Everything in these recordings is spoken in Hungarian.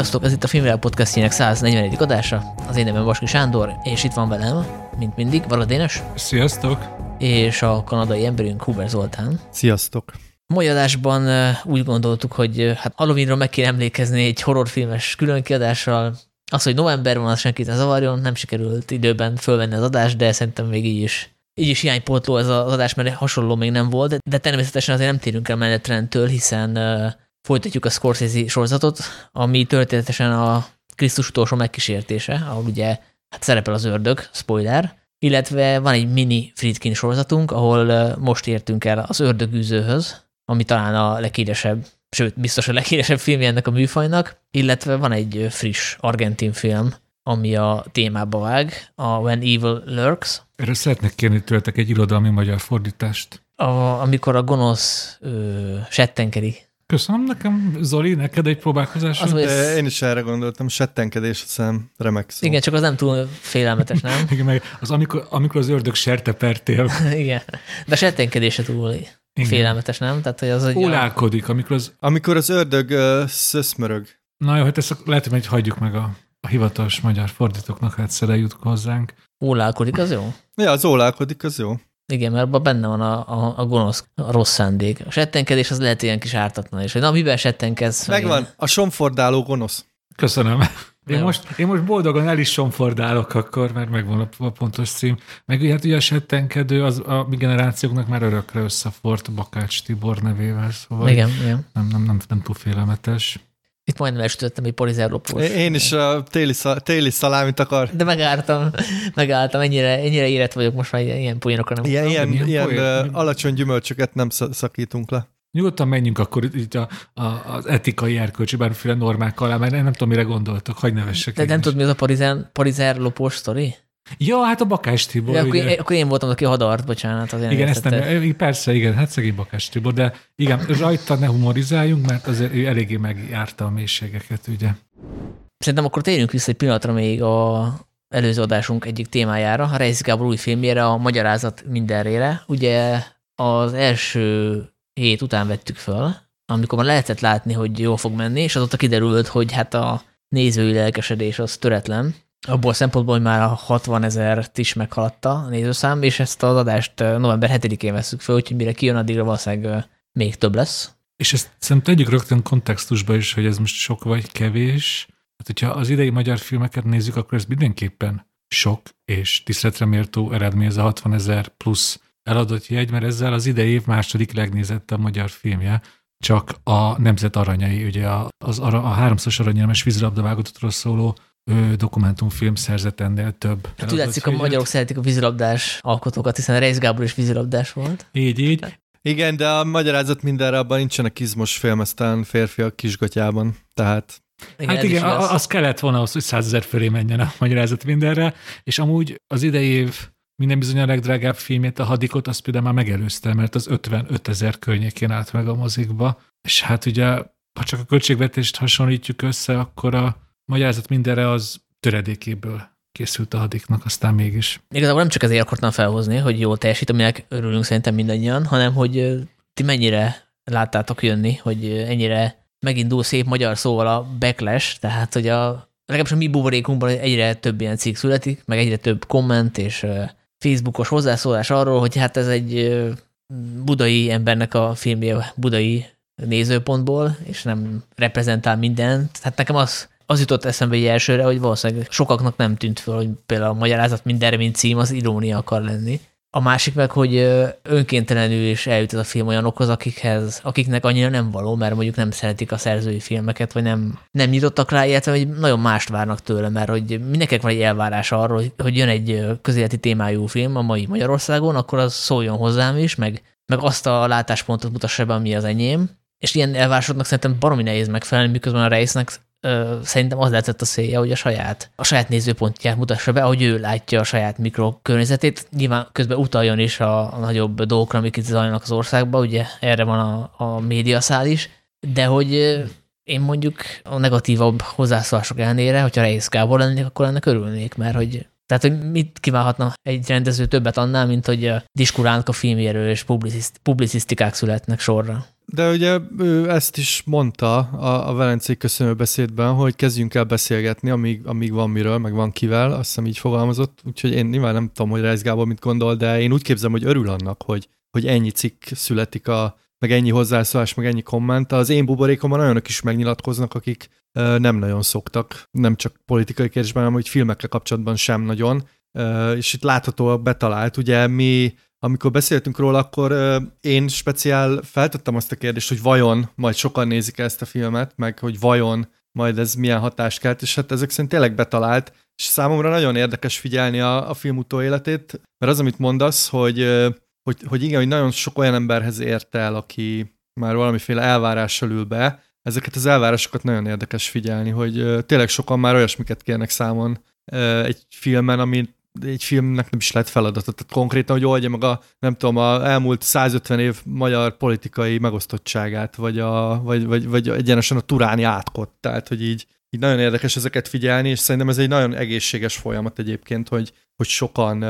Sziasztok, ez itt a Filmvilág podcastjének 141. adása. Az én nevem Vaski Sándor, és itt van velem, mint mindig, Valadénes. Sziasztok! És a kanadai emberünk Huber Zoltán. Sziasztok! Mai adásban úgy gondoltuk, hogy hát Halloweenról meg kéne emlékezni egy horrorfilmes különkiadással. Az, hogy november van, az senkit ne zavarjon, nem sikerült időben fölvenni az adást, de szerintem még így is így is hiánypótló ez az adás, mert hasonló még nem volt, de természetesen azért nem térünk el menetrendtől, hiszen folytatjuk a Scorsese sorozatot, ami történetesen a Krisztus utolsó megkísértése, ahol ugye hát szerepel az ördög, spoiler, illetve van egy mini Friedkin sorozatunk, ahol most értünk el az ördögűzőhöz, ami talán a leghíresebb, sőt, biztos a leghíresebb filmje ennek a műfajnak, illetve van egy friss argentin film, ami a témába vág, a When Evil Lurks. Erről szeretnék kérni tőletek egy irodalmi magyar fordítást. A, amikor a gonosz ö, settenkeri Köszönöm nekem, Zoli, neked egy próbálkozás. Az, ez... Én is erre gondoltam, settenkedés, aztán remek szó. Igen, csak az nem túl félelmetes, nem? Igen, meg az amikor, amikor az ördög sertepertél. Igen, de settenkedése túl Igen. félelmetes, nem? Tehát, hogy az, hogy Ólálkodik, amikor az... Amikor az ördög uh, szöszmörög. Na jó, hát ezt lehet, hogy hagyjuk meg a, a hivatalos magyar fordítóknak, hát jutok hozzánk. Ólálkodik, az jó? Ja, az ólálkodik, az jó. Igen, mert abban benne van a, a, a gonosz, a rossz szándék. A settenkedés az lehet ilyen kis ártatlan is, hogy na, miben settenkedsz? Megvan, a somfordáló gonosz. Köszönöm. Én most, én most boldogan el is somfordálok akkor, mert megvan a, a pontos cím. Meg hát ugye a settenkedő az a mi generációknak már örökre összefort Bakács Tibor nevével, szóval igen, igen. Nem, nem, nem, nem túl félelmetes. Itt majdnem elsütöttem egy polizerlopós. Én is a téli, szal, téli szalámit akar. De megálltam, megálltam, ennyire, ennyire érett vagyok most már ilyen poénokra nem. Ilyen, ilyen, ilyen, ilyen uh, alacsony gyümölcsöket nem szakítunk le. Nyugodtan menjünk akkor itt a, a, az etikai erkölcsi bármiféle normák alá, mert nem tudom, mire gondoltok, hogy nevessek. De nem tudod, mi az a parizer, parizer lopós sztori? Ja, hát a Bakás Tibor. Ja, akkor, én, akkor én voltam, aki hadart, bocsánat. Az igen, ezt nem, persze, igen, hát szegény Bakás Tibor, de igen, rajta ne humorizáljunk, mert azért ő eléggé megjárta a mélységeket, ugye. Szerintem akkor térjünk vissza egy pillanatra még a előző adásunk egyik témájára, a Reis Gábor új filmjére, a Magyarázat mindenrére. Ugye az első hét után vettük föl, amikor már lehetett látni, hogy jól fog menni, és azóta kiderült, hogy hát a nézői lelkesedés az töretlen, abból a szempontból, hogy már a 60 ezer is meghaladta a nézőszám, és ezt az adást november 7-én veszük fel, úgyhogy mire kijön, addigra valószínűleg még több lesz. És ezt szerintem tegyük rögtön kontextusba is, hogy ez most sok vagy kevés. Hát, hogyha az idei magyar filmeket nézzük, akkor ez mindenképpen sok és tiszteletre méltó eredmény, ez a 60 ezer plusz eladott jegy, mert ezzel az idei év második legnézettebb magyar filmje, csak a Nemzet Aranyai, ugye az, a, a háromszos aranyelmes vízilabdavágatottról szóló dokumentumfilm szerzett ennél több. Hát úgy látszik, a magyarok szeretik a vízilabdás alkotókat, hiszen Reis Gábor is vízilabdás volt. Így, így. Igen, de a magyarázat mindenre abban nincsenek izmos filmesztelen férfiak kisgatyában, tehát... Igen, hát igen, az kellett volna ahhoz, hogy százezer fölé menjen a magyarázat mindenre, és amúgy az idei év minden bizony a legdrágább filmét, a Hadikot, azt például már megelőzte, mert az 55 ezer környékén állt meg a mozikba, és hát ugye, ha csak a költségvetést hasonlítjuk össze, akkor a magyarázat mindenre az töredékéből készült a hadiknak, aztán mégis. Igazából nem csak ezért akartam felhozni, hogy jól teljesít, aminek örülünk szerintem mindannyian, hanem hogy ti mennyire láttátok jönni, hogy ennyire megindul szép magyar szóval a backlash, tehát hogy a legalábbis a mi buborékunkban egyre több ilyen cikk születik, meg egyre több komment és Facebookos hozzászólás arról, hogy hát ez egy budai embernek a filmje budai nézőpontból, és nem reprezentál mindent. Hát nekem az az jutott eszembe egy elsőre, hogy valószínűleg sokaknak nem tűnt föl, hogy például a magyarázat mindenre, mint cím, az irónia akar lenni. A másik meg, hogy önkéntelenül is eljut ez a film olyanokhoz, akikhez, akiknek annyira nem való, mert mondjuk nem szeretik a szerzői filmeket, vagy nem, nem nyitottak rá, illetve hogy nagyon mást várnak tőle, mert hogy mindenkinek van egy elvárás arról, hogy, hogy jön egy közéleti témájú film a mai Magyarországon, akkor az szóljon hozzám is, meg, meg azt a látáspontot mutassa be, ami az enyém. És ilyen elvárásoknak szerintem baromi nehéz megfelelni, miközben a résznek ö, szerintem az lehetett a célja, hogy a saját, a saját nézőpontját mutassa be, ahogy ő látja a saját mikrokörnyezetét. Nyilván közben utaljon is a, a nagyobb dolgokra, amik itt zajlanak az országban, ugye erre van a, a médiaszál is, de hogy én mondjuk a negatívabb hozzászólások ellenére, hogyha Reis Gábor lennék, akkor ennek örülnék, mert hogy tehát, hogy mit kívánhatna egy rendező többet annál, mint hogy diskurálnak a filmjéről és publiciszt, publicisztikák születnek sorra. De ugye ő ezt is mondta a, a Velencei köszönőbeszédben, hogy kezdjünk el beszélgetni, amíg, amíg van miről, meg van kivel, azt hiszem így fogalmazott, úgyhogy én nyilván nem tudom, hogy Reis Gábor mit gondol, de én úgy képzelem, hogy örül annak, hogy, hogy ennyi cikk születik a, meg ennyi hozzászólás, meg ennyi komment. Az én buborékomban olyanok is megnyilatkoznak, akik ö, nem nagyon szoktak, nem csak politikai kérdésben, hanem hogy filmekkel kapcsolatban sem nagyon, ö, és itt láthatóan betalált. Ugye mi amikor beszéltünk róla, akkor én speciál feltettem azt a kérdést, hogy vajon majd sokan nézik ezt a filmet, meg hogy vajon majd ez milyen hatást kelt, és hát ezek szerint tényleg betalált, és számomra nagyon érdekes figyelni a, a film utóéletét, mert az, amit mondasz, hogy, hogy, hogy igen, hogy nagyon sok olyan emberhez ért el, aki már valamiféle elvárással ül be, ezeket az elvárásokat nagyon érdekes figyelni, hogy tényleg sokan már olyasmiket kérnek számon egy filmen, amit egy filmnek nem is lett feladata. Tehát konkrétan, hogy oldja meg a, nem tudom, a elmúlt 150 év magyar politikai megosztottságát, vagy, a, vagy, vagy, vagy egyenesen a turáni átkot. Tehát, hogy így, így nagyon érdekes ezeket figyelni, és szerintem ez egy nagyon egészséges folyamat egyébként, hogy, hogy sokan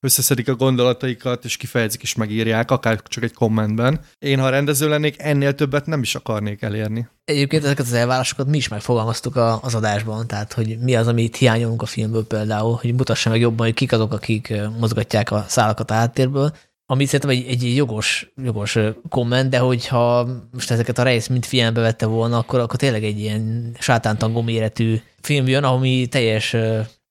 összeszedik a gondolataikat, és kifejezik és megírják, akár csak egy kommentben. Én, ha rendező lennék, ennél többet nem is akarnék elérni. Egyébként ezeket az elvárásokat mi is megfogalmaztuk a, az adásban, tehát hogy mi az, amit hiányolunk a filmből például, hogy mutassa meg jobban, hogy kik azok, akik mozgatják a szálakat a háttérből, ami szerintem egy, egy jogos, jogos komment, de hogyha most ezeket a rész mind figyelembe vette volna, akkor, akkor tényleg egy ilyen sátántangó méretű film jön, ami teljes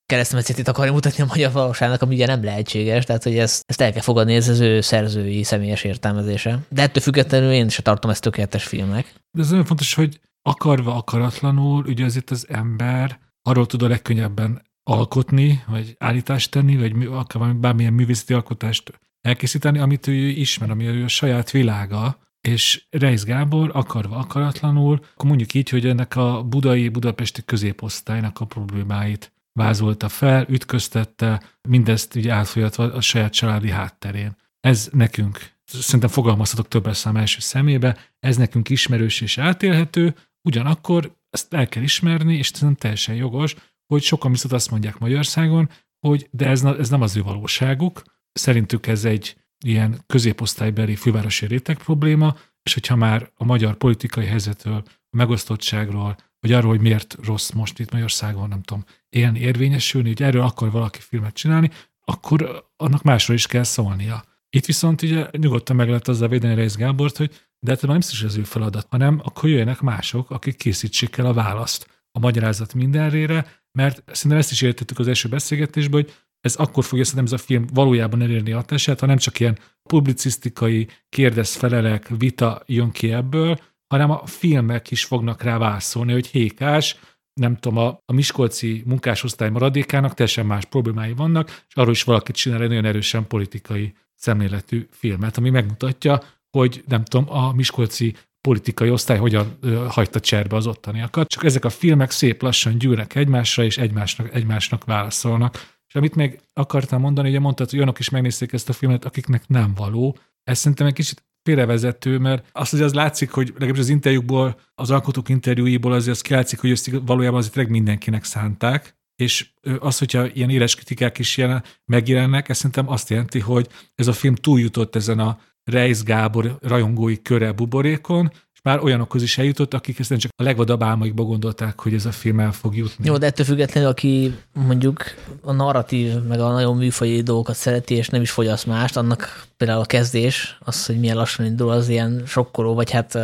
keresztmetszetét akarja mutatni a magyar valóságnak, ami ugye nem lehetséges, tehát hogy ezt, ezt el kell fogadni, ez az ő szerzői személyes értelmezése. De ettől függetlenül én is tartom ezt tökéletes filmnek. De ez nagyon fontos, hogy akarva, akaratlanul, ugye azért az ember arról tud a legkönnyebben alkotni, vagy állítást tenni, vagy akár bármilyen művészeti alkotást elkészíteni, amit ő ismer, ami ő a saját világa, és Reis Gábor akarva, akaratlanul, akkor mondjuk így, hogy ennek a budai, budapesti középosztálynak a problémáit vázolta fel, ütköztette, mindezt ugye átfolyatva a saját családi hátterén. Ez nekünk, szerintem fogalmazhatok többes szám első szemébe, ez nekünk ismerős és átélhető, ugyanakkor ezt el kell ismerni, és ez teljesen jogos, hogy sokan viszont azt mondják Magyarországon, hogy de ez, ez nem az ő valóságuk, szerintük ez egy ilyen középosztálybeli fővárosi réteg probléma, és hogyha már a magyar politikai helyzetről, a megosztottságról, vagy arról, hogy miért rossz most itt Magyarországon, nem tudom, élni, érvényesülni, hogy erről akar valaki filmet csinálni, akkor annak másról is kell szólnia. Itt viszont ugye nyugodtan meg lehet azzal védeni Reis Gábort, hogy de hát nem is az ő feladat, hanem akkor jöjjenek mások, akik készítsék el a választ a magyarázat mindenrére, mert szerintem ezt is értettük az első beszélgetésben, hogy ez akkor fogja szerintem ez a film valójában elérni a hatását, ha nem csak ilyen publicisztikai kérdez-felelek, vita jön ki ebből, hanem a filmek is fognak rá válaszolni, hogy Hékás, nem tudom, a, a Miskolci munkásosztály maradékának teljesen más problémái vannak, és arról is valaki csinál egy nagyon erősen politikai szemléletű filmet, ami megmutatja, hogy nem tudom, a Miskolci politikai osztály hogyan ö, hagyta cserbe az ottaniakat. Csak ezek a filmek szép lassan gyűrnek egymásra, és egymásnak, egymásnak válaszolnak. És amit még akartam mondani, ugye mondtad, hogy olyanok is megnézték ezt a filmet, akiknek nem való. Ez szerintem egy kicsit félrevezető, mert azt azért az látszik, hogy legalábbis az interjúkból, az alkotók interjúiból azért az látszik, hogy ezt valójában azért mindenkinek szánták, és az, hogyha ilyen éles kritikák is jelen, megjelennek, ez szerintem azt jelenti, hogy ez a film túljutott ezen a Reis Gábor rajongói köre buborékon, már olyanokhoz is eljutott, akik ezt csak a legvadabb álmaikba gondolták, hogy ez a film el fog jutni. Jó, de ettől függetlenül, aki mondjuk a narratív, meg a nagyon műfaji dolgokat szereti, és nem is fogyaszt mást, annak például a kezdés, az, hogy milyen lassan indul, az ilyen sokkoló, vagy hát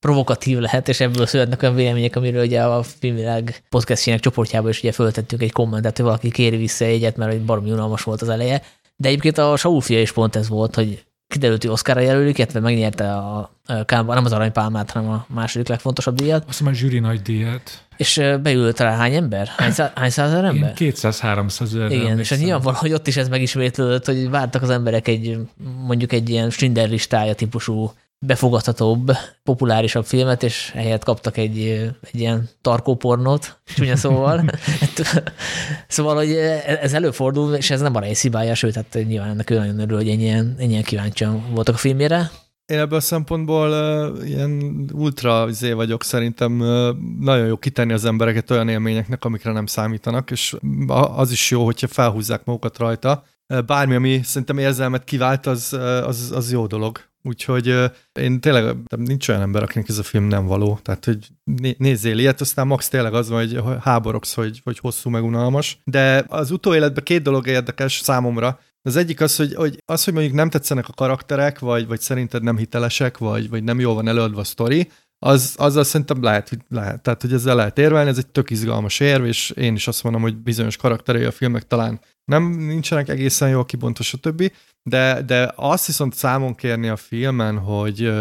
provokatív lehet, és ebből születnek olyan vélemények, amiről ugye a filmvilág podcastjének csoportjában is ugye föltettünk egy kommentet, hogy valaki kéri vissza egyet, mert egy baromi unalmas volt az eleje. De egyébként a Saul fia is pont ez volt, hogy kiderült, hogy Oscarra jelölik, illetve megnyerte a Kámban, nem az aranypálmát, hanem a második legfontosabb díjat. Azt mondom, a zsűri nagy díjat. És beült rá hány ember? Hány, szá, hány százer ember? 200-300 ezer. Igen, és nyilvánvaló, hogy ott is ez megismétlődött, hogy vártak az emberek egy, mondjuk egy ilyen Schindler listája típusú befogadhatóbb, populárisabb filmet, és ehelyett kaptak egy, egy ilyen tarkópornót, csúnya szóval. szóval, hogy ez előfordul, és ez nem a részibája, sőt, hát nyilván ennek ő nagyon örül, hogy ennyien, ennyien kíváncsian voltak a filmére. Én ebből a szempontból uh, ilyen ultra zé vagyok, szerintem uh, nagyon jó kitenni az embereket olyan élményeknek, amikre nem számítanak, és az is jó, hogyha felhúzzák magukat rajta. Bármi, ami szerintem érzelmet kivált, az, az, az jó dolog Úgyhogy én tényleg nincs olyan ember, akinek ez a film nem való. Tehát, hogy nézzél ilyet, aztán max tényleg az van, hogy háborogsz, hogy, hogy hosszú meg unalmas. De az utóéletben két dolog érdekes számomra. Az egyik az, hogy, hogy az, hogy mondjuk nem tetszenek a karakterek, vagy, vagy szerinted nem hitelesek, vagy, vagy nem jól van előadva a sztori, az, azzal szerintem lehet, lehet, tehát hogy ezzel lehet érvelni, ez egy tök izgalmas érv, és én is azt mondom, hogy bizonyos karakterei a filmek talán nem nincsenek egészen jól kibontos, stb. De, de azt viszont számon kérni a filmen, hogy,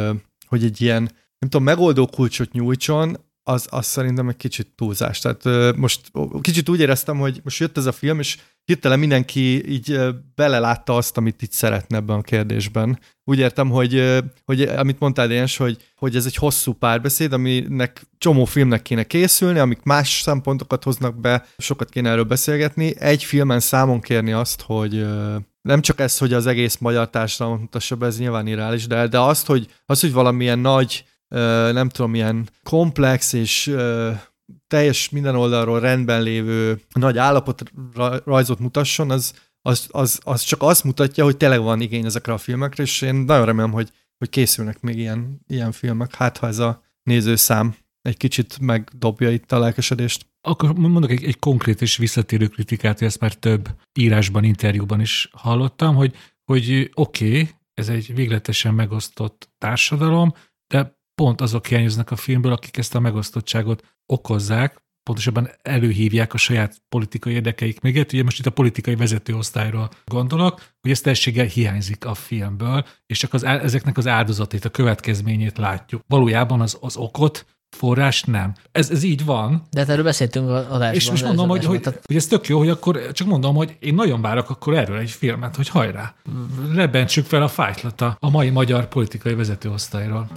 hogy egy ilyen, nem tudom, megoldó kulcsot nyújtson, az, az szerintem egy kicsit túlzás. Tehát most kicsit úgy éreztem, hogy most jött ez a film, és hirtelen mindenki így belelátta azt, amit itt szeretne ebben a kérdésben. Úgy értem, hogy, hogy amit mondtál, Jens, hogy, hogy ez egy hosszú párbeszéd, aminek csomó filmnek kéne készülni, amik más szempontokat hoznak be, sokat kéne erről beszélgetni. Egy filmen számon kérni azt, hogy nem csak ez, hogy az egész magyar társadalmat mutassa be, ez nyilván irreális, de, de azt, hogy, az, hogy valamilyen nagy, nem tudom, ilyen komplex és teljes minden oldalról rendben lévő nagy állapot rajzot mutasson, az, az, az, az csak azt mutatja, hogy tényleg van igény ezekre a filmekre, és én nagyon remélem, hogy, hogy készülnek még ilyen, ilyen filmek. Hát, ha ez a nézőszám egy kicsit megdobja itt a lelkesedést. Akkor mondok egy, egy konkrét és visszatérő kritikát, hogy ezt már több írásban, interjúban is hallottam, hogy, hogy oké, okay, ez egy végletesen megosztott társadalom, de pont azok hiányoznak a filmből, akik ezt a megosztottságot okozzák, pontosabban előhívják a saját politikai érdekeik mögött. Ugye most itt a politikai vezetőosztályról gondolok, hogy ez teljességgel hiányzik a filmből, és csak az, ezeknek az áldozatét, a következményét látjuk. Valójában az, az okot forrás nem. Ez, ez így van. De hát erről beszéltünk adásban. És most mondom, hogy, hogy, hogy ez tök jó, hogy akkor csak mondom, hogy én nagyon várok akkor erről egy filmet, hogy hajrá, lebentsük fel a fájtlata a mai magyar politikai vezetőosztályról.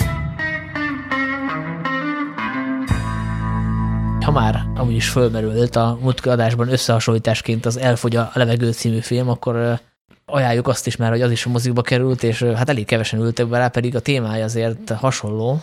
Ha már amúgy is fölmerült a múltkor adásban összehasonlításként az Elfogy a levegő című film, akkor ajánljuk azt is már, hogy az is a mozikba került, és hát elég kevesen ültek bele, pedig a témája azért hasonló,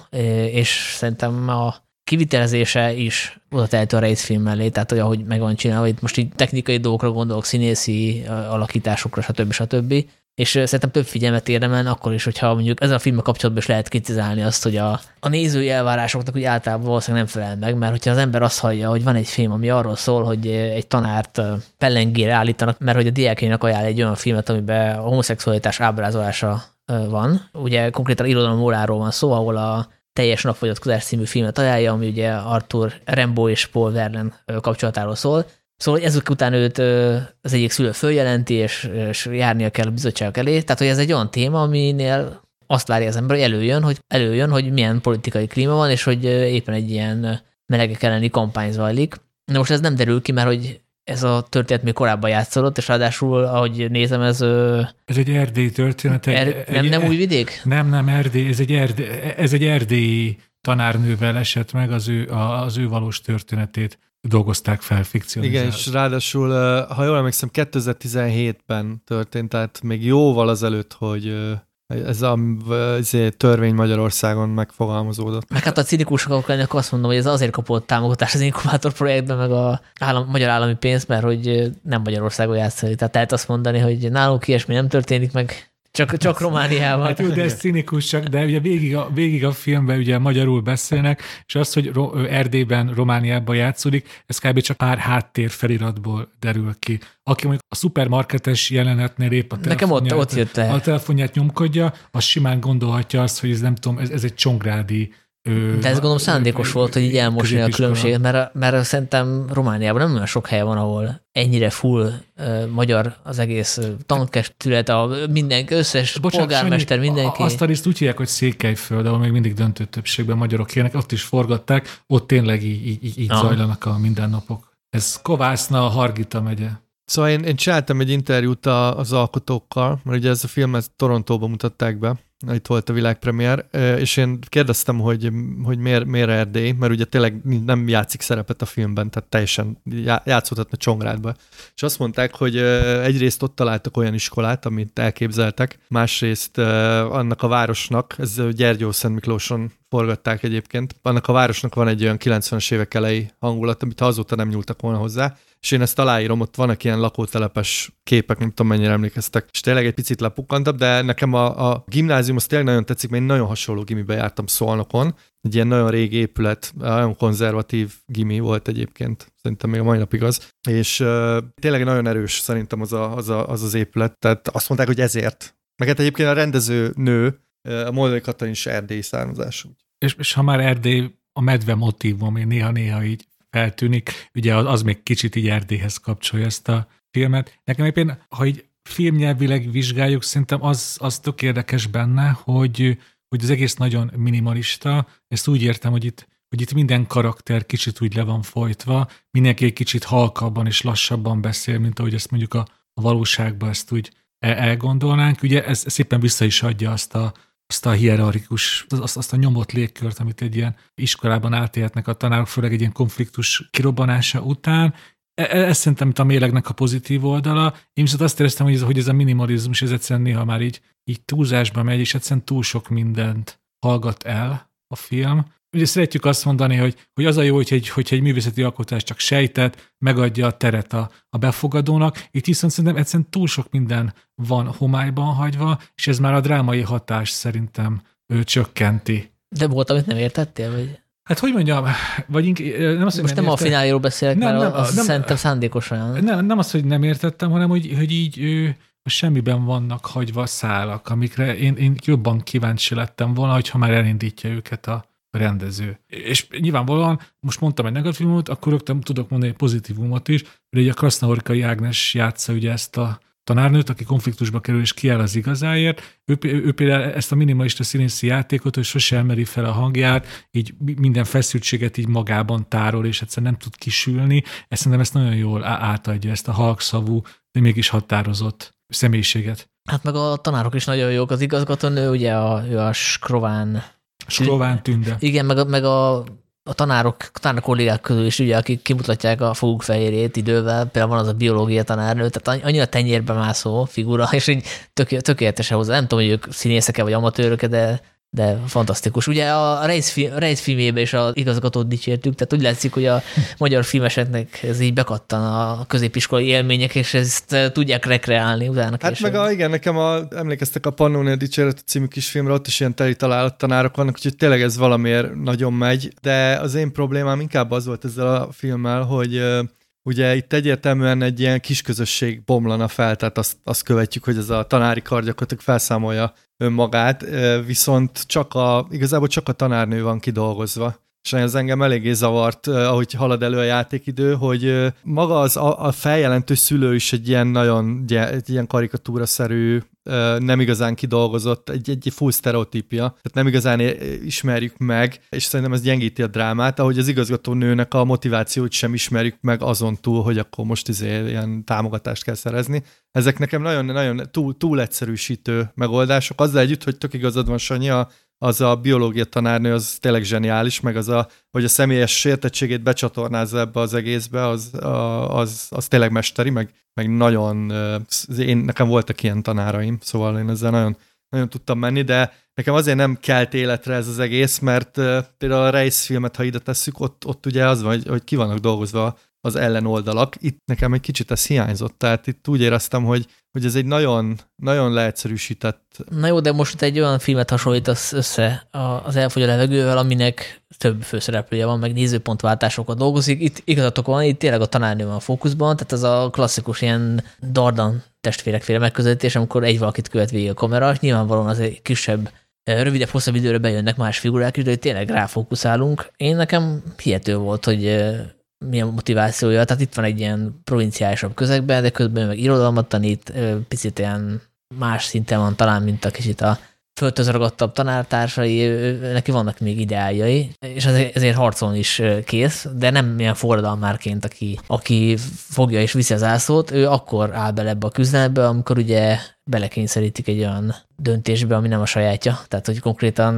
és szerintem a kivitelezése is oda tehető a film mellé, tehát hogy ahogy meg van csinálva, itt most így technikai dolgokra gondolok, színészi alakításokra, stb. stb és szerintem több figyelmet érdemelne akkor is, hogyha mondjuk ezzel a filmmel kapcsolatban is lehet kritizálni azt, hogy a, a nézői elvárásoknak úgy általában valószínűleg nem felel meg, mert hogyha az ember azt hallja, hogy van egy film, ami arról szól, hogy egy tanárt pellengére állítanak, mert hogy a diákének ajánl egy olyan filmet, amiben a homoszexualitás ábrázolása van. Ugye konkrétan irodalom óráról van szó, ahol a teljes napfogyatkozás című filmet ajánlja, ami ugye Arthur Rembo és Paul Verlaine kapcsolatáról szól, Szóval ezek után őt az egyik szülő följelenti, és, és járnia kell a bizottságok elé. Tehát, hogy ez egy olyan téma, aminél azt várja az ember, hogy előjön, hogy előjön, hogy milyen politikai klíma van, és hogy éppen egy ilyen melegek elleni kampány zajlik. De most ez nem derül ki, mert hogy ez a történet még korábban játszódott, és ráadásul, ahogy nézem, ez... Ez egy erdélyi történet. Egy, er, nem, nem új vidék? Nem, nem erdély, ez egy, erdély, ez egy erdélyi tanárnővel esett meg az ő, az ő valós történetét dolgozták fel fikcionálisan. Igen, és ráadásul, ha jól emlékszem, 2017-ben történt, tehát még jóval azelőtt, hogy ez a ez törvény Magyarországon megfogalmazódott. Meg hát a cinikusok lenni, akkor azt mondom, hogy ez azért kapott támogatást az inkubátor projektben, meg a állam, magyar állami pénz, mert hogy nem Magyarországon játszani. Tehát lehet azt mondani, hogy nálunk ilyesmi nem történik, meg csak, csak Romániában. Hát jó, de ez cinikus csak, de ugye végig a, végig a filmben ugye magyarul beszélnek, és az, hogy Erdélyben, Romániában játszódik, ez kb. csak pár háttér feliratból derül ki. Aki mondjuk a szupermarketes jelenetnél épp a Nekem ott, ott jött el. A telefonját nyomkodja, az simán gondolhatja azt, hogy ez nem tudom, ez, ez egy csongrádi de ez gondolom szándékos volt, hogy így elmosni a különbséget, mert, mert szerintem Romániában nem olyan sok hely van, ahol ennyire full uh, magyar az egész tankestület, a minden, összes Bocsánat, polgármester, Sanyi, mindenki. Azt a részt úgy hívják, hogy Székelyföld, ahol még mindig döntő többségben magyarok élnek, ott is forgatták, ott tényleg így, így, így zajlanak a mindennapok. Ez Kovászna, a Hargita megye. Szóval én, én csináltam egy interjút az alkotókkal, mert ugye ez a film ezt Torontóban mutatták be, itt volt a világpremiér, és én kérdeztem, hogy, hogy miért, miért Erdély, mert ugye tényleg nem játszik szerepet a filmben, tehát teljesen játszódhatna Csongrádba. És azt mondták, hogy egyrészt ott találtak olyan iskolát, amit elképzeltek, másrészt annak a városnak, ez Gyergyó Szent Miklóson forgatták egyébként, annak a városnak van egy olyan 90-es évek elejé hangulat, amit azóta nem nyúltak volna hozzá, és én ezt aláírom, ott vannak ilyen lakótelepes képek, nem tudom mennyire emlékeztek, és tényleg egy picit lepukkantabb, de nekem a, a gimnázium az tényleg nagyon tetszik, mert én nagyon hasonló gimibe jártam Szolnokon, egy ilyen nagyon régi épület, nagyon konzervatív gimi volt egyébként, szerintem még a mai napig az, és uh, tényleg nagyon erős szerintem az, a, az, a, az az épület, tehát azt mondták, hogy ezért. Meg hát egyébként a rendező nő, a Moldai Katalin is erdélyi származású. És, és ha már Erdély a medve motivum, ami néha-néha így feltűnik, ugye az, az még kicsit így Erdélyhez kapcsolja ezt a filmet. Nekem éppen, ha így filmnyelvileg vizsgáljuk, szerintem az, az tök érdekes benne, hogy, hogy az egész nagyon minimalista. Ezt úgy értem, hogy itt, hogy itt minden karakter kicsit úgy le van folytva, mindenki egy kicsit halkabban és lassabban beszél, mint ahogy ezt mondjuk a, a valóságban ezt úgy elgondolnánk. Ugye ez szépen vissza is adja azt a, azt a hierarchikus, azt, azt a nyomott légkört, amit egy ilyen iskolában átélhetnek a tanárok, főleg egy ilyen konfliktus kirobbanása után. E, e, ez szerintem a mélegnek a pozitív oldala. Én viszont azt éreztem, hogy ez, hogy ez a minimalizmus, ez egyszerűen néha már így, így túlzásba megy, és egyszerűen túl sok mindent hallgat el a film, ugye szeretjük azt mondani, hogy, hogy az a jó, hogy egy, hogyha egy művészeti alkotás csak sejtet, megadja a teret a, a befogadónak. Itt viszont szerintem egyszerűen túl sok minden van homályban hagyva, és ez már a drámai hatás szerintem ő csökkenti. De volt, amit nem értettél? Vagy? Hát hogy mondjam, vagy inkább, nem azt, Most nem, nem a fináléról beszélek, nem, mert nem, az nem, szerintem szándékosan. Nem, nem azt, hogy nem értettem, hanem hogy, hogy így ő, a semmiben vannak hagyva szálak, amikre én, én jobban kíváncsi lettem volna, hogyha már elindítja őket a, rendező. És nyilvánvalóan, most mondtam egy negatívumot, akkor rögtön tudok mondani egy pozitívumot is, hogy ugye a Krasznahorkai Ágnes játsza ugye ezt a tanárnőt, aki konfliktusba kerül és kiáll az igazáért. Ő, ő például ezt a minimalista színészi játékot, hogy sose emeli fel a hangját, így minden feszültséget így magában tárol, és egyszerűen nem tud kisülni. Ezt szerintem ezt nagyon jól átadja, ezt a halkszavú, de mégis határozott személyiséget. Hát meg a tanárok is nagyon jók. Az igazgatónő, ugye a, ő a Skrován Skrován tünde. Igen, meg, a, meg a, a tanárok, tanárok kollégák közül is, ugye, akik kimutatják a foguk fehérjét idővel, például van az a biológia tanárnő, tehát annyira tenyérbe mászó figura, és így tök, tökéletesen hozzá. Nem tudom, hogy ők színészek-e vagy amatőrök, de de fantasztikus. Ugye a Reis, film, Reis filmjében is az igazgatót dicsértük, tehát úgy látszik, hogy a magyar filmeseknek ez így bekattan a középiskolai élmények, és ezt eh, tudják rekreálni utána Hát később. meg a, igen, nekem a, emlékeztek a Pannonia Dicséret című filmre, ott is ilyen teli találat tanárok vannak, úgyhogy tényleg ez valamiért nagyon megy, de az én problémám inkább az volt ezzel a filmmel, hogy eh, ugye itt egyértelműen egy ilyen kisközösség bomlana fel, tehát azt, azt követjük, hogy ez a tanári kar gyakorlatilag felszámolja önmagát, viszont csak a, igazából csak a tanárnő van kidolgozva. És ez engem eléggé zavart, ahogy halad elő a játékidő, hogy maga az a, a feljelentő szülő is egy ilyen nagyon egy ilyen karikatúraszerű nem igazán kidolgozott, egy, egy full sztereotípia, tehát nem igazán ismerjük meg, és szerintem ez gyengíti a drámát, ahogy az igazgató nőnek a motivációt sem ismerjük meg azon túl, hogy akkor most izé ilyen támogatást kell szerezni. Ezek nekem nagyon-nagyon túl, túl egyszerűsítő megoldások, azzal együtt, hogy tök igazad van, Sanyi, a, az a biológia tanárnő az tényleg zseniális, meg az a, hogy a személyes sértettségét becsatornázza ebbe az egészbe, az, az, az tényleg mesteri, meg, meg nagyon, én, nekem voltak ilyen tanáraim, szóval én ezzel nagyon, nagyon tudtam menni, de nekem azért nem kelt életre ez az egész, mert például a Reis filmet, ha ide tesszük, ott, ott ugye az van, hogy, hogy ki vannak dolgozva az ellenoldalak. Itt nekem egy kicsit ez hiányzott, tehát itt úgy éreztem, hogy, hogy ez egy nagyon, nagyon leegyszerűsített... Na jó, de most egy olyan filmet hasonlítasz össze az Elfogy a levegővel, aminek több főszereplője van, meg nézőpontváltásokat dolgozik. Itt igazatok van, itt tényleg a tanárnő van a fókuszban, tehát ez a klasszikus ilyen Dardan testvérekféle megközelítés, amikor egy valakit követ végig a kamera, és nyilvánvalóan az egy kisebb rövidebb, hosszabb időre bejönnek más figurák is, de tényleg ráfókuszálunk. Én nekem hihető volt, hogy milyen motivációja, tehát itt van egy ilyen provinciálisabb közegben, de közben meg irodalmat tanít, picit ilyen más szinten van talán, mint a kicsit a földhöz ragadtabb tanártársai, neki vannak még ideáljai, és ezért harcolni is kész, de nem ilyen forradalmárként, aki, aki fogja és viszi az ászót, ő akkor áll bele ebbe a küzdelembe, amikor ugye belekényszerítik egy olyan döntésbe, ami nem a sajátja. Tehát, hogy konkrétan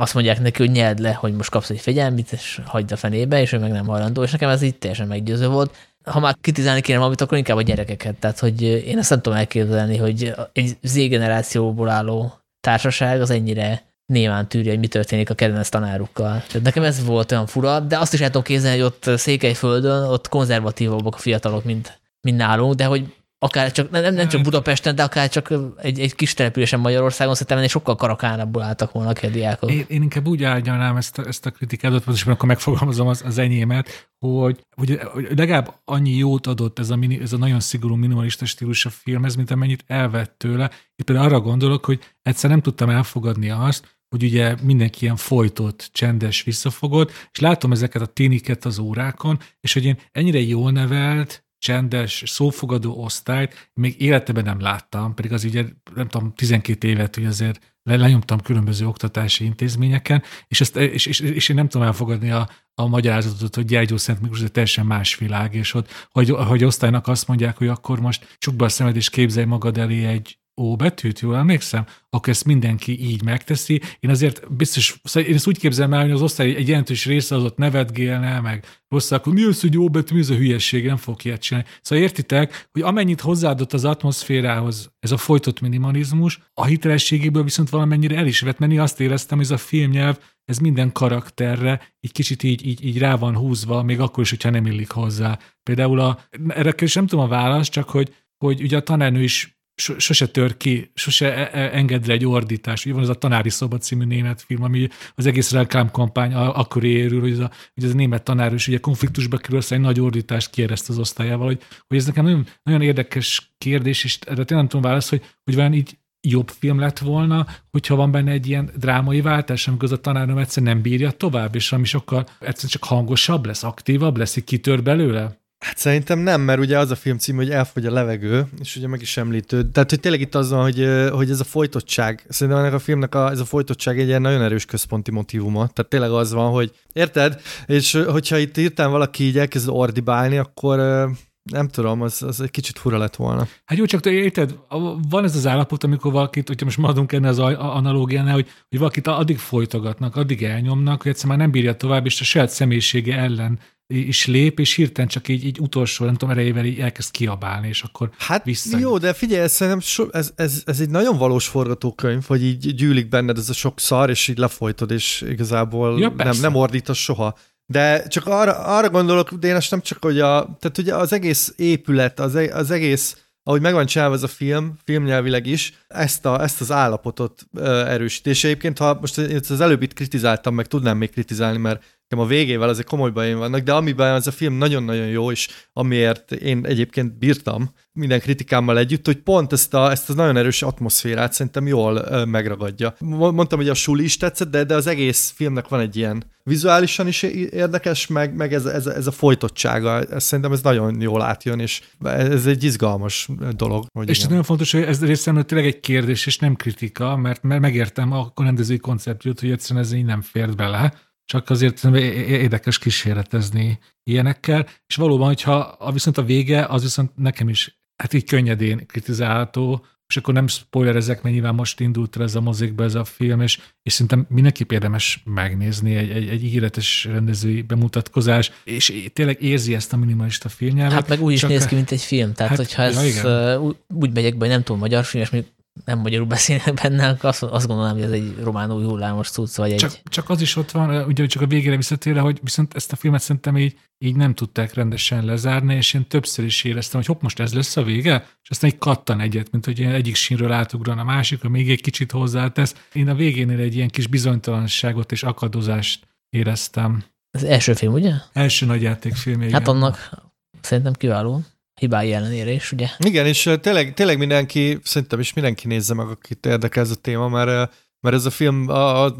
azt mondják neki, hogy nyeld le, hogy most kapsz egy fegyelmit, és hagyd a fenébe, és ő meg nem hajlandó, és nekem ez így teljesen meggyőző volt. Ha már kritizálni kéne valamit, akkor inkább a gyerekeket. Tehát, hogy én ezt nem tudom elképzelni, hogy egy Z generációból álló társaság az ennyire némán tűrje, hogy mi történik a kedvenc tanárukkal. Tehát nekem ez volt olyan fura, de azt is el tudom képzelni, hogy ott Székelyföldön ott konzervatívabbak a fiatalok, mint, mint nálunk, de hogy akár csak, nem, nem csak Budapesten, de akár csak egy, egy kis településen Magyarországon szerintem ennél sokkal karakánabbul álltak volna a diákok. Én, én inkább úgy állnám ezt a, ezt a kritikát, most akkor megfogalmazom az, az enyémet, hogy, hogy, hogy legalább annyi jót adott ez a, mini, ez a nagyon szigorú minimalista stílus a filmhez, mint amennyit elvett tőle. Itt például arra gondolok, hogy egyszer nem tudtam elfogadni azt, hogy ugye mindenki ilyen folytott, csendes, visszafogott, és látom ezeket a tiniket az órákon, és hogy én ennyire jól nevelt, csendes, szófogadó osztályt még életeben nem láttam, pedig az ugye, nem tudom, 12 évet, hogy azért lenyomtam különböző oktatási intézményeken, és, ezt, és, és, és én nem tudom elfogadni a, a magyarázatot, hogy Gyergyó Szent Miklós, de teljesen más világ, és ott, hogy, hogy osztálynak azt mondják, hogy akkor most csukba a szemed, és képzelj magad elé egy ó betűt, jól emlékszem, akkor ezt mindenki így megteszi. Én azért biztos, szóval én ezt úgy képzelem el, hogy az osztály egy jelentős része az ott nevetgélne, meg rossz, akkor mi az, hogy jó betű, mi az a hülyeség, nem fog ilyet csinálni. Szóval értitek, hogy amennyit hozzáadott az atmoszférához ez a folytott minimalizmus, a hitelességéből viszont valamennyire el is vett menni, azt éreztem, hogy ez a filmnyelv, ez minden karakterre egy kicsit így, így, így rá van húzva, még akkor is, hogyha nem illik hozzá. Például a, erre is nem tudom a választ, csak hogy, hogy ugye a tanárnő is sose tör ki, sose e, e, enged egy ordítás. Ugye van az a Tanári Szoba című német film, ami az egész reklámkampány akkor érül, hogy ez a, hogy ez a német tanár is ugye konfliktusba kerül, egy nagy ordítást kiereszt az osztályával, hogy, hogy ez nekem nagyon, nagyon érdekes kérdés, és erre tényleg nem tudom válaszolni, hogy, hogy vajon így jobb film lett volna, hogyha van benne egy ilyen drámai váltás, amikor az a tanárnő egyszer nem bírja tovább, és ami sokkal egyszerűen csak hangosabb lesz, aktívabb lesz, így kitör belőle? Hát szerintem nem, mert ugye az a film cím, hogy elfogy a levegő, és ugye meg is említő. Tehát, hogy tényleg itt az van, hogy, hogy ez a folytottság, szerintem ennek a filmnek a, ez a folytottság egy ilyen nagyon erős központi motivuma. Tehát tényleg az van, hogy érted? És hogyha itt írtán valaki így elkezd ordibálni, akkor nem tudom, az, az egy kicsit fura lett volna. Hát jó, csak te érted, van ez az állapot, amikor valakit, hogyha most maradunk ennél az analógiánál, hogy, hogy valakit addig folytogatnak, addig elnyomnak, hogy egyszerűen már nem bírja tovább, és a saját személyisége ellen is lép, és hirtelen csak így, így utolsó, nem tudom, erejével így elkezd kiabálni, és akkor Hát vissza. jó, de figyelj, ez, szerintem so, ez, ez, ez, egy nagyon valós forgatókönyv, hogy így gyűlik benned ez a sok szar, és így lefolytod, és igazából ja, nem, nem ordítasz soha. De csak arra, arra gondolok, de én nem csak, hogy a, tehát ugye az egész épület, az, e, az egész ahogy meg van csinálva ez a film, filmnyelvileg is, ezt, a, ezt az állapotot. És egyébként, ha most az előbb itt kritizáltam, meg tudnám még kritizálni, mert a végével azért komoly bajaim vannak, de amiben ez a film nagyon-nagyon jó, és amiért én egyébként bírtam minden kritikámmal együtt, hogy pont ezt a, ezt a nagyon erős atmoszférát szerintem jól megragadja. Mondtam, hogy a suli is tetszett, de, de az egész filmnek van egy ilyen vizuálisan is érdekes, meg, meg ez, ez, ez a folytottsága. Ez, szerintem ez nagyon jól átjön, és ez egy izgalmas dolog. Hogy és igen. nagyon fontos, hogy ez részemről tényleg egy kérdés, és nem kritika, mert, mert megértem a rendezői koncepciót, hogy egyszerűen ez így nem fért bele csak azért érdekes kísérletezni ilyenekkel, és valóban, hogyha viszont a vége, az viszont nekem is hát így könnyedén kritizálható, és akkor nem spoilerezek, mert nyilván most indult ez a mozikba ez a film, és, és szerintem mindenki érdemes megnézni egy, egy, egy ígéretes rendezői bemutatkozás, és tényleg érzi ezt a minimalista filmnyelvet. Hát meg úgy is néz ki, mint egy film, tehát hát, hogyha ez ja, úgy megyek be, hogy nem tudom magyar film, és mondjuk nem magyarul beszélnek benne, akkor azt, azt gondolom, hogy ez egy román új hullámos cucc, vagy csak, egy... Csak az is ott van, ugye csak a végére visszatérve, hogy viszont ezt a filmet szerintem így, így nem tudták rendesen lezárni, és én többször is éreztem, hogy hopp, most ez lesz a vége, és aztán egy kattan egyet, mint hogy egyik sínről átugran a másikra, még egy kicsit hozzátesz. Én a végénél egy ilyen kis bizonytalanságot és akadozást éreztem. Az első film, ugye? Első nagyjátékfilm, igen. Hát annak szerintem kiváló hibái ellenére is, ugye? Igen, és tényleg, tényleg mindenki, szerintem is mindenki nézze meg, akit érdekel ez a téma, mert, mert ez a film,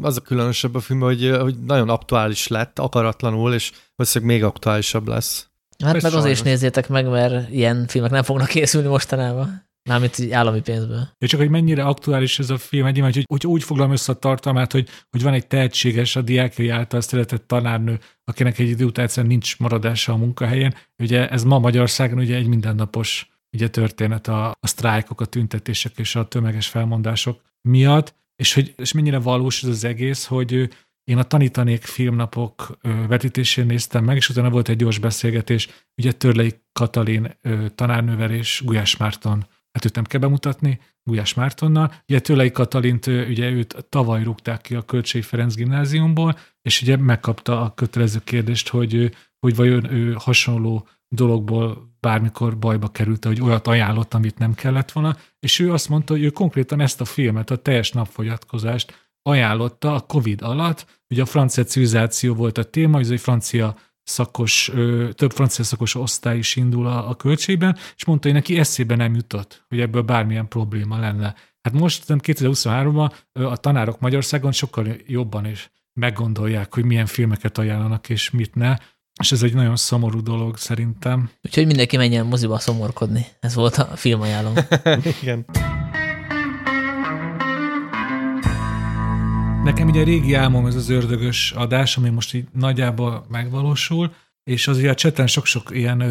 az a különösebb a film, hogy, hogy nagyon aktuális lett, akaratlanul, és valószínűleg még aktuálisabb lesz. Hát meg azért is nézzétek meg, mert ilyen filmek nem fognak készülni mostanában. Mármint így állami pénzből. És csak, hogy mennyire aktuális ez a film, egy hogy, hogy úgy foglalom össze a tartalmát, hogy, hogy van egy tehetséges, a diákjai által szeretett tanárnő, akinek egy idő után egyszerűen nincs maradása a munkahelyen. Ugye ez ma Magyarországon ugye egy mindennapos ugye történet a, a sztrájkok, a tüntetések és a tömeges felmondások miatt, és hogy és mennyire valós ez az egész, hogy én a Tanítanék filmnapok vetítésén néztem meg, és utána volt egy gyors beszélgetés, ugye Törlei Katalin tanárnővel és Gulyás Márton hát őt nem kell bemutatni, Gulyás Mártonnal. Ugye Tőlei Katalint, ugye őt tavaly rúgták ki a Kölcsei Ferenc gimnáziumból, és ugye megkapta a kötelező kérdést, hogy, hogy vajon ő hasonló dologból bármikor bajba került, hogy olyat ajánlott, amit nem kellett volna, és ő azt mondta, hogy ő konkrétan ezt a filmet, a teljes napfogyatkozást ajánlotta a Covid alatt, ugye a francia civilizáció volt a téma, hogy egy francia szakos, több francia szakos osztály is indul a, a költségben, és mondta, hogy neki eszébe nem jutott, hogy ebből bármilyen probléma lenne. Hát most 2023-ban a tanárok Magyarországon sokkal jobban is meggondolják, hogy milyen filmeket ajánlanak és mit ne, és ez egy nagyon szomorú dolog szerintem. Úgyhogy mindenki menjen moziba szomorkodni. Ez volt a filmajánlom. Igen. Nekem ugye a régi álmom ez az ördögös adás, ami most így nagyjából megvalósul, és azért a cseten sok-sok ilyen,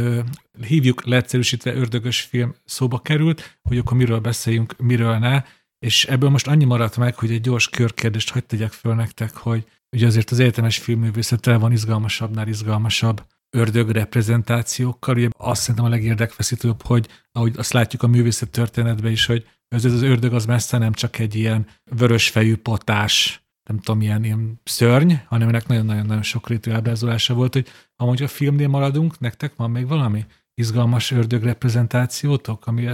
hívjuk leegyszerűsítve ördögös film szóba került, hogy akkor miről beszéljünk, miről ne, és ebből most annyi maradt meg, hogy egy gyors körkérdést hagyd tegyek föl nektek, hogy ugye azért az egyetemes filmművészettel van izgalmasabbnál izgalmasabb ördög reprezentációkkal. Ugye azt szerintem a legérdekfeszítőbb, hogy ahogy azt látjuk a művészet történetben is, hogy ez az ördög az messze nem csak egy ilyen vörösfejű potás, nem tudom, ilyen, ilyen szörny, hanem ennek nagyon-nagyon-nagyon sokrétű ábrázolása volt, hogy amúgy a filmnél maradunk, nektek van még valami izgalmas ördög reprezentációtok, ami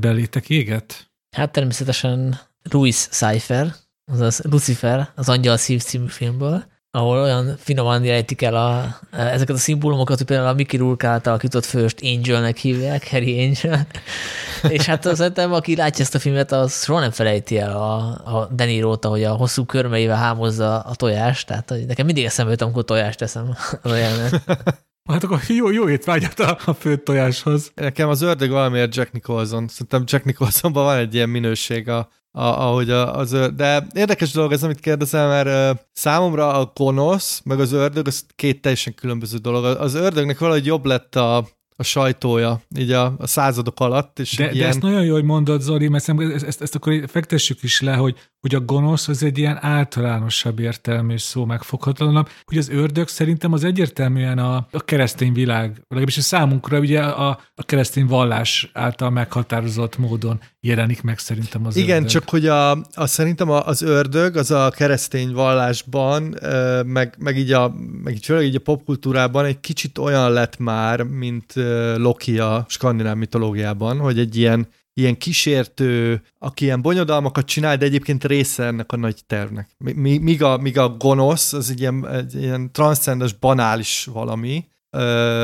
belétek éget? Hát természetesen Ruiz Cypher, azaz Lucifer, az Angyal Szív című filmből, ahol olyan finoman jejtik el a, ezeket a szimbólumokat, hogy például a Mickey Rourke által alakított főst Angelnek hívják, Harry Angel. és hát szerintem, aki látja ezt a filmet, az soha nem felejti el a, a Denirót, ahogy a hosszú körmeivel hámozza a tojást, tehát nekem mindig eszembe jut, amikor tojást teszem az jelenet. Hát akkor jó, jó étvágyat a, a főtt tojáshoz. Nekem az ördög valamiért Jack Nicholson. Szerintem Jack Nicholsonban van egy ilyen minőség a, a, ahogy a, az ördög. De érdekes dolog ez, amit kérdezel, mert uh, számomra a gonosz, meg az ördög, az két teljesen különböző dolog. Az ördögnek valahogy jobb lett a, a sajtója, így a, a századok alatt. És de, ilyen... de ezt nagyon jó, hogy mondod, Zoli, mert ezt, ezt, ezt akkor fektessük is le, hogy, hogy a gonosz az egy ilyen általánosabb értelmű szó megfoghatatlanabb, hogy az ördög szerintem az egyértelműen a, a keresztény világ, legalábbis a számunkra ugye a, a keresztény vallás által meghatározott módon jelenik meg szerintem az Igen, ördög. csak hogy a, a, szerintem az ördög az a keresztény vallásban, meg, meg így a, meg így, főleg így a popkultúrában egy kicsit olyan lett már, mint Loki a skandináv mitológiában, hogy egy ilyen, ilyen kísértő, aki ilyen bonyodalmakat csinál, de egyébként része ennek a nagy tervnek. Míg a, míg a gonosz, az egy ilyen, egy ilyen transzcendes, banális valami,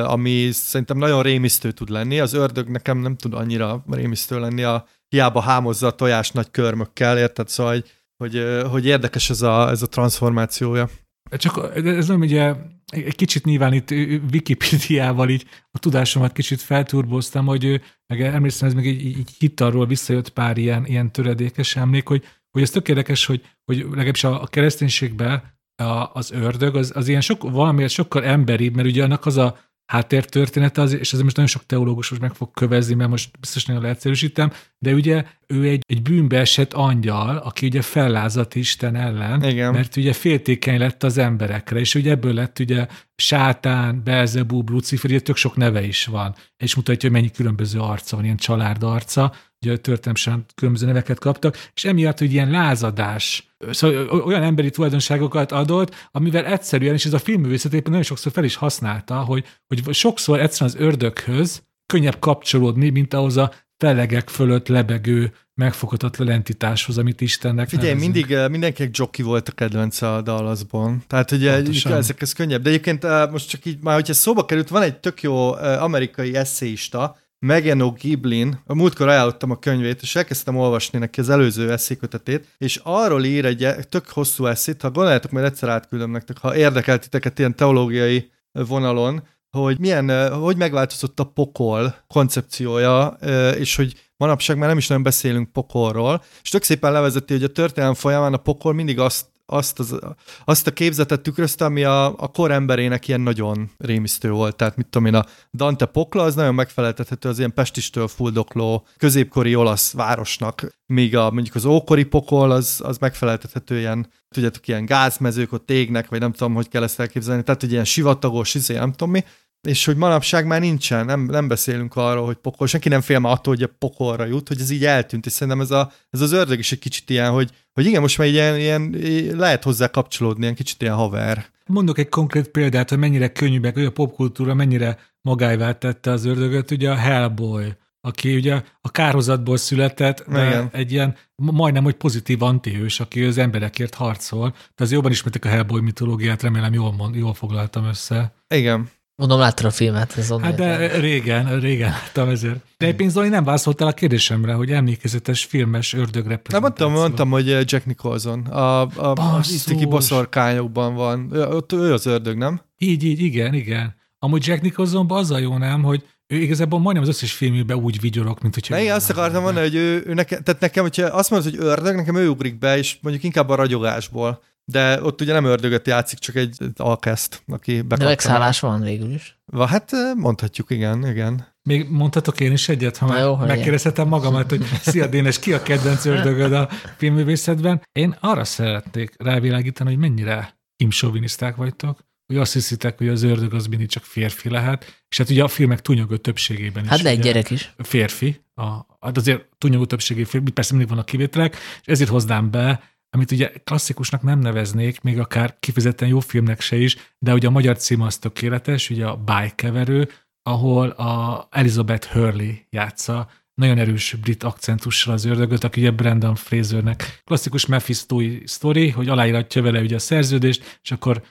ami szerintem nagyon rémisztő tud lenni. Az ördög nekem nem tud annyira rémisztő lenni, a, hiába hámozza a tojás nagy körmökkel, érted? Szóval, hogy, hogy, hogy érdekes ez a, ez a transformációja. Csak ez nem ugye egy kicsit nyilván itt Wikipédiával így a tudásomat kicsit felturboztam, hogy meg emlékszem, ez meg így, így hitarról visszajött pár ilyen, ilyen töredékes emlék, hogy, hogy ez tök érdekes, hogy, hogy legalábbis a, a kereszténységben a, az ördög, az, az ilyen sok, valamiért sokkal emberibb, mert ugye annak az a háttértörténete, az, és ez most nagyon sok teológus most meg fog kövezni, mert most biztos nagyon leegyszerűsítem, de ugye ő egy, egy bűnbe esett angyal, aki ugye fellázadt Isten ellen, Igen. mert ugye féltékeny lett az emberekre, és ugye ebből lett ugye Sátán, Belzebub, Lucifer, ugye tök sok neve is van, és mutatja, hogy mennyi különböző arca van, ilyen család arca, ugye történelmesen különböző neveket kaptak, és emiatt, hogy ilyen lázadás, szóval olyan emberi tulajdonságokat adott, amivel egyszerűen, és ez a filmművészet éppen nagyon sokszor fel is használta, hogy, hogy sokszor egyszerűen az ördöghöz könnyebb kapcsolódni, mint ahhoz a felegek fölött lebegő, megfoghatatlan entitáshoz, amit Istennek Figyelj, nevezünk. mindig mindenki Jockey volt a kedvence a Dallasban. Tehát ugye ezek ez könnyebb. De egyébként most csak így, már hogyha szóba került, van egy tök jó amerikai eszéista, Megan O'Giblin, a múltkor ajánlottam a könyvét, és elkezdtem olvasni neki az előző eszékötetét, és arról ír egy tök hosszú eszét, ha gondoljátok, majd egyszer átküldöm nektek, ha érdekel titeket ilyen teológiai vonalon, hogy milyen, hogy megváltozott a pokol koncepciója, és hogy manapság már nem is nagyon beszélünk pokolról, és tök szépen levezeti, hogy a történelem folyamán a pokol mindig azt azt, az, azt a képzetet tükrözte, ami a, a kor emberének ilyen nagyon rémisztő volt. Tehát mit tudom én, a Dante Pokla az nagyon megfeleltethető az ilyen pestistől fuldokló középkori olasz városnak, míg a, mondjuk az ókori pokol az, az megfeleltethető ilyen, tudjátok, ilyen gázmezők ott égnek, vagy nem tudom, hogy kell ezt elképzelni, tehát egy ilyen sivatagos, izé, nem tudom mi, és hogy manapság már nincsen, nem, nem beszélünk arról, hogy pokol, senki nem fél már attól, hogy a pokolra jut, hogy ez így eltűnt, és szerintem ez, a, ez az ördög is egy kicsit ilyen, hogy, hogy igen, most már ilyen, ilyen, lehet hozzá kapcsolódni, ilyen kicsit ilyen haver. Mondok egy konkrét példát, hogy mennyire könnyűbbek, hogy a popkultúra mennyire magájvá tette az ördögöt, ugye a Hellboy, aki ugye a kárhozatból született, de Igen. egy ilyen majdnem, hogy pozitív antihős, aki az emberekért harcol. De az jobban ismertek a Hellboy mitológiát, remélem jól, mond, jól foglaltam össze. Igen. Mondom, láttad a filmet. Ez hát de régen, régen láttam ezért. De éppen Zoli nem válaszoltál a kérdésemre, hogy emlékezetes filmes ördög Nem mondtam, mondtam, hogy Jack Nicholson. A, a, a Istiki boszorkányokban van. Ott ő az ördög, nem? Így, így, igen, igen. Amúgy Jack Nicholsonban az a jó nem, hogy ő igazából majdnem az összes filmében úgy vigyorok, mint hogyha... Igen, azt akartam mondani, hogy ő, ő nekem, tehát nekem, hogyha azt mondod, hogy ördög, nekem ő ugrik be, és mondjuk inkább a ragyogásból. De ott ugye nem ördögöt játszik, csak egy alkeszt, aki bekapta. De megszállás van végül is. Va, hát mondhatjuk, igen, igen. Még mondhatok én is egyet, ha jó, megkérdezhetem magamat, hogy szia Dénes, ki a kedvenc ördögöd a filmművészetben? Én arra szeretnék rávilágítani, hogy mennyire imsoviniszták vagytok, hogy azt hiszitek, hogy az ördög az mindig csak férfi lehet, és hát ugye a filmek túnyogó többségében is. Hát lehet gyerek is. Férfi, a, hát azért túnyogó többségében férfi, persze mindig vannak kivételek, és ezért hoznám be, amit ugye klasszikusnak nem neveznék, még akár kifejezetten jó filmnek se is, de ugye a magyar cím az tökéletes, ugye a Bájkeverő, ahol a Elizabeth Hurley játsza. Nagyon erős brit akcentussal az ördögöt, aki ugye Brandon Frasernek klasszikus Mephistói sztori, hogy aláíratja vele ugye a szerződést, és akkor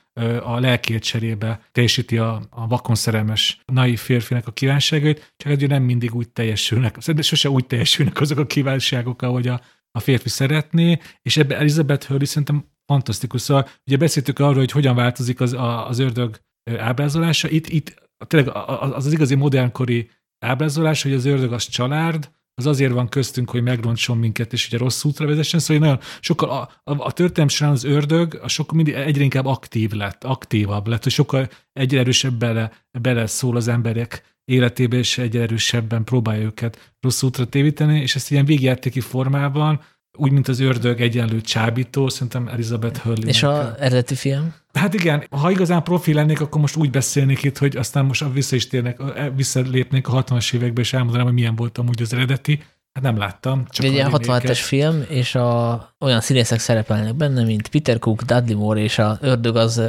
a lelkét cserébe teljesíti a, a vakon szerelmes naiv férfinek a kívánságait, csak ugye nem mindig úgy teljesülnek, sose úgy teljesülnek azok a kívánságok, ahogy a, a férfi szeretné, és ebbe Elizabeth Hurley szerintem fantasztikus. Szóval ugye beszéltük arról, hogy hogyan változik az, a, az ördög ábrázolása. Itt, itt tényleg az az igazi modernkori ábrázolás, hogy az ördög az család, az azért van köztünk, hogy megrontson minket, és ugye rossz útra vezessen, szóval nagyon sokkal a, a, a történelem során az ördög a sokkal mindig egyre inkább aktív lett, aktívabb lett, hogy sokkal egyre erősebb bele, bele szól az emberek életébe, és egyre erősebben próbálja őket rossz útra tévíteni, és ezt ilyen végjátéki formában úgy, mint az ördög egyenlő csábító, szerintem Elizabeth Hurley. És a eredeti film? Hát igen, ha igazán profi lennék, akkor most úgy beszélnék itt, hogy aztán most vissza is térnek, visszalépnék a 60-as évekbe, és elmondanám, hogy milyen volt amúgy az eredeti. Hát nem láttam. Csak egy ilyen 67-es film, és a, olyan színészek szerepelnek benne, mint Peter Cook, Dudley Moore, és a ördög az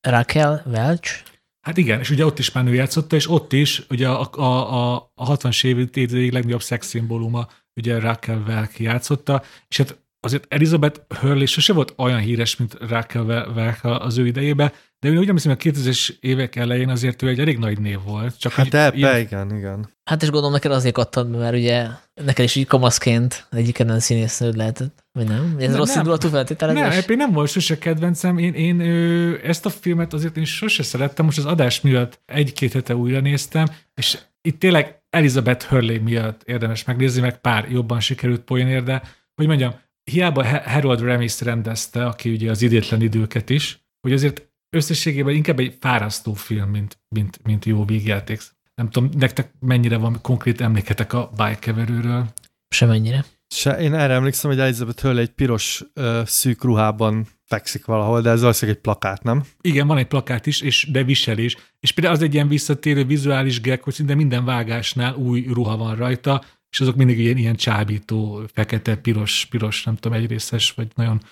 Raquel Welch. Hát igen, és ugye ott is már nő játszotta, és ott is ugye a, a, a, a 60-as évek legnagyobb szexszimbóluma ugye Raquel Welch játszotta, és hát azért Elizabeth Hurley sose volt olyan híres, mint Raquel Welch az ő idejében, de én úgy emlékszem, hogy a 2000-es évek elején azért ő egy elég nagy név volt. Csak hát de, ilyen... igen, igen. Hát és gondolom neked azért adtad, mert ugye neked is így kamaszként egyik kedvenc színésznőd lehetett, vagy nem? Ez nem, rossz indulatú feltételezés? Nem, én nem volt sose kedvencem. Én, én ő, ezt a filmet azért én sose szerettem, most az adás miatt egy-két hete újra néztem, és itt tényleg Elizabeth Hurley miatt érdemes megnézni, meg pár jobban sikerült poénért, de hogy mondjam, hiába Harold Ramis rendezte, aki ugye az idétlen időket is, hogy azért összességében inkább egy fárasztó film, mint, mint, mint jó végjáték. Nem tudom, nektek mennyire van konkrét emléketek a bájkeverőről? Semennyire. Se, én erre emlékszem, hogy Elizabeth Hurley egy piros ö, szűk ruhában fekszik valahol, de ez valószínűleg egy plakát, nem? Igen, van egy plakát is, és de viselés. És például az egy ilyen visszatérő vizuális gag, hogy szinte minden vágásnál új ruha van rajta, és azok mindig ilyen, ilyen csábító, fekete, piros, piros, nem tudom, egyrészes, vagy nagyon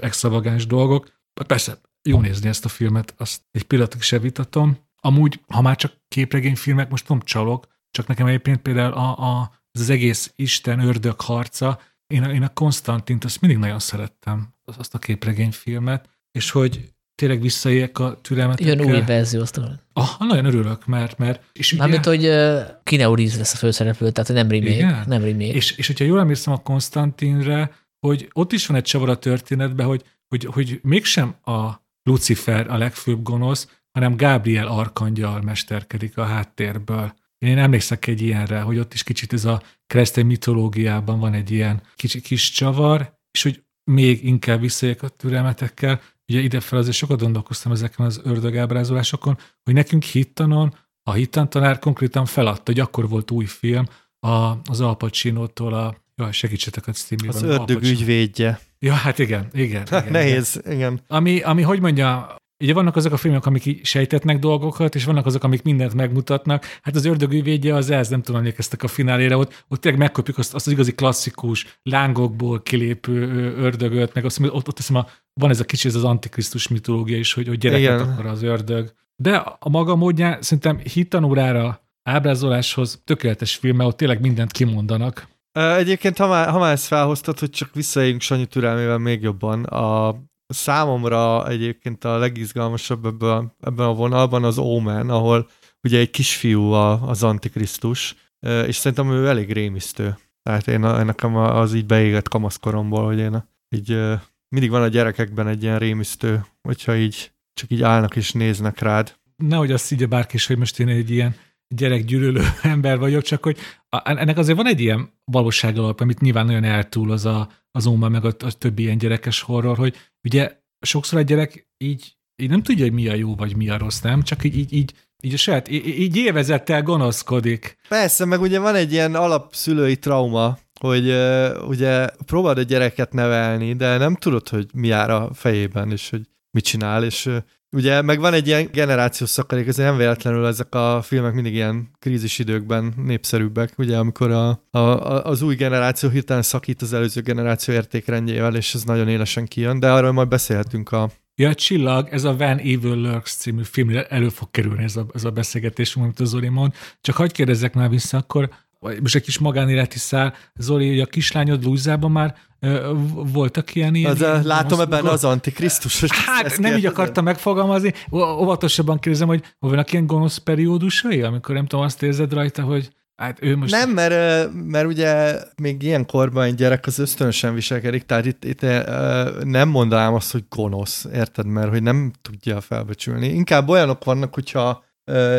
extravagáns dolgok. Persze, jó nézni ezt a filmet, azt egy pillanatig se vitatom. Amúgy, ha már csak képregényfilmek, most tudom, csalok, csak nekem egyébként például a, a, az egész Isten ördög harca, én a, én a Konstantint azt mindig nagyon szerettem, azt a képregényfilmet, és hogy tényleg visszaéljek a türelmet. Jön új verzió, azt Ah, nagyon örülök, mert... mert és Mármint, ugye, hogy uh, Keanu lesz a főszereplő, tehát nem remake. Igen? Nem remake. És, és hogyha jól emlékszem a Konstantinre, hogy ott is van egy csavar a történetben, hogy, hogy, hogy mégsem a Lucifer a legfőbb gonosz, hanem Gabriel arkangyal mesterkedik a háttérből. Én emlékszek egy ilyenre, hogy ott is kicsit ez a keresztény mitológiában van egy ilyen kicsi kis csavar, és hogy még inkább visszajöjjek a türelmetekkel, ugye ide fel azért sokat gondolkoztam ezeken az ördögábrázolásokon, hogy nekünk hittanon a hittantanár konkrétan feladta, hogy akkor volt új film, a, az Al Pacino-tól a Jaj, segítsetek a Steam-ben. Az ördög ügyvédje. Ja, hát igen, igen. igen Nehéz, igen. igen. Ami, ami, hogy mondja, ugye vannak azok a filmek, amik sejtetnek dolgokat, és vannak azok, amik mindent megmutatnak. Hát az ördögű védje az ez, nem tudom, emlékeztek a finálére, ott, ott tényleg megkapjuk azt, azt az igazi klasszikus, lángokból kilépő ördögöt, meg azt, ott, ott hiszem, a, van ez a kicsi, ez az antikrisztus mitológia is, hogy, hogy gyereket Igen. akar az ördög. De a maga módján szerintem hittanórára, ábrázoláshoz tökéletes film, mert ott tényleg mindent kimondanak. Egyébként, ha már, ha már ezt felhoztad, hogy csak visszaéljünk Sanyi türelmével még jobban, a számomra egyébként a legizgalmasabb ebben, ebben a vonalban az Omen, ahol ugye egy kisfiú a, az Antikrisztus, és szerintem ő elég rémisztő. Tehát én, a, nekem az így beégett kamaszkoromból, hogy én így mindig van a gyerekekben egy ilyen rémisztő, hogyha így csak így állnak és néznek rád. Nehogy azt így bárki is, hogy most én egy ilyen gyerekgyűlölő ember vagyok, csak hogy ennek azért van egy ilyen valóság alap, amit nyilván nagyon eltúl az a, az Oma, meg a, a többi ilyen gyerekes horror, hogy ugye sokszor egy gyerek így, így nem tudja, hogy mi a jó, vagy mi a rossz, nem? Csak így, így, így így a saját, így, így évezettel gonoszkodik. Persze, meg ugye van egy ilyen alapszülői trauma, hogy uh, ugye próbáld a gyereket nevelni, de nem tudod, hogy mi jár a fejében, és hogy mit csinál, és uh, Ugye meg van egy ilyen generációs szakadék, ezért nem véletlenül ezek a filmek mindig ilyen krízis időkben népszerűbbek, ugye amikor a, a, az új generáció hirtelen szakít az előző generáció értékrendjével, és ez nagyon élesen kijön, de arról majd beszélhetünk a Ja, Csillag, ez a Van Evil Lurks című film, elő fog kerülni ez a, ez a beszélgetés, amit a Zoli mond. Csak hagyd kérdezzek már vissza, akkor most egy kis magánéleti szál, Zoli, hogy a kislányod Lúzában már voltak ilyen ilyen... Az, ilyen látom ebben az antikrisztus. Hát nem így akartam megfogalmazni. Óvatosabban kérdezem, hogy vannak ilyen gonosz periódusai, amikor nem tudom, azt érzed rajta, hogy Hát ő most... Nem, mert, mert ugye még ilyen korban egy gyerek az ösztönösen viselkedik, tehát itt, itt nem mondanám azt, hogy gonosz, érted? Mert hogy nem tudja felbecsülni. Inkább olyanok vannak, hogyha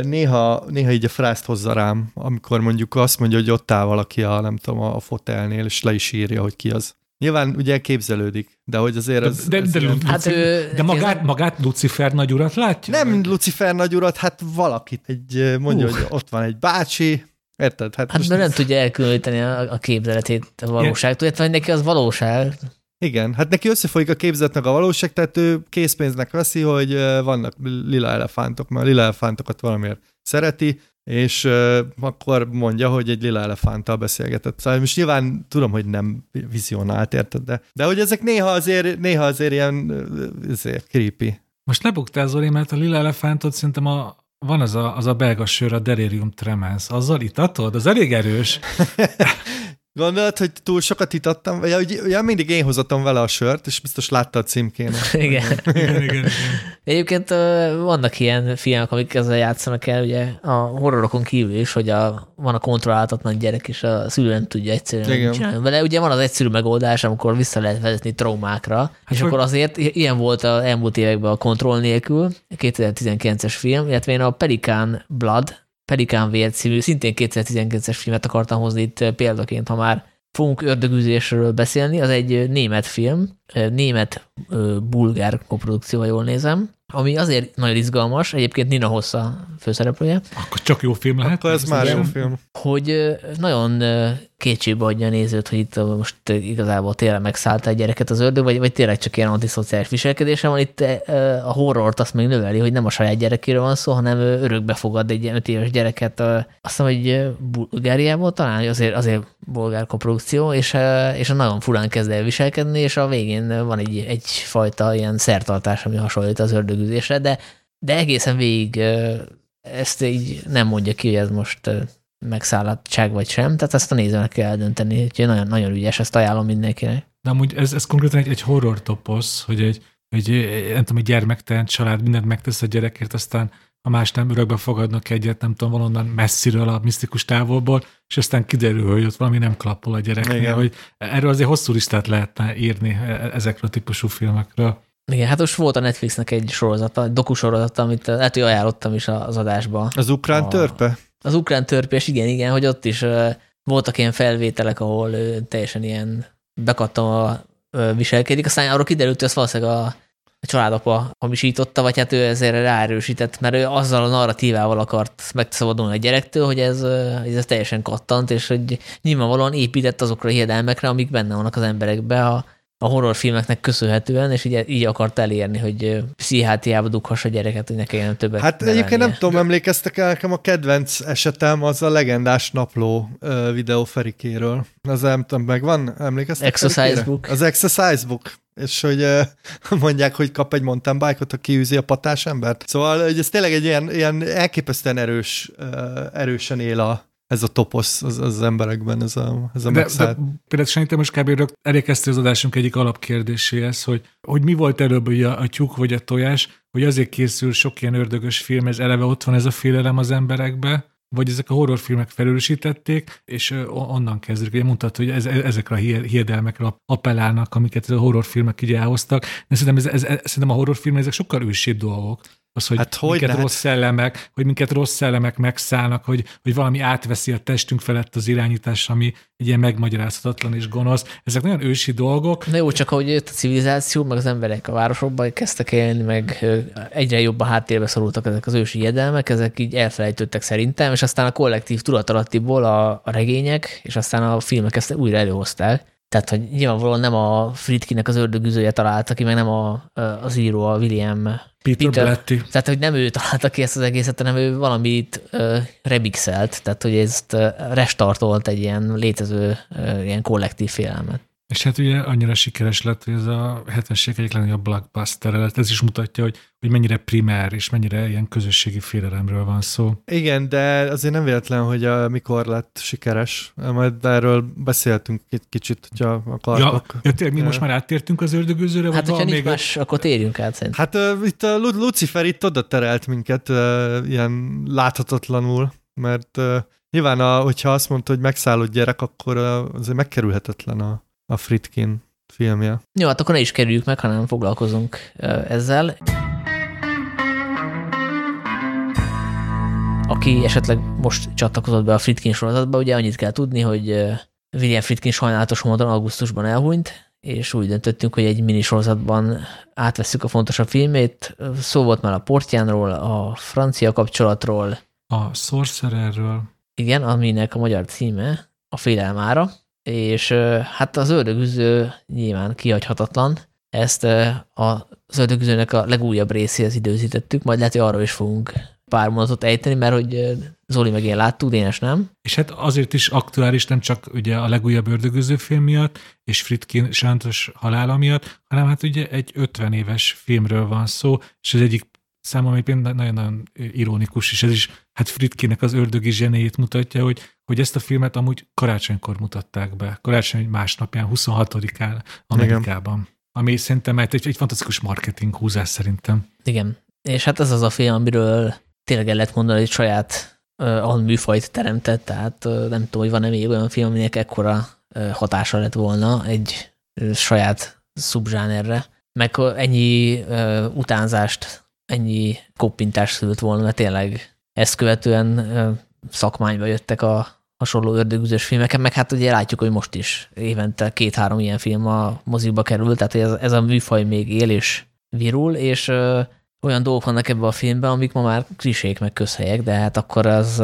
néha, néha így a frászt hozza rám, amikor mondjuk azt mondja, hogy ott áll valaki a, nem tudom, a fotelnél, és le is írja, hogy ki az. Nyilván ugye képzelődik, de hogy azért az... De, de, de, ilyen... hát ő, de magát, magát Lucifer nagyurat látja? Nem mind Lucifer nagyurat, hát valakit. Egy, mondja, uh. hogy ott van egy bácsi, Érted? Hát, hát nem tudja elkülöníteni a, a képzeletét a valóságtól, illetve neki az valóság. Igen, hát neki összefolyik a képzetnek a valóság, tehát ő készpénznek veszi, hogy vannak lila elefántok, mert lila elefántokat valamiért szereti, és uh, akkor mondja, hogy egy lila elefánttal beszélgetett. Szóval most nyilván tudom, hogy nem vizionált, érted, de, de hogy ezek néha azért, néha azért ilyen azért creepy. Most lebuktál, Zoli, mert a lila elefántot szerintem a, van az a, az a belga sör, a Delirium Tremens. Azzal itatod? Az elég erős. Gondolod, hogy túl sokat itattam? Ja, ugye, ja, mindig én hozottam vele a sört, és biztos látta a címkén. igen. igen, igen, igen. Egyébként vannak ilyen filmek, amik ezzel játszanak el, ugye a horrorokon kívül is, hogy a, van a kontrolláltatlan gyerek, és a szülő nem tudja egyszerűen igen. csinálni vele. Ugye van az egyszerű megoldás, amikor vissza lehet vezetni traumákra, hát és akkor azért ilyen volt az elmúlt években a kontroll nélkül, 2019-es film, illetve én a Pelican Blood Pelikán vér című, szintén 2019-es filmet akartam hozni itt példaként, ha már fogunk ördögüzésről beszélni, az egy német film, német-bulgár koprodukció, jól nézem, ami azért nagyon izgalmas, egyébként Nina Hossa főszereplője. Akkor csak jó film lehet. Akkor ez már jó film. Hogy nagyon kétségbe adja a nézőt, hogy itt most igazából tényleg megszállta egy gyereket az ördög, vagy, vagy tényleg csak ilyen antiszociális viselkedése van. Itt a horrort azt még növeli, hogy nem a saját gyerekéről van szó, hanem örökbe fogad egy öt éves gyereket. Azt hiszem, hogy Bulgáriából talán, azért, azért bolgár koprodukció, és, és a nagyon furán kezd el viselkedni, és a végén van egy, egyfajta ilyen szertartás, ami hasonlít az ördögüzésre, de, de egészen végig ezt így nem mondja ki, hogy ez most megszállatság vagy sem, tehát ezt a nézőnek kell eldönteni, úgyhogy nagyon, nagyon ügyes, ezt ajánlom mindenkinek. De amúgy ez, ez konkrétan egy, egy horror toposz, hogy egy, egy, nem tudom, egy gyermektelen család mindent megtesz a gyerekért, aztán a más nem örökbe fogadnak egyet, nem tudom, valonnan messziről a misztikus távolból, és aztán kiderül, hogy ott valami nem klappol a gyereknél, Igen. hogy erről azért hosszú listát lehetne írni e, e, ezekről a típusú filmekről. Igen, hát most volt a Netflixnek egy sorozata, egy dokusorozata, amit lehet, hogy ajánlottam is az adásba. Az ukrán a, törpe? Az ukrán törpés, igen, igen, hogy ott is uh, voltak ilyen felvételek, ahol uh, teljesen ilyen bekattam uh, viselkedik, aztán arról kiderült, hogy ezt valószínűleg a a családapa hamisította, vagy hát ő ezért ráerősített, mert ő azzal a narratívával akart megszabadulni a gyerektől, hogy ez, ez teljesen kattant, és hogy nyilvánvalóan épített azokra a hiedelmekre, amik benne vannak az emberekbe a, a horrorfilmeknek köszönhetően, és így, így akart elérni, hogy pszichiátriába dughass a gyereket, hogy ne kelljen többet Hát egyébként nem tudom, emlékeztek el, nekem a kedvenc esetem az a legendás napló videó Ferikéről. Az nem tudom, megvan? Emlékeztek Exercise book. Az exercise book és hogy mondják, hogy kap egy mountain bike-ot, aki űzi a patás embert. Szóval hogy ez tényleg egy ilyen, ilyen elképesztően erős, erősen él a, ez a toposz az, az emberekben, ez a, ez a de, de például szerintem most kb. elérkeztél az adásunk egyik alapkérdéséhez, hogy, hogy mi volt előbb a, a tyúk vagy a tojás, hogy azért készül sok ilyen ördögös film, ez eleve ott van ez a félelem az emberekbe, vagy ezek a horrorfilmek felősítették, és onnan kezdődik. Ugye mondtad, hogy ez, ezekre a hiedelmekre appellálnak, amiket a horrorfilmek így elhoztak, de szerintem, ez, ez, ez, szerintem a horrorfilmek ezek sokkal ősibb dolgok. Az, hogy, hát hogy minket rossz szellemek, hogy minket rossz szellemek megszállnak, hogy, hogy valami átveszi a testünk felett az irányítás, ami egy ilyen megmagyarázhatatlan és gonosz. Ezek nagyon ősi dolgok. Na jó, csak ahogy jött a civilizáció, meg az emberek a városokban kezdtek élni, meg egyre jobb a háttérbe szorultak ezek az ősi jedelmek, ezek így elfelejtődtek szerintem, és aztán a kollektív tudatalattiból a, a regények, és aztán a filmek ezt újra előhozták. Tehát, hogy nyilvánvalóan nem a Fritkinek az ördögüzője találta ki, meg nem a, az író, a William Peter, Peter Blatty. Tehát, hogy nem ő találta ki ezt az egészet, hanem ő valamit uh, remixelt, tehát, hogy ezt restartolt egy ilyen létező uh, ilyen kollektív félelmet. És hát ugye annyira sikeres lett, hogy ez a 70-es egyik legnagyobb blockbuster lett. Ez is mutatja, hogy, hogy mennyire primár és mennyire ilyen közösségi félelemről van szó. Igen, de azért nem véletlen, hogy a, mikor lett sikeres. Majd erről beszéltünk egy kicsit, hogyha akartok. Ja, ja tényleg mi most már áttértünk az ördögőzőre? Hát, hogyha nincs más, a... akkor térjünk át szerintem. Hát uh, itt a Lucifer itt oda terelt minket uh, ilyen láthatatlanul, mert uh, nyilván, a, hogyha azt mondta, hogy megszállott gyerek, akkor uh, azért megkerülhetetlen a a Fritkin filmje. Jó, hát akkor ne is kerüljük meg, hanem foglalkozunk ezzel. Aki esetleg most csatlakozott be a Fritkin sorozatba, ugye annyit kell tudni, hogy William Fritkin sajnálatos módon augusztusban elhunyt, és úgy döntöttünk, hogy egy minisorozatban átveszük a fontosabb filmét. Szó volt már a Portjánról, a francia kapcsolatról. A Sorcererről. Igen, aminek a magyar címe a Félelmára és hát az ördögüző nyilván kihagyhatatlan. Ezt az ördögüzőnek a legújabb részéhez időzítettük, majd lehet, hogy arról is fogunk pár mondatot ejteni, mert hogy Zoli meg én láttuk, Dénes nem. És hát azért is aktuális nem csak ugye a legújabb ördögöző film miatt, és Fritkin sántos halála miatt, hanem hát ugye egy 50 éves filmről van szó, és az egyik számomra például nagyon-nagyon ironikus, és ez is hát Fritkinek az ördögi zsenéjét mutatja, hogy, hogy ezt a filmet amúgy karácsonykor mutatták be, karácsony másnapján, 26-án Amerikában. Igen. Ami szerintem egy, egy fantasztikus marketing húzás szerintem. Igen, és hát ez az a film, amiről tényleg el lehet mondani, hogy saját uh, műfajt teremtett, tehát uh, nem tudom, hogy van-e még olyan film, aminek ekkora uh, hatása lett volna egy uh, saját szubzsánerre, meg ennyi uh, utánzást ennyi koppintást szült volna, mert tényleg ezt követően szakmányba jöttek a hasonló ördögüzös filmeken, meg hát ugye látjuk, hogy most is évente két-három ilyen film a mozikba kerül, tehát ez, ez a műfaj még él és virul, és olyan dolgok vannak ebben a filmben, amik ma már klisék meg közhelyek, de hát akkor az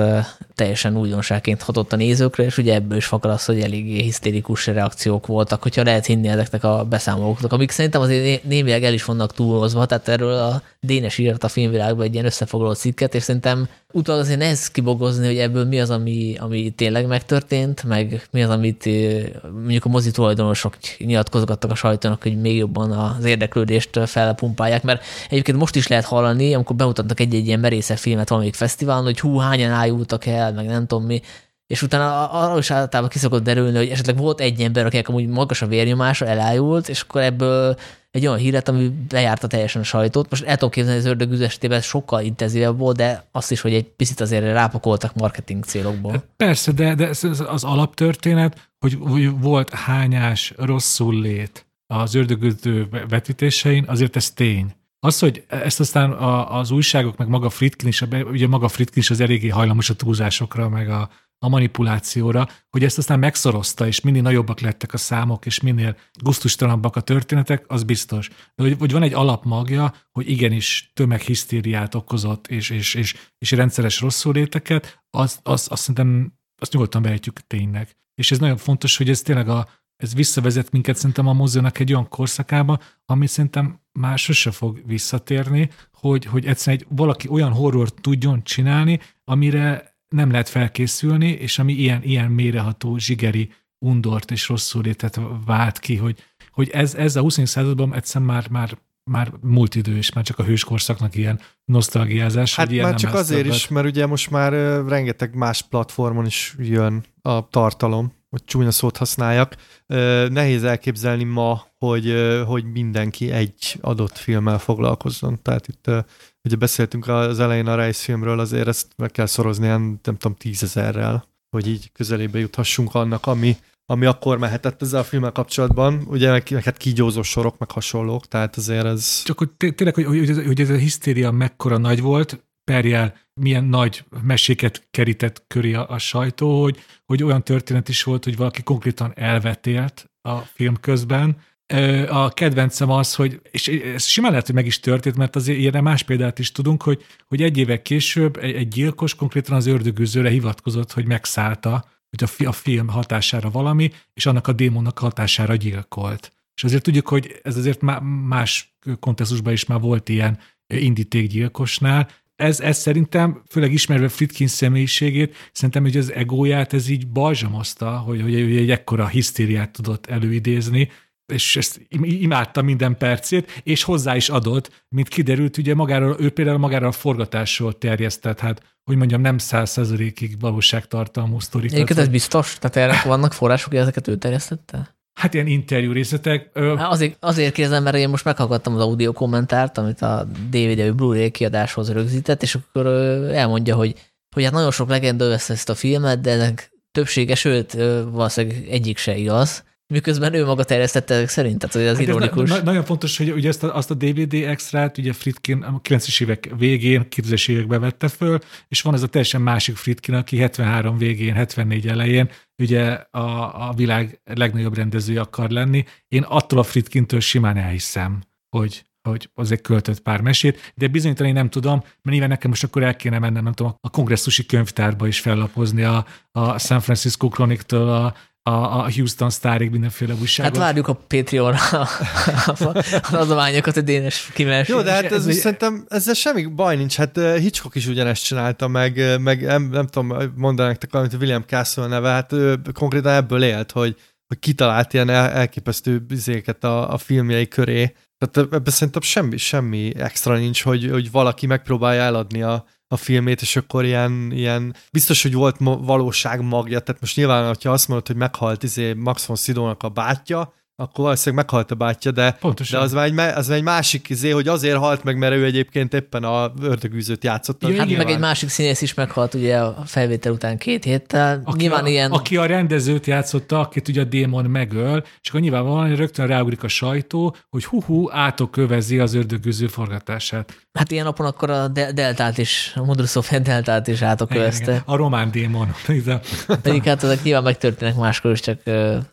teljesen újdonságként hatott a nézőkre, és ugye ebből is fakad az, hogy eléggé hisztérikus reakciók voltak, hogyha lehet hinni ezeknek a beszámolóknak, amik szerintem azért némileg el is vannak túlhozva, tehát erről a Dénes írt a filmvilágban egy ilyen összefoglaló cikket, és szerintem utal azért nehéz kibogozni, hogy ebből mi az, ami, ami tényleg megtörtént, meg mi az, amit mondjuk a mozi tulajdonosok nyilatkozgattak a sajtónak, hogy még jobban az érdeklődést felpumpálják, mert egyébként most is lehet hallani, amikor bemutatnak egy-egy ilyen merészebb filmet valamelyik fesztiválon, hogy hú, hányan ájultak el, meg nem tudom mi, és utána arról is általában kiszokott derülni, hogy esetleg volt egy ember, akinek amúgy magas a vérnyomása, elájult, és akkor ebből egy olyan híret, ami lejárta teljesen a sajtót. Most el tudom képzelni, az ördög esetében sokkal intenzívebb volt, de azt is, hogy egy picit azért rápakoltak marketing célokból. Hát persze, de, de az alaptörténet, hogy, volt hányás, rosszul lét az ördögüző vetítésein, azért ez tény. Az, hogy ezt aztán az újságok, meg maga Fritkin is, ugye maga Fritkin is az eléggé hajlamos a túlzásokra, meg a, a manipulációra, hogy ezt aztán megszorozta, és minél nagyobbak lettek a számok, és minél guztustalanabbak a történetek, az biztos. De hogy, hogy van egy alapmagja, hogy igenis tömeghisztériát okozott, és, és, és, és rendszeres rosszulléteket, az, az, azt szerintem azt nyugodtan behetjük tényleg. És ez nagyon fontos, hogy ez tényleg a, ez visszavezet minket szerintem a moziónak egy olyan korszakába, ami szerintem már sose fog visszatérni, hogy, hogy egyszerűen egy, valaki olyan horror tudjon csinálni, amire nem lehet felkészülni, és ami ilyen, ilyen méreható, zsigeri undort és rosszul vált ki, hogy, hogy ez, ez a 20. században egyszerűen már, már már múlt idő, és már csak a hőskorszaknak ilyen nosztalgiázás. Hát ilyen már csak azért többet. is, mert ugye most már rengeteg más platformon is jön a tartalom, hogy csúnya szót használjak. Nehéz elképzelni ma, hogy, hogy mindenki egy adott filmmel foglalkozzon. Tehát itt ugye beszéltünk az elején a Rice filmről, azért ezt meg kell szorozni, nem tudom, tízezerrel, hogy így közelébe juthassunk annak, ami, ami akkor mehetett ezzel a filmmel kapcsolatban, ugye meg, meg hát kígyózó sorok, meg hasonlók, tehát azért ez... Csak hogy tényleg, hogy, hogy, hogy ez a hisztéria mekkora nagy volt, perjel milyen nagy meséket kerített köré a, a sajtó, hogy, hogy olyan történet is volt, hogy valaki konkrétan elvetélt a film közben. A kedvencem az, hogy, és ez simán lehet, hogy meg is történt, mert azért ilyen más példát is tudunk, hogy, hogy egy évek később egy, egy gyilkos konkrétan az ördögűzőre hivatkozott, hogy megszállta hogy a, a film hatására valami, és annak a démonnak hatására gyilkolt. És azért tudjuk, hogy ez azért más kontextusban is már volt ilyen indítékgyilkosnál. Ez, ez szerintem, főleg ismerve Fritkin személyiségét, szerintem, hogy az egóját ez így balzsamozta, hogy, hogy, egy ekkora hisztériát tudott előidézni, és ezt imádta minden percét, és hozzá is adott, mint kiderült, ugye magáról, ő például magáról a forgatásról terjesztett, hát hogy mondjam, nem százszerzalékig valóságtartalmú sztorikat. Egyébként ez biztos? Tehát erre vannak források, hogy ezeket ő terjesztette? Hát ilyen interjú részletek. Hát azért, azért kérdezem, mert én most meghallgattam az audio kommentárt, amit a DVD vagy Blu-ray kiadáshoz rögzített, és akkor elmondja, hogy, hogy hát nagyon sok legenda vesz ezt a filmet, de ezek többsége, sőt, valószínűleg egyik se igaz Miközben ő maga terjesztette szerint, tehát hogy az hát ironikus. Na, na, nagyon fontos, hogy ugye ezt a, azt a DVD extrát ugye Fritkin a 90-es évek végén, 2000-es években vette föl, és van ez a teljesen másik Fritkin, aki 73 végén, 74 elején ugye a, a világ legnagyobb rendezője akar lenni. Én attól a Fritkintől simán elhiszem, hogy, hogy azért költött pár mesét, de bizonyítani nem tudom, mert nyilván nekem most akkor el kéne mennem, nem tudom, a kongresszusi könyvtárba is fellapozni a, a San Francisco Chronicle-től a a, a Houston Sztárig mindenféle újságot. Hát várjuk a Patreon az adományokat, a Dénes kimelső. Jó, de hát ez, ez szerintem ezzel semmi baj nincs. Hát Hitchcock is ugyanezt csinálta, meg, meg nem, nem tudom mondani nektek valamit, William Castle neve, hát ő konkrétan ebből élt, hogy, hogy kitalált ilyen el, elképesztő bizéket a, a filmjei köré. Tehát ebben szerintem semmi, semmi extra nincs, hogy, hogy valaki megpróbálja eladni a, a filmét, és akkor ilyen, ilyen biztos, hogy volt valóság magja, tehát most nyilván, ha azt mondod, hogy meghalt izé Max von Sidónak a bátyja, akkor valószínűleg meghalt a bátyja, de, de az, már egy, az már egy másik izé, hogy azért halt meg, mert ő egyébként éppen a ördögűzőt játszott. Hát meg egy másik színész is meghalt ugye a felvétel után két héttel. Aki, nyilván a, ilyen... aki a rendezőt játszotta, akit ugye a démon megöl, és akkor nyilvánvalóan rögtön ráugrik a sajtó, hogy hú-hú, átokövezi az ördögűző forgatását. Hát ilyen napon akkor a de- deltát is, a Modrusov deltát is átokövezte. A román démon. Pedig hát ezek nyilván megtörténnek máskor is, csak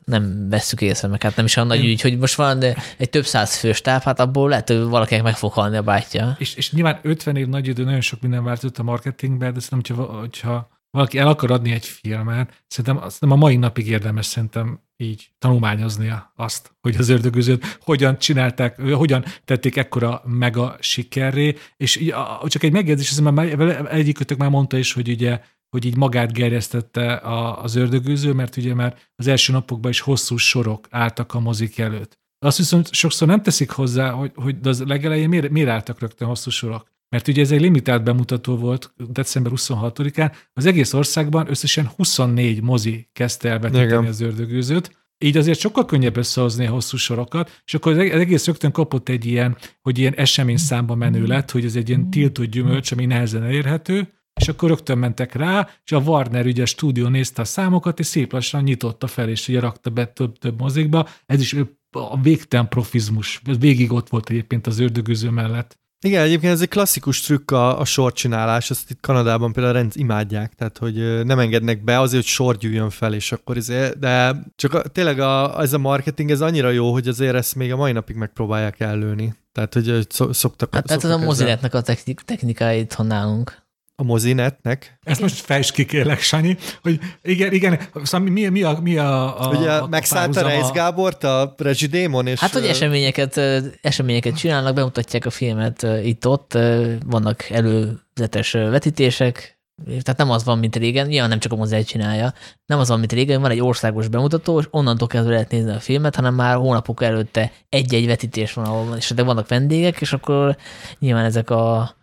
nem vesszük észre, meg hát nem is a nagy ügy, hogy most van egy több száz fős táv, hát abból lehet, hogy valakinek meg fog halni a bátyja. És, és nyilván 50 év nagy idő, nagyon sok minden változott a marketingben, de szerintem, hogyha, hogyha valaki el akar adni egy filmet, szerintem, szerintem a mai napig érdemes szerintem így tanulmányoznia azt, hogy az ördögözőt hogyan csinálták, hogyan tették ekkora mega sikerré, és így, csak egy megjegyzés, már egyikőtök már mondta is, hogy ugye hogy így magát gerjesztette az ördögűző, mert ugye már az első napokban is hosszú sorok álltak a mozik előtt. Azt viszont sokszor nem teszik hozzá, hogy, hogy de az legelején miért, miért álltak rögtön hosszú sorok? Mert ugye ez egy limitált bemutató volt december 26-án, az egész országban összesen 24 mozi kezdte el vetíteni az ördögűzőt, így azért sokkal könnyebb összehozni a hosszú sorokat, és akkor az egész rögtön kapott egy ilyen, hogy ilyen esemény számba menő lett, hogy ez egy ilyen tiltott gyümölcs, ami nehezen elérhető, és akkor rögtön mentek rá, és a Warner ugye a stúdió nézte a számokat, és szép lassan nyitotta fel, és ugye rakta be több-több mozikba. Ez is a végtelen profizmus. Ez végig ott volt egyébként az ördögűző mellett. Igen, egyébként ez egy klasszikus trükk a, a sorcsinálás, azt itt Kanadában például rend imádják, tehát hogy nem engednek be azért, hogy sor gyűjjön fel, és akkor azért, de csak a, tényleg a, ez a marketing, ez annyira jó, hogy azért ezt még a mai napig megpróbálják előni. Tehát, hogy szoktak... Hát, tehát ez a moziletnek a technik, technikáit, ha nálunk. A mozinetnek. Ezt most fejtsd ki, kérlek, Sanyi, hogy igen, igen, szóval mi, mi a, mi a, a Ugye a, megszállta Reis Gábort a Rezsidémon, és... Hát, hogy eseményeket, eseményeket csinálnak, bemutatják a filmet itt-ott, vannak előzetes vetítések, tehát nem az van, mint régen, ja, nem csak a mozaik csinálja, nem az van, mint régen, van egy országos bemutató, és onnantól kezdve lehet nézni a filmet, hanem már hónapok előtte egy-egy vetítés van, ahol és de vannak vendégek, és akkor nyilván ezek a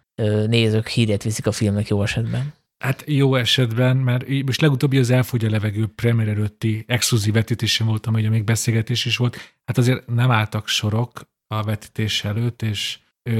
nézők hírét viszik a filmek jó esetben. Hát jó esetben, mert most legutóbbi az Elfogy a levegő premier előtti exkluzív vetítésen voltam, hogy még beszélgetés is volt. Hát azért nem álltak sorok a vetítés előtt, és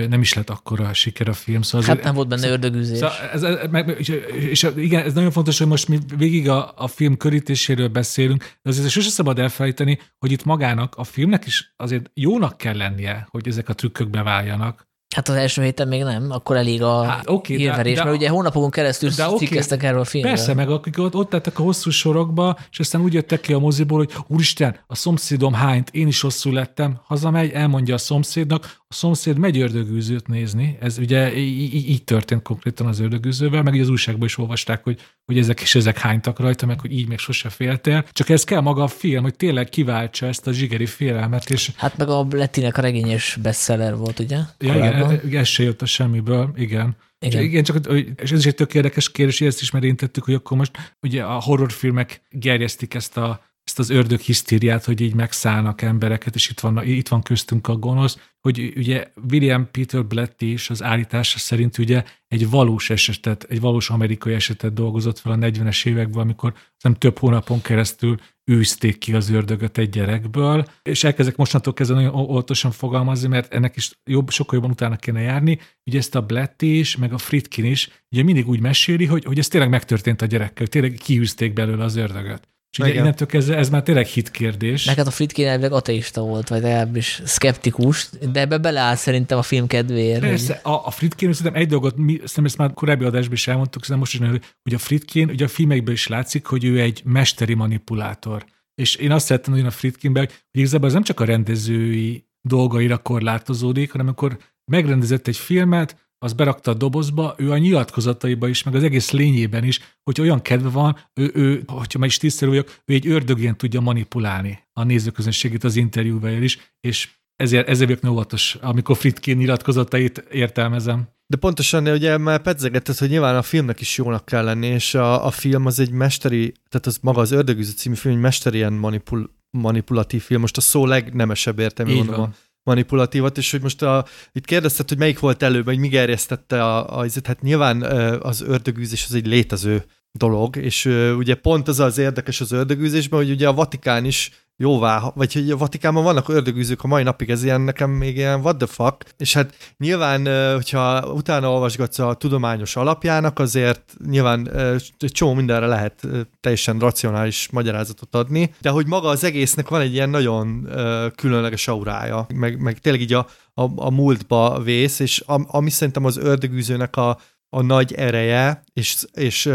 nem is lett akkora a siker a film. Szóval hát nem volt benne szóval, ördögűzés. Szóval ez, ez, meg, és, és, igen, ez nagyon fontos, hogy most mi végig a, a film körítéséről beszélünk, de azért sose szabad elfelejteni, hogy itt magának, a filmnek is azért jónak kell lennie, hogy ezek a trükkök beváljanak. Hát az első héten még nem, akkor elég a hát, okay, hírverés, de, de, mert ugye hónapokon keresztül de cikkeztek okay, erről a filmről. Persze, meg akik ott, ott tettek a hosszú sorokba, és aztán úgy jöttek ki a moziból, hogy úristen, a szomszédom hányt, én is hosszú lettem, hazamegy, elmondja a szomszédnak, a szomszéd megy ördögűzőt nézni, ez ugye így, így történt konkrétan az ördögűzővel, meg az újságban is olvasták, hogy, hogy ezek is ezek hánytak rajta, meg hogy így még sose féltél. Csak ez kell maga a film, hogy tényleg kiváltsa ezt a zsigeri félelmet. És... Hát meg a Lettinek a regényes bestseller volt, ugye? Ja, igen, ez se jött a semmiből, igen. Igen. igen, csak és ez is egy tök érdekes kérdés, ezt is érintettük, hogy akkor most ugye a horrorfilmek gerjesztik ezt a ezt az ördög hisztériát, hogy így megszállnak embereket, és itt van, itt van köztünk a gonosz, hogy ugye William Peter Blatty is az állítása szerint ugye egy valós esetet, egy valós amerikai esetet dolgozott fel a 40-es években, amikor nem több hónapon keresztül űzték ki az ördögöt egy gyerekből, és elkezdek mostantól kezdve nagyon óvatosan fogalmazni, mert ennek is jobb, sokkal jobban utána kéne járni. Ugye ezt a Blatty is, meg a Fritkin is, ugye mindig úgy meséli, hogy, hogy ez tényleg megtörtént a gyerekkel, tényleg kiűzték belőle az ördögöt. És ugye innentől kezdve ez már tényleg hit kérdés. Neked a Fritkin elvileg ateista volt, vagy legalábbis szkeptikus, de ebbe beleáll szerintem a film kedvéért. Persze, hogy... a, a Fritkin szerintem egy dolgot, mi, szerintem ezt már korábbi adásban is elmondtuk, szerintem most is, hogy a Fritkin, ugye a filmekben is látszik, hogy ő egy mesteri manipulátor. És én azt szerettem hogy a Fritkinben, hogy igazából ez nem csak a rendezői dolgaira korlátozódik, hanem amikor megrendezett egy filmet, az berakta a dobozba, ő a nyilatkozataiba is, meg az egész lényében is, hogy olyan kedve van, ő, ő hogyha meg is tisztelő vagyok, ő egy ördögén tudja manipulálni a nézőközönségét az interjúval is, és ezért, ezért vagyok óvatos, amikor Fritkin nyilatkozatait értelmezem. De pontosan, ugye már pedzegetett, hogy nyilván a filmnek is jónak kell lenni, és a, a film az egy mesteri, tehát az maga az Ördögűző című film egy mesterien manipul, manipulatív film, most a szó legnemesebb értelmű mondom a manipulatívat, és hogy most a, itt kérdezted, hogy melyik volt előbb, vagy mi gerjesztette a, a, hát nyilván az ördögűzés az egy létező dolog, és ugye pont az az érdekes az ördögűzésben, hogy ugye a Vatikán is jóvá, vagy a Vatikánban vannak ördögűzők a mai napig, ez ilyen nekem még ilyen what the fuck, és hát nyilván, hogyha utána olvasgatsz a tudományos alapjának, azért nyilván csomó mindenre lehet teljesen racionális magyarázatot adni, de hogy maga az egésznek van egy ilyen nagyon különleges aurája, meg, meg tényleg így a, a, a múltba vész, és ami szerintem az ördögűzőnek a a nagy ereje, és, és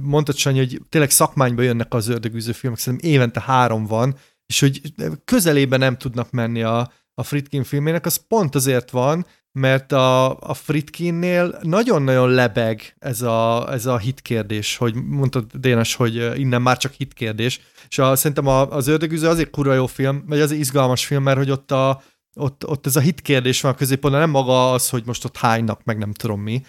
mondtad Sanyi, hogy tényleg szakmányba jönnek az ördögűző filmek, szerintem évente három van, és hogy közelében nem tudnak menni a, a Fritkin filmének, az pont azért van, mert a, a Fritkinnél nagyon-nagyon lebeg ez a, ez a hitkérdés, hogy mondtad Dénes, hogy innen már csak hitkérdés, és a, szerintem a, az Ördögűző azért kurva jó film, vagy azért izgalmas film, mert hogy ott, a, ott, ott ez a hitkérdés van a középpontban, nem maga az, hogy most ott hánynak, meg nem tudom mi,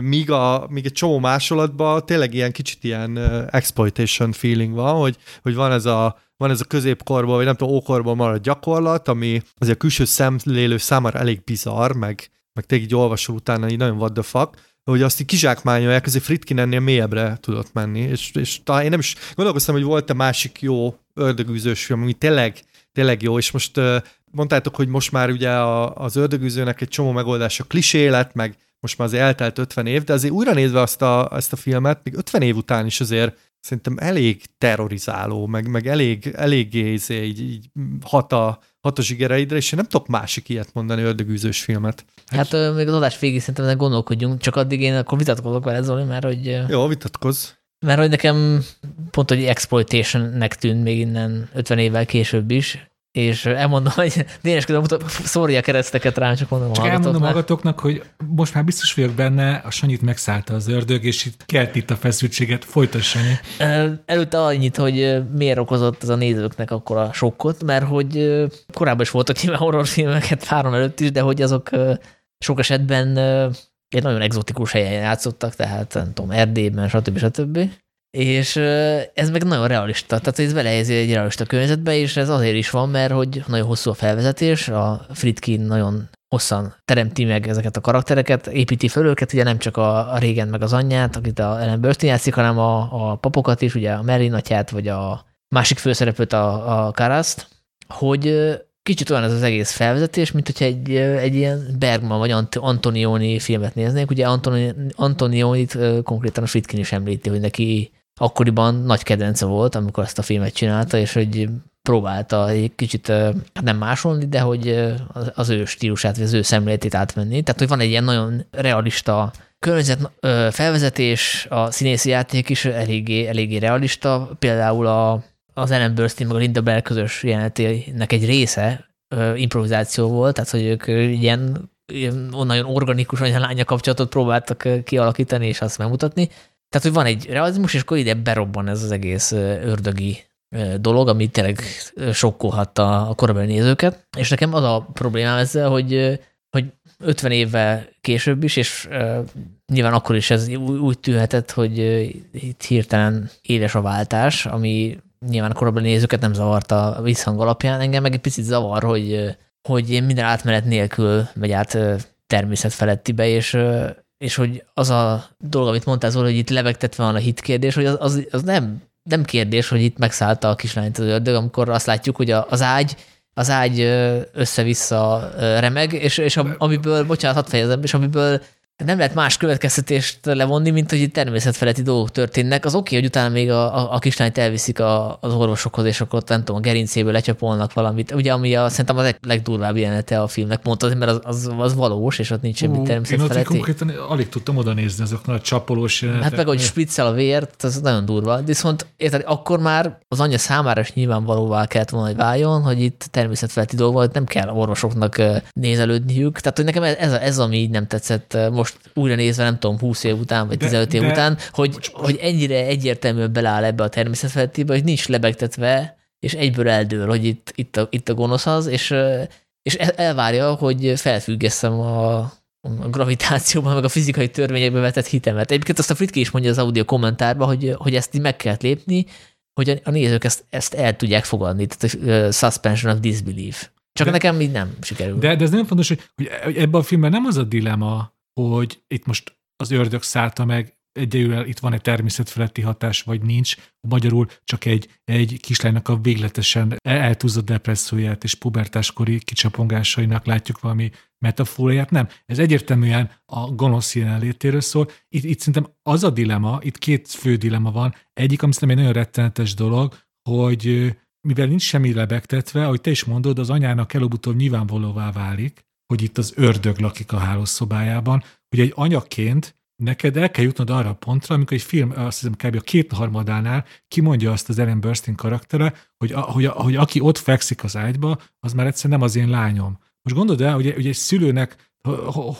míg, a, míg egy csomó másolatban tényleg ilyen kicsit ilyen exploitation feeling van, hogy, hogy van ez a van ez a középkorban, vagy nem tudom, ókorban marad gyakorlat, ami azért a külső szemlélő számára elég bizarr, meg, meg tényleg így olvasol utána, így nagyon what the fuck, hogy azt így kizsákmányolják, azért Fritkin ennél mélyebbre tudott menni, és, és talán én nem is gondolkoztam, hogy volt-e másik jó ördögűzős film, ami tényleg, tényleg jó, és most mondtátok, hogy most már ugye az ördögűzőnek egy csomó megoldása klisé lett, meg most már azért eltelt 50 év, de azért újra nézve azt a, ezt a filmet, még 50 év után is azért szerintem elég terrorizáló, meg, meg elég, eléggé izé, így, így hat, a, hat a zsigereidre, és én nem tudok másik ilyet mondani ördögűzős filmet. Hát uh, még az adás végig szerintem gondolkodjunk, csak addig én akkor vitatkozok vele, Zoli, mert hogy... Jó, vitatkozz. Mert hogy nekem pont, hogy exploitationnek tűnt még innen 50 évvel később is, és elmondom, hogy közben szórja a kereszteket rám, csak mondom Csak elmondom magatoknak, hogy most már biztos vagyok benne, a Sanyit megszállta az ördög, és itt kelt itt a feszültséget, folytass Előtte annyit, hogy miért okozott ez a nézőknek akkor a sokkot, mert hogy korábban is voltak nyilván horrorfilmeket páron előtt is, de hogy azok sok esetben egy nagyon egzotikus helyen játszottak, tehát nem tudom, Erdélyben, stb. stb. És ez meg nagyon realista, tehát ez belehelyezi egy realista környezetbe, és ez azért is van, mert hogy nagyon hosszú a felvezetés, a Fritkin nagyon hosszan teremti meg ezeket a karaktereket, építi föl őket, ugye nem csak a, a régen meg az anyját, akit a Ellen Burstyn játszik, hanem a, a papokat is, ugye a Merlin atyát, vagy a másik főszereplőt, a, a Karaszt, hogy kicsit olyan ez az egész felvezetés, mint hogyha egy, egy ilyen Bergman vagy Antonioni filmet néznék. Ugye Antoni, Antonionit konkrétan a Fritkin is említi, hogy neki akkoriban nagy kedvence volt, amikor ezt a filmet csinálta, és hogy próbálta egy kicsit nem másolni, de hogy az ő stílusát, vagy az ő szemléletét átvenni. Tehát, hogy van egy ilyen nagyon realista környezet felvezetés, a színészi játék is eléggé, eléggé realista, például a, az Ellen Burstyn meg a Linda Bell közös jelenetének egy része improvizáció volt, tehát hogy ők ilyen, ilyen nagyon organikus anya-lánya kapcsolatot próbáltak kialakítani és azt megmutatni. Tehát, hogy van egy realizmus, és akkor ide berobban ez az egész ördögi dolog, ami tényleg sokkolhatta a korabeli nézőket. És nekem az a problémám ezzel, hogy, hogy 50 évvel később is, és nyilván akkor is ez úgy tűnhetett, hogy itt hirtelen éles a váltás, ami nyilván a korabeli nézőket nem zavarta a visszhang alapján. Engem meg egy picit zavar, hogy, hogy én minden átmenet nélkül megy át természet felettibe, és és hogy az a dolog, amit mondtál, Zoli, hogy itt lebegtetve van a hit kérdés, hogy az, az, az nem, nem kérdés, hogy itt megszállta a kislányt az ördög, amikor azt látjuk, hogy az ágy az ágy össze-vissza remeg, és, és amiből, bocsánat, hadd fejezem, és amiből nem lehet más következtetést levonni, mint hogy itt természetfeletti dolgok történnek. Az oké, okay, hogy utána még a, a, a kislányt elviszik a, az orvosokhoz, és akkor nem tudom, a gerincéből lecsapolnak valamit. Ugye, ami a, szerintem a leg, legdurvább jelenete a filmnek, azért, mert az, az, az, valós, és ott nincs semmi természetfeletti. Én ott konkrétan alig tudtam oda nézni azoknál a csapolós jelenetek. Hát meg, hogy spriccel a vért, az nagyon durva. Viszont érted, akkor már az anyja számára is nyilvánvalóvá kellett volna, hogy váljon, hogy itt természetfeletti dolgok, nem kell orvosoknak nézelődniük. Tehát, hogy nekem ez, ez, ez ami így nem tetszett most újra nézve, nem tudom, 20 év után, vagy 15 de, év de, után, hogy, hogy ennyire egyértelműen beláll ebbe a természetfelettébe, hogy nincs lebegtetve, és egyből eldől, hogy itt, itt, a, itt a gonosz az, és, és elvárja, hogy felfüggeszem a, a gravitációban, meg a fizikai törvényekbe vetett hitemet. Egyébként azt a Fritki is mondja az audio kommentárban, hogy, hogy ezt így meg kell lépni, hogy a, a nézők ezt, ezt el tudják fogadni, tehát a suspension of disbelief. Csak de, nekem így nem sikerül. De, de ez nem fontos, hogy, hogy ebben a filmben nem az a dilema, hogy itt most az ördög szállta meg, egyelőre itt van egy természetfeletti hatás, vagy nincs. Magyarul csak egy, egy kislánynak a végletesen eltúzott depresszióját és pubertáskori kicsapongásainak látjuk valami metaforáját. Nem, ez egyértelműen a gonosz jelenlétéről szól. Itt, itt szerintem az a dilema, itt két fő dilema van. Egyik, ami szerintem egy nagyon rettenetes dolog, hogy mivel nincs semmi lebegtetve, ahogy te is mondod, az anyának előbb-utóbb nyilvánvalóvá válik, hogy itt az ördög lakik a hálószobájában, hogy egy anyaként neked el kell jutnod arra a pontra, amikor egy film, azt hiszem kb. a kétharmadánál kimondja azt az Ellen Burstyn karaktere, hogy, a, hogy, a, hogy aki ott fekszik az ágyba, az már egyszerűen nem az én lányom. Most gondold el, hogy, hogy egy szülőnek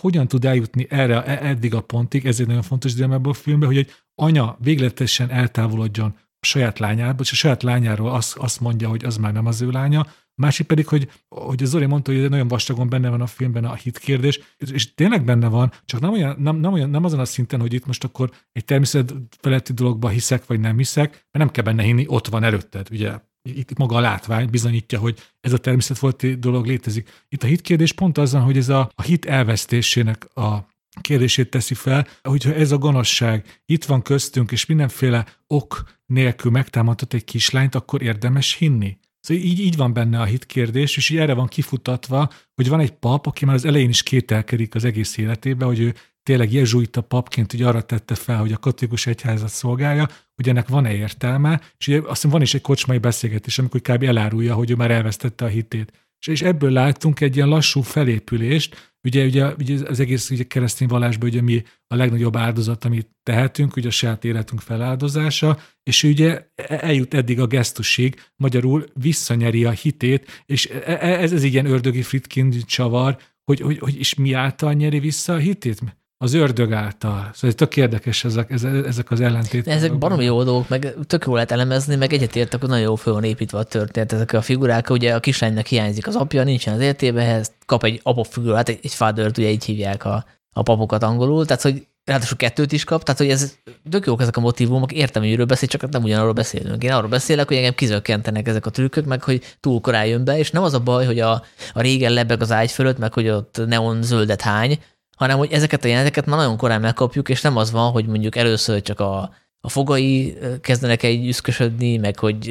hogyan tud eljutni erre e, eddig a pontig, ez egy nagyon fontos dilemma a filmben, hogy egy anya végletesen eltávolodjon a saját lányából, és a saját lányáról azt, azt mondja, hogy az már nem az ő lánya, Másik pedig, hogy, hogy az Zoli mondta, hogy nagyon vastagon benne van a filmben a hit kérdés, és tényleg benne van, csak nem, olyan, nem, nem, olyan, nem azon a szinten, hogy itt most akkor egy természet feletti dologba hiszek, vagy nem hiszek, mert nem kell benne hinni, ott van előtted, ugye itt maga a látvány bizonyítja, hogy ez a természetfeletti dolog létezik. Itt a hit kérdés pont azon, hogy ez a, a hit elvesztésének a kérdését teszi fel, hogyha ez a gonoszság itt van köztünk, és mindenféle ok nélkül megtámadhat egy kislányt, akkor érdemes hinni. Szóval így, így van benne a hit kérdés, és így erre van kifutatva, hogy van egy pap, aki már az elején is kételkedik az egész életébe, hogy ő tényleg jezsuita papként hogy arra tette fel, hogy a katolikus egyházat szolgálja, hogy ennek van-e értelme, és ugye azt hiszem van is egy kocsmai beszélgetés, amikor kb. elárulja, hogy ő már elvesztette a hitét. És, és ebből láttunk egy ilyen lassú felépülést, ugye, ugye, ugye az egész ugye keresztény vallásban ugye mi a legnagyobb áldozat, amit tehetünk, ugye a saját életünk feláldozása, és ugye e, eljut eddig a gesztusig, magyarul visszanyeri a hitét, és e, e, ez, ez ilyen ördögi Fritkin csavar, hogy, hogy, hogy is mi által nyeri vissza a hitét? Az ördög által. Szóval tök érdekes ezek, ezek az ellentétek. Ezek baromi jó dolgok, meg tök jó lehet elemezni, meg egyetértek, hogy nagyon jó föl van építve a történet. Ezek a figurák, ugye a kislánynak hiányzik az apja, nincsen az értébe, ehhez kap egy apofigurát, egy, egy father ugye így hívják a, a papokat angolul, tehát hogy ráadásul kettőt is kap, tehát hogy ez tök jók ezek a motivumok, értem, hogy őről beszél, csak nem ugyanarról beszélünk. Én arról beszélek, hogy engem kizökkentenek ezek a trükkök, meg hogy túl korán jön be, és nem az a baj, hogy a, a régen lebeg az ágy fölött, meg hogy ott neon zöldet hány, hanem hogy ezeket a jeleneteket már nagyon korán megkapjuk, és nem az van, hogy mondjuk először csak a, a fogai kezdenek egy üszkösödni, meg hogy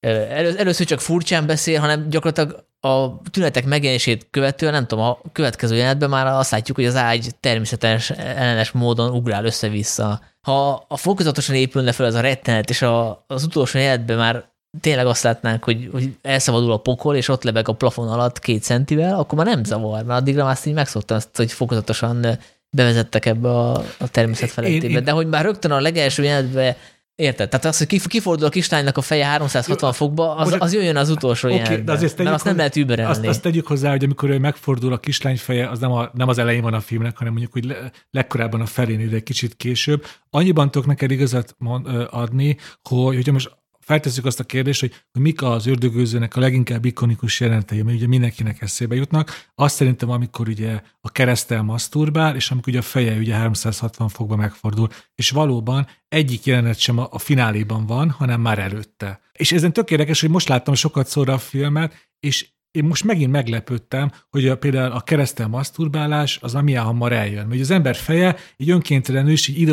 elő, először csak furcsán beszél, hanem gyakorlatilag a tünetek megjelenését követően, nem tudom, a következő jelenetben már azt látjuk, hogy az ágy természetes, ellenes módon ugrál össze-vissza. Ha a fokozatosan épülne fel ez a rettenet, és a, az utolsó jelenetben már tényleg azt látnánk, hogy, hogy elszabadul a pokol, és ott lebeg a plafon alatt két centivel, akkor már nem zavar, mert addigra már azt így megszoktam azt, hogy fokozatosan bevezettek ebbe a, a természet felettébe. De hogy már rögtön a legelső jelenetben Érted? Tehát az, hogy kifordul a kislánynak a feje 360 fokba, az, az jöjjön az utolsó okay, jelenetben. De azért mert azt nem lehet überelni. Azt, azt tegyük hozzá, hogy amikor ő megfordul a kislány feje, az nem, a, nem az elején van a filmnek, hanem mondjuk hogy le, legkorábban a felén, de egy kicsit később. Annyiban tudok neked igazat mond, adni, hogy hogyha most feltesszük azt a kérdést, hogy, hogy mik az ördögőzőnek a leginkább ikonikus jelentei, ami ugye mindenkinek eszébe jutnak. Azt szerintem, amikor ugye a keresztel maszturbál, és amikor ugye a feje ugye 360 fokba megfordul. És valóban egyik jelenet sem a, a fináléban van, hanem már előtte. És ezen tök hogy most láttam sokat szóra a filmet, és én most megint meglepődtem, hogy a, például a keresztel maszturbálás az amilyen hamar eljön. Hogy az ember feje így önkéntelenül is így ide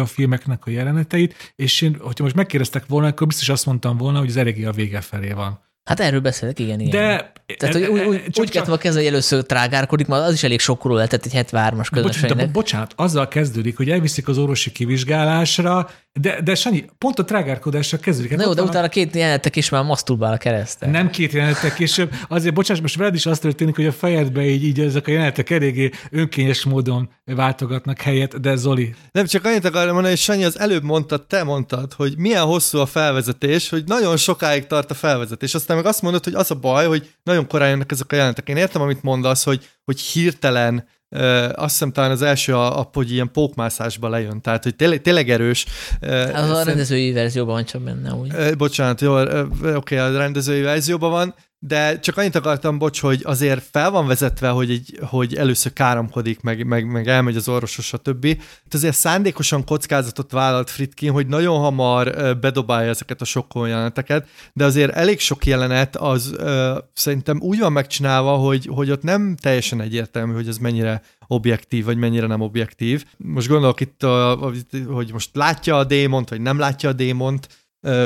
a filmeknek a jeleneteit, és én, hogyha most megkérdeztek volna, akkor biztos azt mondtam volna, hogy az eléggé a vége felé van. Hát erről beszélek, igen, igen. De tehát, hogy úgy, úgy, csak, úgy kezdve kezdve, hogy először trágárkodik, mert az is elég sokkoló lehetett egy 73-as közönségnek. Bocsánat, bocsánat, azzal kezdődik, hogy elviszik az orvosi kivizsgálásra, de, de Sanyi, pont a trágárkodással kezdődik. Hát Na jó, de utána a... két jelenetek is már maszturbál a keresztel. Nem két jelenetek később. Azért, bocsáss, most veled is az történik, hogy a fejedbe így, így ezek a jelenetek eléggé önkényes módon váltogatnak helyet, de Zoli. Nem, csak annyit akarom mondani, hogy Sanyi, az előbb mondtad, te mondtad, hogy milyen hosszú a felvezetés, hogy nagyon sokáig tart a felvezetés. Aztán meg azt mondod, hogy az a baj, hogy nagyon korán jönnek ezek a jelentek. Én értem, amit mondasz, hogy, hogy hirtelen azt hiszem talán az első, a, a, hogy ilyen pókmászásba lejön, tehát hogy tényleg, tényleg erős. Uh, az a rendezői verzióban van csak benne, úgy. Bocsánat, jó, oké, okay, a rendezői verzióban van, de csak annyit akartam, bocs, hogy azért fel van vezetve, hogy, egy, hogy először káromkodik, meg, meg, meg elmegy az orvosos, stb. Itt azért szándékosan kockázatot vállalt Fritkin, hogy nagyon hamar bedobálja ezeket a sokkoló jeleneteket, de azért elég sok jelenet az ö, szerintem úgy van megcsinálva, hogy, hogy ott nem teljesen egyértelmű, hogy ez mennyire objektív, vagy mennyire nem objektív. Most gondolok itt, a, hogy most látja a démont, vagy nem látja a démont,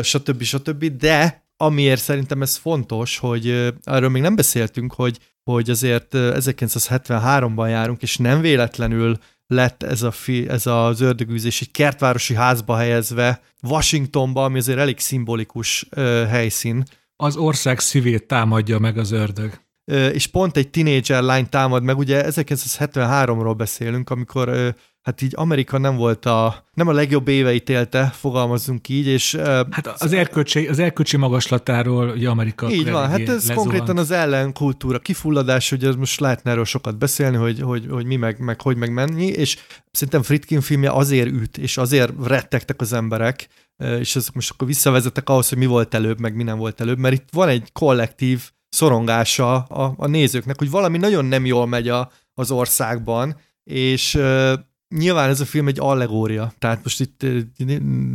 stb. stb. De amiért szerintem ez fontos, hogy erről még nem beszéltünk, hogy, hogy azért 1973-ban járunk, és nem véletlenül lett ez, a fi, ez az ördögűzés egy kertvárosi házba helyezve Washingtonba, ami azért elég szimbolikus ö, helyszín. Az ország szívét támadja meg az ördög. Ö, és pont egy tinédzser lány támad meg, ugye 1973-ról beszélünk, amikor ö, hát így Amerika nem volt a, nem a legjobb éveit élte, fogalmazzunk így, és... Hát az erkölcsi, az erkölcsi magaslatáról ugye Amerika Így van, hát ez lezuhant. konkrétan az ellenkultúra kifulladás, hogy ez most lehetne erről sokat beszélni, hogy, hogy, hogy mi meg, meg hogy meg menni, és szerintem Fritkin filmje azért üt, és azért rettegtek az emberek, és ezek most akkor visszavezetek ahhoz, hogy mi volt előbb, meg mi nem volt előbb, mert itt van egy kollektív szorongása a, a nézőknek, hogy valami nagyon nem jól megy a, az országban, és nyilván ez a film egy allegória, tehát most itt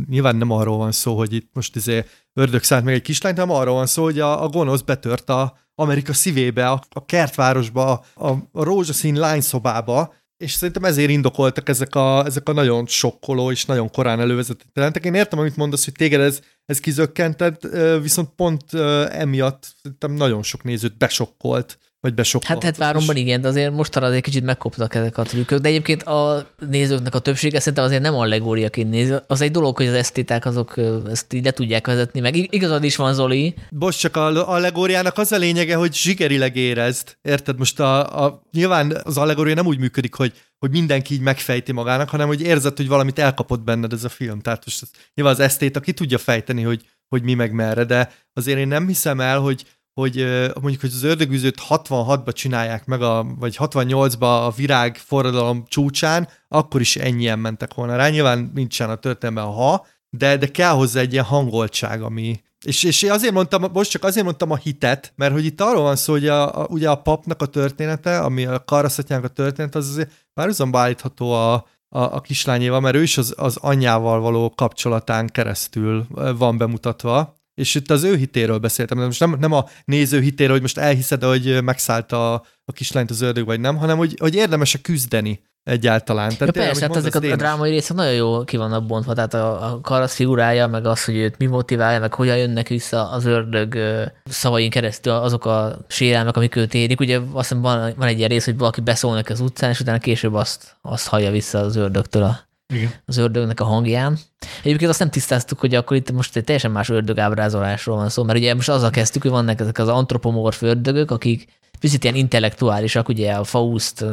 nyilván nem arról van szó, hogy itt most izé ördög szállt meg egy kislányt, hanem arról van szó, hogy a, a gonosz betört a Amerika szívébe, a, a kertvárosba, a, a rózsaszín lányszobába, és szerintem ezért indokoltak ezek a, ezek a nagyon sokkoló és nagyon korán elővezetett jelentek. Én értem, amit mondasz, hogy téged ez, ez kizökkentett, viszont pont emiatt szerintem nagyon sok nézőt besokkolt Vagy besokkal. Hát, hát váromban igen, de azért mostanra azért kicsit megkoptak ezek a trükkök. De egyébként a nézőknek a többsége szerintem azért nem allegóriaként néz. Az egy dolog, hogy az esztéták azok ezt így le tudják vezetni, meg igazad is van, Zoli. Bocs, csak a allegóriának az a lényege, hogy zsigerileg érezd. Érted? Most a, a, nyilván az allegória nem úgy működik, hogy hogy mindenki így megfejti magának, hanem hogy érzed, hogy valamit elkapott benned ez a film. Tehát most nyilván az esztét, aki tudja fejteni, hogy, hogy mi meg merre, de azért én nem hiszem el, hogy, hogy mondjuk, hogy az ördögűzőt 66-ba csinálják meg, a, vagy 68-ba a virág forradalom csúcsán, akkor is ennyien mentek volna rá. Nyilván nincsen a történetben a ha, de, de kell hozzá egy ilyen hangoltság, ami, és, és azért mondtam, most csak azért mondtam a hitet, mert hogy itt arról van szó, hogy a, a, ugye a papnak a története, ami a karaszatjának a történet, az azért párhuzamba állítható a, a, a kislányéval, mert ő is az, az anyjával való kapcsolatán keresztül van bemutatva, és itt az ő hitéről beszéltem, de most nem, nem a néző hitéről, hogy most elhiszed, hogy megszállt a, a kislányt az ördög, vagy nem, hanem hogy, hogy érdemes-e küzdeni egyáltalán. Tehát ja, persze, hát ezek a, a drámai részek nagyon jó ki vannak bontva, tehát a, a karasz figurája, meg az, hogy őt mi motiválja, meg hogyan jönnek vissza az ördög szavain keresztül azok a sérelmek, amik őt érik. Ugye azt hiszem van, van egy ilyen rész, hogy valaki beszól neki az utcán, és utána később azt, azt hallja vissza az ördögtől a, igen. az ördögnek a hangján. Egyébként azt nem tisztáztuk, hogy akkor itt most egy teljesen más ördög ábrázolásról van szó, mert ugye most azzal kezdtük, hogy vannak ezek az antropomorf ördögök, akik picit ilyen intellektuálisak, ugye a Faust,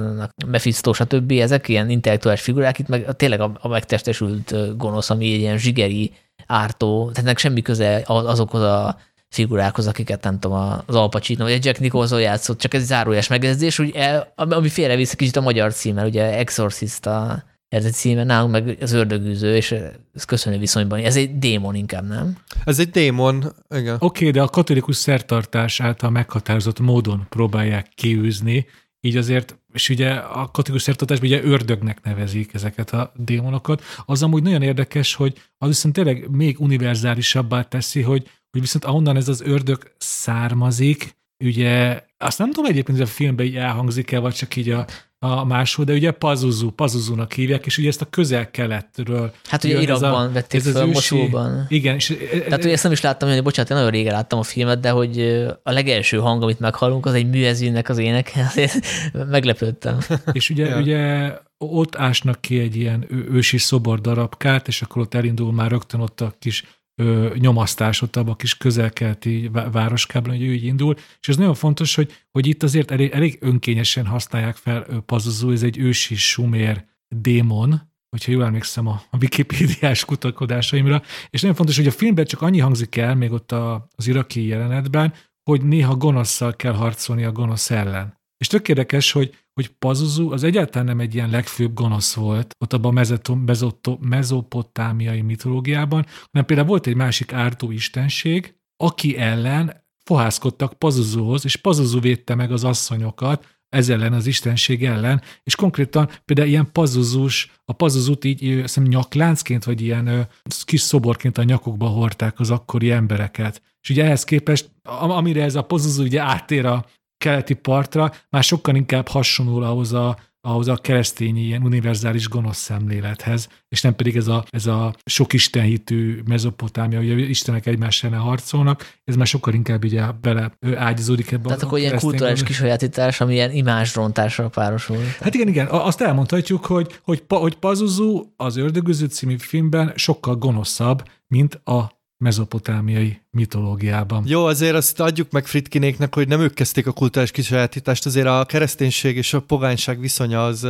Mephisto, stb. ezek ilyen intellektuális figurák, itt meg tényleg a, a megtestesült gonosz, ami egy ilyen zsigeri, ártó, tehát ennek semmi köze azokhoz a figurákhoz, akiket nem tudom, az Al Pacino, vagy a Jack Nicholson játszott, csak ez zárójas megjegyzés, ugye, ami félrevisz kicsit a magyar címmel, ugye Exorcista ez egy címe, nálunk meg az ördögűző, és ez köszönő viszonyban. Ez egy démon inkább, nem? Ez egy démon, igen. Oké, okay, de a katolikus szertartás által meghatározott módon próbálják kiűzni, így azért, és ugye a katolikus szertartásban ugye ördögnek nevezik ezeket a démonokat. Az amúgy nagyon érdekes, hogy az viszont tényleg még univerzálisabbá teszi, hogy, hogy viszont ahonnan ez az ördög származik, ugye azt nem tudom egyébként, hogy a filmben így elhangzik-e, vagy csak így a a máshol, de ugye Pazuzu, Pazuzúnak hívják, és ugye ezt a közel-keletről. Hát ugye Irakban vették fel, Mosulban. Igen. És, Tehát ugye ezt nem is láttam, hogy bocsánat, én nagyon régen láttam a filmet, de hogy a legelső hang, amit meghallunk, az egy műezőnek az éneke, azért meglepődtem. És ugye, ja. ugye ott ásnak ki egy ilyen ősi szobor darabkát, és akkor ott elindul már rögtön ott a kis ö, nyomasztás ott abban a kis közelkelti városkában, hogy ő így indul, és ez nagyon fontos, hogy, hogy itt azért elég, elég önkényesen használják fel Pazuzú, ez egy ősi sumér démon, hogyha jól emlékszem a, a Wikipédiás kutakodásaimra, és nagyon fontos, hogy a filmben csak annyi hangzik el, még ott a, az iraki jelenetben, hogy néha gonoszszal kell harcolni a gonosz ellen. És tök érdekes, hogy, hogy Pazuzu az egyáltalán nem egy ilyen legfőbb gonosz volt ott abban a mezopotámiai mitológiában, hanem például volt egy másik ártó istenség, aki ellen fohászkodtak Pazuzuhoz, és Pazuzu védte meg az asszonyokat, ez ellen, az istenség ellen, és konkrétan például ilyen pazuzus, a pazuzut így szem nyakláncként, vagy ilyen kis szoborként a nyakukba hordták az akkori embereket. És ugye ehhez képest, amire ez a pazuzu ugye átér a keleti partra már sokkal inkább hasonlul ahhoz a, ahhoz a keresztény ilyen univerzális gonosz szemlélethez, és nem pedig ez a, ez a sok istenhitű mezopotámia, hogy istenek egymás ellen harcolnak, ez már sokkal inkább ugye bele ágyazódik ebbe Tehát akkor ilyen kulturális kisajátítás, ami ilyen imázsrontásra párosul. Hát igen, igen, azt elmondhatjuk, hogy, hogy, hogy Pazuzu az Ördögöző című filmben sokkal gonoszabb, mint a mezopotámiai mitológiában. Jó, azért azt adjuk meg Fritkinéknek, hogy nem ők kezdték a kulturális kisajátítást, azért a kereszténység és a pogányság viszonya az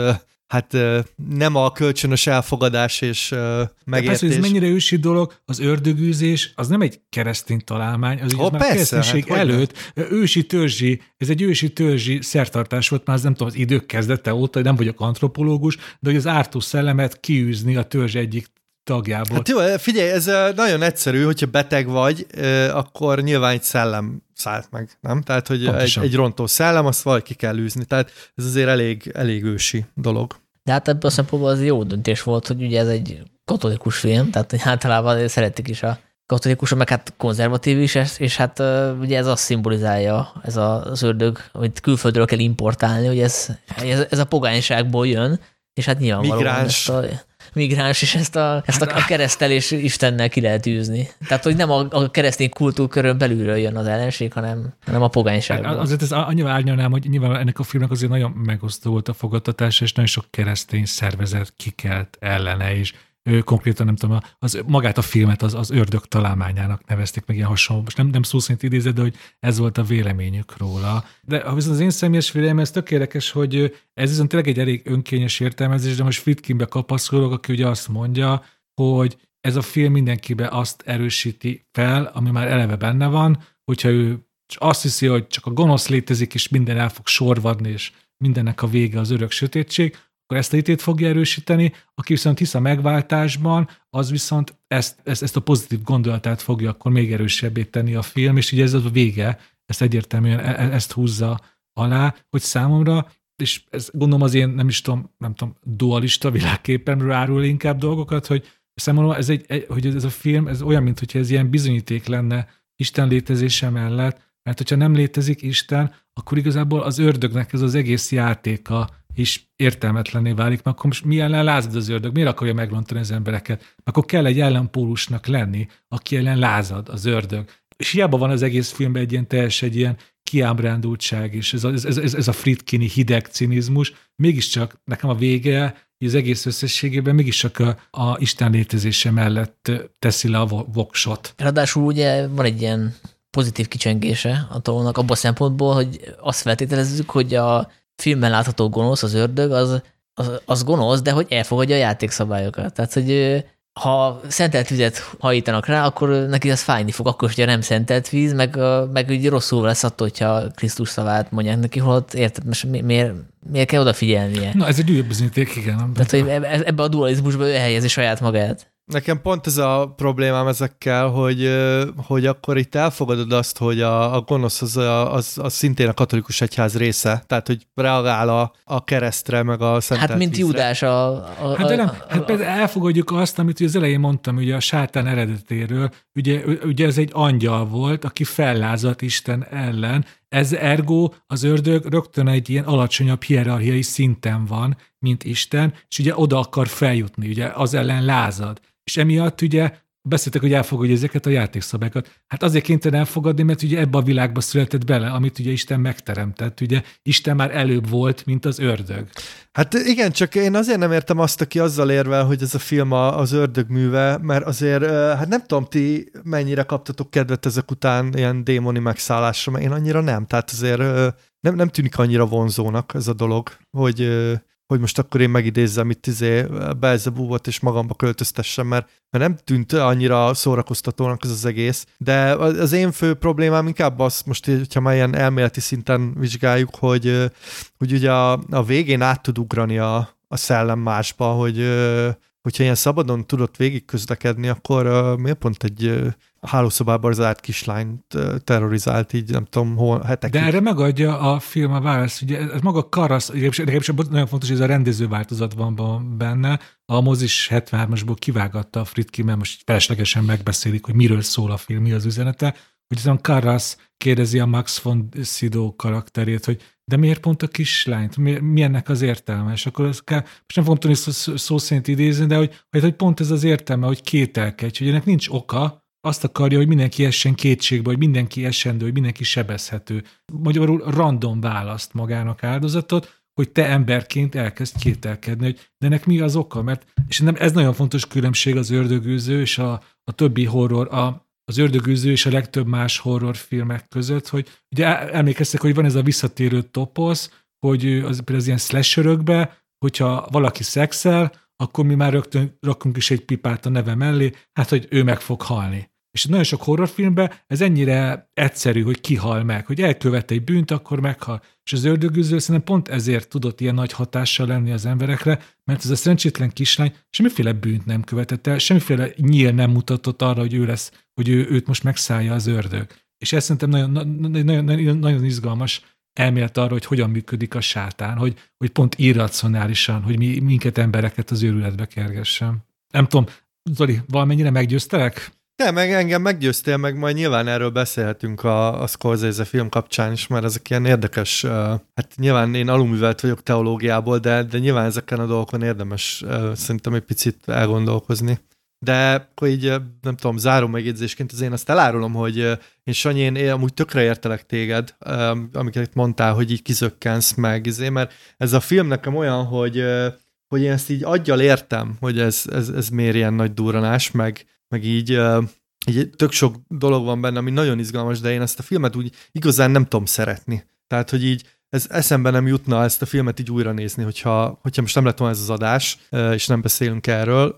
hát nem a kölcsönös elfogadás és megértés. Persze, ez mennyire ősi dolog, az ördögűzés, az nem egy keresztény találmány, az oh, már persze, kereszténység hát, előtt nem? ősi törzsi, ez egy ősi törzsi szertartás volt már, az nem tudom, az idők kezdete óta, nem vagyok antropológus, de hogy az ártó szellemet kiűzni a törzs egyik tagjából. Hát jó, figyelj, ez nagyon egyszerű, hogyha beteg vagy, akkor nyilván egy szellem szállt meg, nem? Tehát, hogy egy, egy rontó szellem, azt valaki kell űzni. Tehát ez azért elég, elég ősi dolog. De hát ebből a szempontból az jó döntés volt, hogy ugye ez egy katolikus film, tehát általában szeretik is a katolikusok, meg hát konzervatív is, és hát ugye ez azt szimbolizálja, ez az ördög, hogy külföldről kell importálni, hogy ez, ez, ez a pogányságból jön, és hát nyilvánvalóan Migráns. ezt a migráns, és ezt a, ezt a, a keresztelés Istennel ki lehet űzni. Tehát, hogy nem a, a keresztény kultúrkörön belülről jön az ellenség, hanem, hanem a pogányságból. Azért ez annyival árnyalnám, hogy nyilván ennek a filmnek azért nagyon megosztó volt a fogadtatása, és nagyon sok keresztény szervezet kikelt ellene, ő konkrétan nem tudom, az, magát a filmet az, az ördög találmányának nevezték meg ilyen hasonló. Most nem, nem szó szerint idézett, de hogy ez volt a véleményük róla. De ha viszont az én személyes véleményem, ez tök érdekes, hogy ez viszont tényleg egy elég önkényes értelmezés, de most Fritkinbe kapaszkodok, aki ugye azt mondja, hogy ez a film mindenkibe azt erősíti fel, ami már eleve benne van, hogyha ő azt hiszi, hogy csak a gonosz létezik, és minden el fog sorvadni, és mindennek a vége az örök sötétség, akkor ezt a hitét fogja erősíteni, aki viszont hisz a megváltásban, az viszont ezt, ezt, ezt a pozitív gondolatát fogja akkor még erősebbé tenni a film, és ugye ez a vége, ezt egyértelműen e, e, ezt húzza alá, hogy számomra, és ez gondolom az én, nem is tudom, nem tudom, dualista világképemről árul inkább dolgokat, hogy számomra ez egy, hogy ez a film, ez olyan, mintha ez ilyen bizonyíték lenne Isten létezése mellett, mert hogyha nem létezik Isten, akkor igazából az ördögnek ez az egész játéka is értelmetlenné válik, mert akkor most mi ellen lázad az ördög? Miért akarja meglontani az embereket? Akkor kell egy ellenpólusnak lenni, aki ellen lázad az ördög. És hiába van az egész filmben egy ilyen teljes, egy ilyen kiábrándultság, és ez a, ez, ez, ez a fritkini hideg cinizmus, mégiscsak nekem a vége, az egész összességében mégiscsak a, a Isten létezése mellett teszi le a voksot. Ráadásul ugye van egy ilyen pozitív kicsengése a tónak abban a szempontból, hogy azt feltételezzük, hogy a filmben látható gonosz, az ördög, az, az, az gonosz, de hogy elfogadja a játékszabályokat. Tehát, hogy ha szentelt vizet hajítanak rá, akkor neki az fájni fog, akkor, hogyha nem szentelt víz, meg, meg úgy rosszul lesz attól, hogyha Krisztus szavát mondják neki, holott érted, most miért, miért kell odafigyelnie? Na, ez egy újabb bizonyíték, igen. Tehát, hogy ebbe a dualizmusba ő elhelyezi saját magát. Nekem pont ez a problémám ezekkel, hogy, hogy akkor itt elfogadod azt, hogy a, a gonosz az, az, az szintén a katolikus egyház része, tehát hogy reagál a, a keresztre, meg a szent Hát mint vízre. Judás a, a, Hát de nem, hát elfogadjuk azt, amit az elején mondtam, ugye a sátán eredetéről, ugye, ugye ez egy angyal volt, aki fellázadt Isten ellen, ez ergo az ördög rögtön egy ilyen alacsonyabb hierarchiai szinten van, mint Isten, és ugye oda akar feljutni, ugye az ellen lázad és emiatt ugye beszéltek, hogy elfogadja ezeket a játékszabályokat. Hát azért kénytelen elfogadni, mert ugye ebbe a világba született bele, amit ugye Isten megteremtett. Ugye Isten már előbb volt, mint az ördög. Hát igen, csak én azért nem értem azt, aki azzal érvel, hogy ez a film az ördög műve, mert azért, hát nem tudom, ti mennyire kaptatok kedvet ezek után ilyen démoni megszállásra, mert én annyira nem. Tehát azért nem, nem tűnik annyira vonzónak ez a dolog, hogy hogy most akkor én megidézzem itt izé Belzebúvot és magamba költöztessem, mert, mert nem tűnt annyira szórakoztatónak ez az egész, de az én fő problémám inkább az, most, hogyha már ilyen elméleti szinten vizsgáljuk, hogy, hogy ugye a, a végén át tud ugrani a, a szellem másba, hogy hogyha ilyen szabadon tudott végig közlekedni, akkor uh, miért pont egy uh, hálószobában zárt kislányt uh, terrorizált így, nem tudom, hol, hetekig. De erre megadja a film a választ. Ugye ez maga Karasz, is nagyon fontos, hogy ez a rendező változat van benne. A mozis 73-asból kivágatta a Fritki, mert most feleslegesen megbeszélik, hogy miről szól a film, mi az üzenete. Hogy azon Karasz kérdezi a Max von Sydow karakterét, hogy de miért pont a kislányt? Mi, mi ennek az értelme? És akkor ezt kell, most nem fogom tudni szó, szó szerint idézni, de hogy, hogy pont ez az értelme, hogy kételkedj, hogy ennek nincs oka, azt akarja, hogy mindenki essen kétségbe, hogy mindenki esendő, hogy mindenki sebezhető. Magyarul random választ magának áldozatot, hogy te emberként elkezd kételkedni, hogy de ennek mi az oka, mert és nem, ez nagyon fontos különbség az ördögűző és a, a többi horror, a, az ördögűző és a legtöbb más horrorfilmek között, hogy ugye emlékeztek, hogy van ez a visszatérő toposz, hogy az, például az ilyen slasherökbe, hogyha valaki szexel, akkor mi már rögtön rakunk is egy pipát a neve mellé, hát hogy ő meg fog halni. És nagyon sok horrorfilmben ez ennyire egyszerű, hogy kihal meg, hogy elkövet egy bűnt, akkor meghal. És az ördögűző szerintem pont ezért tudott ilyen nagy hatással lenni az emberekre, mert ez a szerencsétlen kislány semmiféle bűnt nem követett el, semmiféle nyíl nem mutatott arra, hogy ő lesz, hogy ő, őt most megszállja az ördög. És ez szerintem nagyon, nagyon, nagyon, nagyon izgalmas elmélet arra, hogy hogyan működik a sátán, hogy, hogy pont irracionálisan, hogy mi, minket embereket az őrületbe kergessen. Nem tudom, Zoli, valamennyire meggyőztelek? De, meg engem meggyőztél, meg majd nyilván erről beszélhetünk a, a Scorsese film kapcsán is, mert ezek ilyen érdekes, uh, hát nyilván én alulművelt vagyok teológiából, de, de nyilván ezeken a dolgokon érdemes uh, szerintem egy picit elgondolkozni. De akkor így, nem tudom, záró megjegyzésként az én azt elárulom, hogy én Sanyi, én, én amúgy tökre értelek téged, amiket mondtál, hogy így kizökkensz meg, izé, mert ez a film nekem olyan, hogy, hogy én ezt így aggyal értem, hogy ez, ez, ez miért ilyen nagy durranás, meg, meg így, így tök sok dolog van benne, ami nagyon izgalmas, de én ezt a filmet úgy igazán nem tudom szeretni. Tehát, hogy így ez eszembe nem jutna ezt a filmet így újra nézni, hogyha, hogyha most nem lett volna ez az adás, és nem beszélünk erről,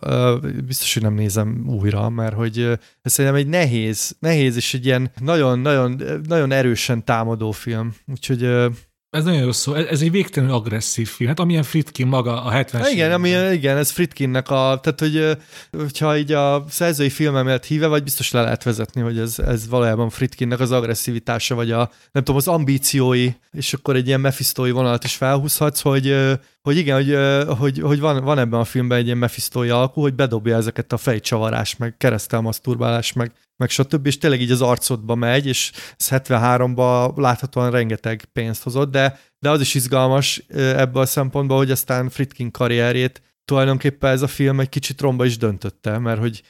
biztos, hogy nem nézem újra, mert hogy ez szerintem egy nehéz, nehéz és egy ilyen nagyon, nagyon, nagyon erősen támadó film. Úgyhogy ez nagyon jó szó. Ez egy végtelenül agresszív film. Hát amilyen Fritkin maga a 70 Igen, ami, igen, ez Fritkinnek a, tehát hogy hogyha így a szerzői filmemet híve, vagy biztos le lehet vezetni, hogy ez, ez valójában Fritkinnek az agresszivitása, vagy a, nem tudom, az ambíciói, és akkor egy ilyen mephistói vonalat is felhúzhatsz, hogy, hogy igen, hogy, hogy, hogy van, van ebben a filmben egy ilyen mephistói alkú, hogy bedobja ezeket a fejcsavarás, meg keresztelmaszturbálás, meg meg stb. És tényleg így az arcodba megy, és ez 73-ban láthatóan rengeteg pénzt hozott, de, de az is izgalmas ebből a szempontból, hogy aztán Fritkin karrierjét tulajdonképpen ez a film egy kicsit romba is döntötte, mert hogy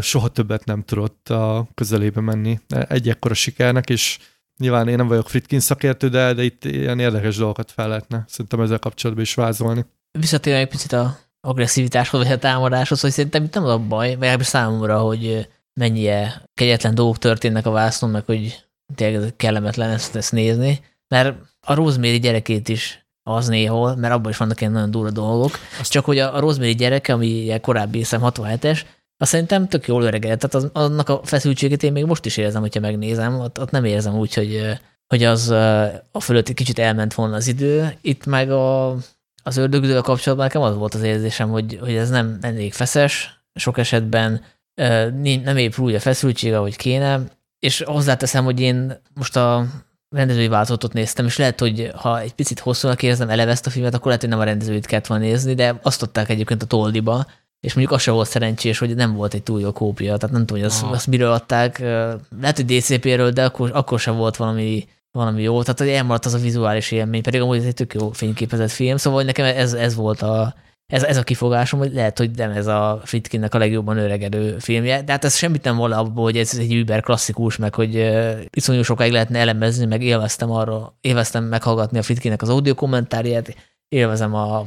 soha többet nem tudott a közelébe menni egy ekkora sikernek, és nyilván én nem vagyok Fritkin szakértő, de, de itt ilyen érdekes dolgokat fel lehetne szerintem ezzel kapcsolatban is vázolni. Visszatérve egy picit a agresszivitáshoz, vagy a támadáshoz, hogy szerintem itt nem az a baj, vagy számomra, hogy mennyire kegyetlen dolgok történnek a vászon, meg hogy tényleg kellemetlen ezt, ezt nézni, mert a Rosemary gyerekét is az néhol, mert abban is vannak ilyen nagyon durva dolgok, Azt csak hogy a, a Rosemary gyereke, ami korábbi hiszem 67-es, azt szerintem tök jól öregedett, tehát az, annak a feszültségét én még most is érzem, hogyha megnézem, ott, ott nem érzem úgy, hogy, hogy az a fölött egy kicsit elment volna az idő. Itt meg a, az ördögzővel kapcsolatban nekem az volt az érzésem, hogy, hogy ez nem elég feszes, sok esetben nem épül úgy a feszültség, ahogy kéne, és hozzáteszem, hogy én most a rendezői változatot néztem, és lehet, hogy ha egy picit hosszúnak érzem eleve ezt a filmet, akkor lehet, hogy nem a rendezőit kellett volna nézni, de azt adták egyébként a Toldiba, és mondjuk az se volt szerencsés, hogy nem volt egy túl jó kópia, tehát nem tudom, hogy azt, azt miről adták, lehet, hogy DCP-ről, de akkor, akkor sem volt valami, valami jó, tehát hogy elmaradt az a vizuális élmény, pedig amúgy ez egy tök jó fényképezett film, szóval nekem ez, ez volt a, ez, ez a kifogásom, hogy lehet, hogy nem ez a Fritkinnek a legjobban öregedő filmje, de hát ez semmit nem vala abból, hogy ez egy über klasszikus, meg hogy iszonyú sokáig lehetne elemezni, meg élveztem arra, élveztem meghallgatni a Fritkinnek az audio kommentárját, élvezem a,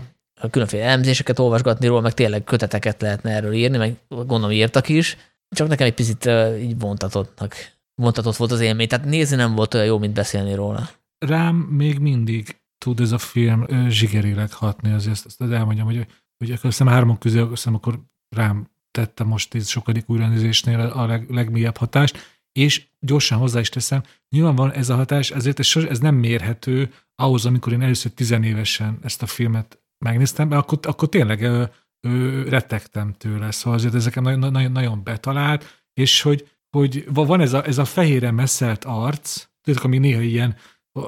különféle elemzéseket olvasgatni róla, meg tényleg köteteket lehetne erről írni, meg gondolom írtak is, csak nekem egy picit így vontatottnak, vontatott volt az élmény, tehát nézni nem volt olyan jó, mint beszélni róla. Rám még mindig tud ez a film zsigerileg hatni, azért azt, azt elmondjam, hogy, hogy azt hiszem hárman közül, hiszem akkor rám tette most ez sokadik újranézésnél a leg, legmélyebb hatást, és gyorsan hozzá is teszem, nyilván van ez a hatás, ezért ez, ez nem mérhető ahhoz, amikor én először tizenévesen ezt a filmet megnéztem, mert akkor, akkor tényleg ö, ö, rettegtem tőle, szóval azért ezeken nagyon, nagyon, nagyon betalált, és hogy, hogy van ez a, ez a fehére messzelt arc, tudod, ami néha ilyen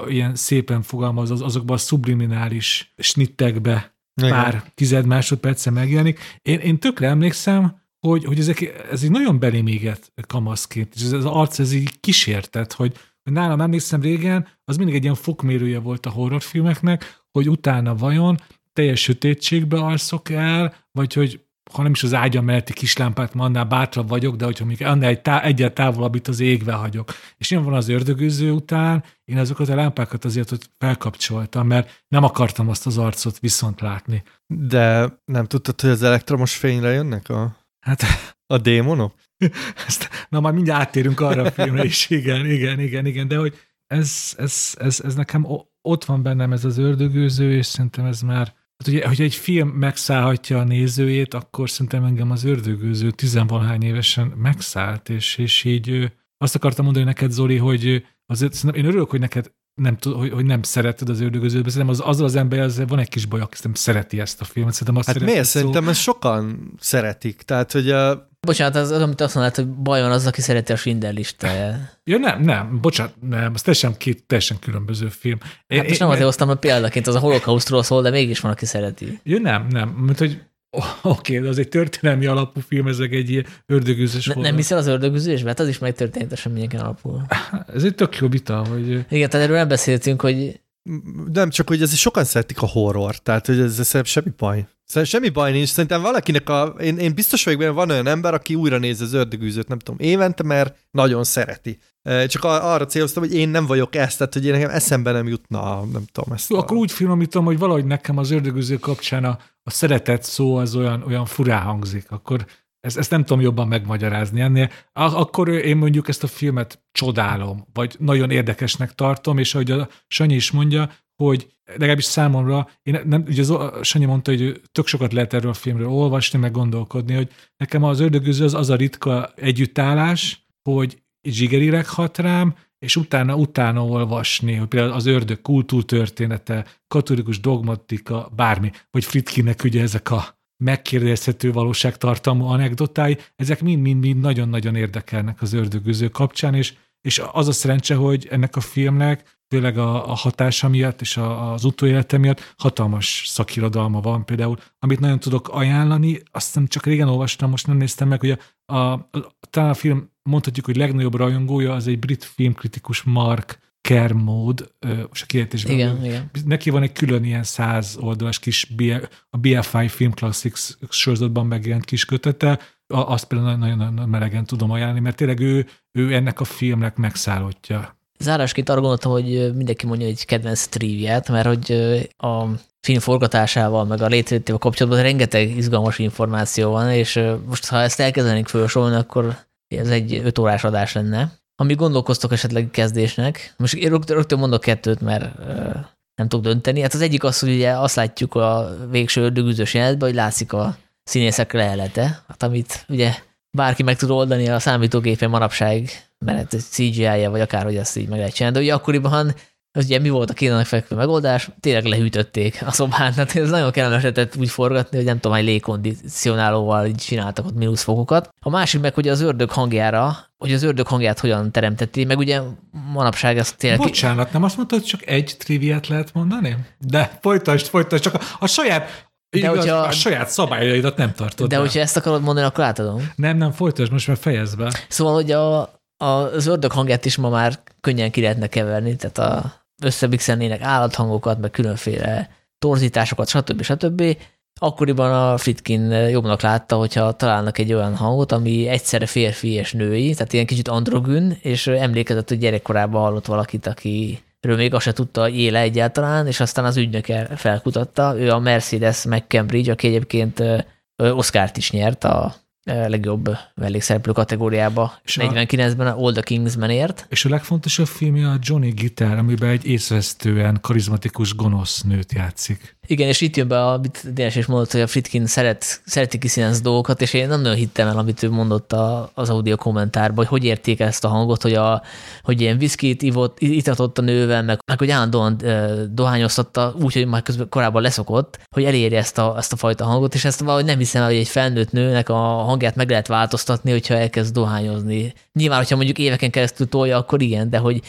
ilyen szépen fogalmaz, az, azokban a subliminális snittekbe Igen. pár tized másodperce megjelenik. Én, én tökre emlékszem, hogy, hogy ezek, ez egy nagyon belém égett kamaszként, és ez az arc ez így kísértett, hogy, hogy nálam emlékszem régen, az mindig egy ilyen fokmérője volt a horrorfilmeknek, hogy utána vajon teljes sötétségbe alszok el, vagy hogy ha nem is az ágya melletti kislámpát, mert annál bátrabb vagyok, de hogyha még annál egy tá- egyet távolabb itt az égve hagyok. És ilyen van az ördögőző után, én azokat a lámpákat azért hogy felkapcsoltam, mert nem akartam azt az arcot viszont látni. De nem tudtad, hogy az elektromos fényre jönnek a, hát, a démonok? Ezt, na már mindjárt áttérünk arra a filmre is, igen, igen, igen, igen, de hogy ez, ez, ez, ez nekem ott van bennem ez az ördögőző, és szerintem ez már Hát ugye, hogy egy film megszállhatja a nézőjét, akkor szerintem engem az ördögőző tizenvalahány évesen megszállt, és, és így azt akartam mondani neked, Zoli, hogy azért szerintem én örülök, hogy neked nem tud, hogy, hogy nem szereted az ördögözőt, de szerintem az, azzal az ember az van egy kis baj, aki szereti ezt a filmet. Szerintem azt hát miért? Szó... Szerintem ezt sokan szeretik. Tehát, hogy a... Bocsánat, az, amit azt mondod, hogy baj van az, aki szereti a Schindler listáját. Ja, nem, nem, bocsánat, nem, az teljesen két teljesen különböző film. Hát én, most nem azért hoztam a példaként, az a holokausztról szól, de mégis van, aki szereti. Ja, nem, nem, mert hogy Oké, de az egy történelmi alapú film, ez egy ilyen ördögűzős Ne, nem hiszel az ördögüzésbe? Hát az is megtörtént eseményeken alapul. Ez egy tök jó vita, hogy Igen, tehát erről nem beszéltünk, hogy Nem, csak hogy ez sokan szeretik a horror, tehát hogy ez, ez semmi baj. Szerintem semmi baj nincs, szerintem valakinek a, én, én biztos vagyok benne, van olyan ember, aki újra néz az ördögűzőt, nem tudom, évente, mert nagyon szereti. Csak a- arra céloztam, hogy én nem vagyok ezt, tehát hogy én nekem eszembe nem jutna, nem tudom, ezt. Jó, akkor úgy finomítom, hogy valahogy nekem az ördögűző kapcsán a, a szeretet szó az olyan, olyan furá hangzik, akkor ezt, ezt nem tudom jobban megmagyarázni ennél. Ak- Akkor én mondjuk ezt a filmet csodálom, vagy nagyon érdekesnek tartom, és ahogy a Sanyi is mondja, hogy legalábbis számomra, én nem, ugye az, Sanyi mondta, hogy tök sokat lehet erről a filmről olvasni, meg gondolkodni, hogy nekem az ördögűző az, az a ritka együttállás, hogy zsigerirek hat rám, és utána, utána olvasni, hogy például az ördög kultúrtörténete, katolikus dogmatika, bármi, vagy Fritkinnek ugye ezek a megkérdezhető valóságtartalmú anekdotái, ezek mind-mind-mind nagyon-nagyon érdekelnek az ördögűző kapcsán, és, és az a szerencse, hogy ennek a filmnek főleg a, a hatása miatt és a, az utóélete miatt hatalmas szakirodalma van például, amit nagyon tudok ajánlani, azt hiszem csak régen olvastam, most nem néztem meg, hogy a, a, a, talán a film mondhatjuk, hogy legnagyobb rajongója az egy brit filmkritikus Mark Kermode, ö, most a kiejtésben igen, igen. neki van egy külön ilyen száz oldalas kis a BFI Film Classics sorozatban megjelent kis kötete, azt például nagyon, nagyon melegen tudom ajánlani, mert tényleg ő, ő ennek a filmnek megszállottja. Zárásként arra gondoltam, hogy mindenki mondja egy kedvenc triviát, mert hogy a film forgatásával, meg a létrejöttével kapcsolatban rengeteg izgalmas információ van, és most ha ezt elkezdenénk felsorolni, akkor ez egy öt órás adás lenne. Ami gondolkoztok esetleg kezdésnek, most rögtön, rögtön mondok kettőt, mert nem tudok dönteni. Hát az egyik az, hogy ugye azt látjuk a végső ördögüzős jelenetben, hogy látszik a színészek lelete, hát amit ugye bárki meg tud oldani a számítógépen manapság, mert ez CGI-ja, vagy akárhogy ezt így meg lehet csinálni. De ugye akkoriban az ugye mi volt a kénenek fekvő megoldás? Tényleg lehűtötték a szobát, tehát ez nagyon kellemes lehetett úgy forgatni, hogy nem tudom, egy légkondicionálóval így csináltak ott mínuszfokokat. A másik meg, hogy az ördög hangjára, hogy az ördög hangját hogyan teremtették, meg ugye manapság ez tényleg... Bocsánat, nem azt mondtad, hogy csak egy triviát lehet mondani? De folytasd, folytasd, csak a, a saját De igaz, hogyha- a saját szabályaidat nem tartod De be. hogyha ezt akarod mondani, akkor átadom. Nem, nem, folytasd, most már fejezd be. Szóval, hogy a, a, az ördög hangját is ma már könnyen ki lehetne keverni, tehát a, összebixelnének állathangokat, meg különféle torzításokat, stb. stb. Akkoriban a Fritkin jobbnak látta, hogyha találnak egy olyan hangot, ami egyszerre férfi és női, tehát ilyen kicsit androgyn, és emlékezett, hogy gyerekkorában hallott valakit, aki Ről még azt se tudta, hogy éle egyáltalán, és aztán az ügynöke felkutatta. Ő a Mercedes McCambridge, aki egyébként Oscárt is nyert a legjobb mellékszereplő kategóriába. És a- 49-ben a All the Kingsmanért. És a legfontosabb filmje a Johnny Guitar, amiben egy észvesztően karizmatikus gonosz nőt játszik. Igen, és itt jön be, amit Dénes is mondott, hogy a Fritkin szeret, szereti kiszínezni dolgokat, és én nem nagyon hittem el, amit ő mondott a, az audio kommentárban, hogy hogy érték ezt a hangot, hogy, a, hogy ilyen viszkit ivott, itatott a nővel, meg, meg hogy állandóan dohányoztatta, úgy, hogy már közben korábban leszokott, hogy elérje ezt a, ezt a fajta hangot, és ezt valahogy nem hiszem el, hogy egy felnőtt nőnek a hangját meg lehet változtatni, hogyha elkezd dohányozni. Nyilván, hogyha mondjuk éveken keresztül tolja, akkor igen, de hogy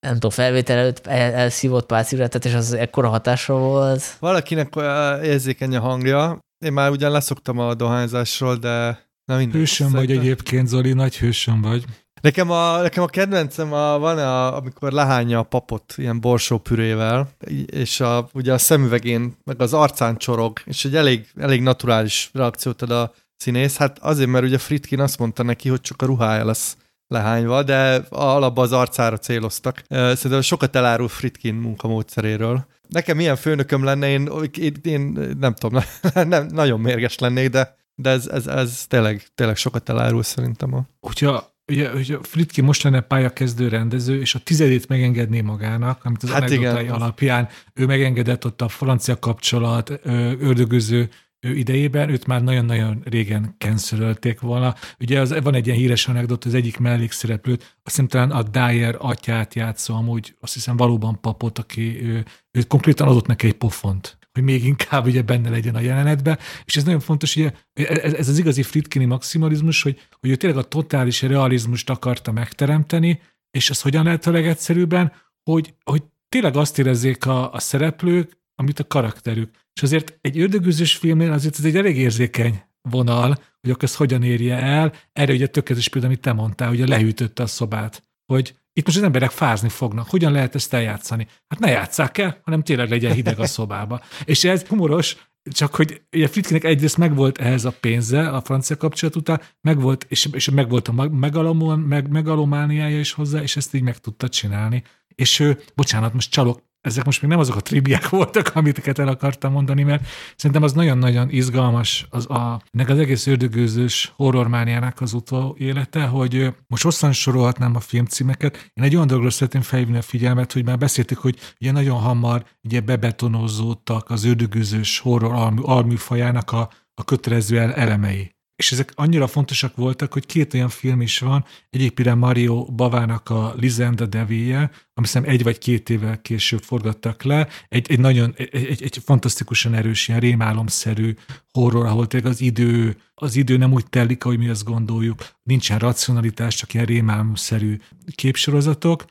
nem tudom, felvétel előtt el, elszívott pár cigarettát, és az ekkora hatással volt. Valakinek érzékeny a hangja. Én már ugyan leszoktam a dohányzásról, de na mindegy. Hősöm vagy egyébként, Zoli, nagy hősöm vagy. Nekem a, nekem a kedvencem a, van, a, amikor lehányja a papot ilyen borsópürével, és a, ugye a szemüvegén, meg az arcán csorog, és egy elég, elég naturális reakciót ad a színész. Hát azért, mert ugye Fritkin azt mondta neki, hogy csak a ruhája lesz lehányva, de alapban az arcára céloztak. Szerintem sokat elárul Fritkin munkamódszeréről. Nekem ilyen főnököm lenne, én, én, én nem tudom, nem, nagyon mérges lennék, de, de ez, ez, ez tényleg, tényleg sokat elárul szerintem a Hogyha ugye, hogyha Fritkin most lenne pályakezdő rendező, és a tizedét megengedné magának, amit az Hát anekdotai alapján ő megengedett ott a francia kapcsolat ördögöző ö, idejében, őt már nagyon-nagyon régen cancelölték volna. Ugye az, van egy ilyen híres anekdot, az egyik mellékszereplőt, azt hiszem talán a Dyer atyát játszó, amúgy azt hiszem valóban papot, aki ő, ő konkrétan adott neki egy pofont hogy még inkább ugye benne legyen a jelenetben, és ez nagyon fontos, ugye ez, ez az igazi Fritkini maximalizmus, hogy, hogy ő tényleg a totális realizmust akarta megteremteni, és az hogyan lehet a legegyszerűbben, hogy, hogy tényleg azt érezzék a, a szereplők, amit a karakterük. És azért egy ördögűzős filmnél azért ez egy elég érzékeny vonal, hogy akkor ezt hogyan érje el. Erre ugye tökéletes példa, amit te mondtál, hogy lehűtötte a szobát. Hogy itt most az emberek fázni fognak. Hogyan lehet ezt eljátszani? Hát ne játsszák el, hanem tényleg legyen hideg a szobába. És ez humoros, csak hogy ugye Fritkinek egyrészt megvolt ehhez a pénze a francia kapcsolat után, megvolt, és, és megvolt a meg, megalomániája is hozzá, és ezt így meg tudta csinálni. És ő, bocsánat, most csalok, ezek most még nem azok a tribiák voltak, amit el akartam mondani, mert szerintem az nagyon-nagyon izgalmas az a, nek az egész ördögőzős horrormániának az utó élete, hogy most hosszan sorolhatnám a filmcímeket. Én egy olyan dologra szeretném felhívni a figyelmet, hogy már beszéltük, hogy ugye nagyon hamar ugye bebetonozódtak az ördögőzős horror alműfajának a, a kötelező elemei és ezek annyira fontosak voltak, hogy két olyan film is van, egyébként Mario Bavának a Lizenda devilje, ami hiszem egy vagy két évvel később forgattak le, egy, egy nagyon, egy, egy, fantasztikusan erős, ilyen rémálomszerű horror, ahol tényleg az idő, az idő nem úgy telik, ahogy mi azt gondoljuk, nincsen racionalitás, csak ilyen rémálomszerű képsorozatok,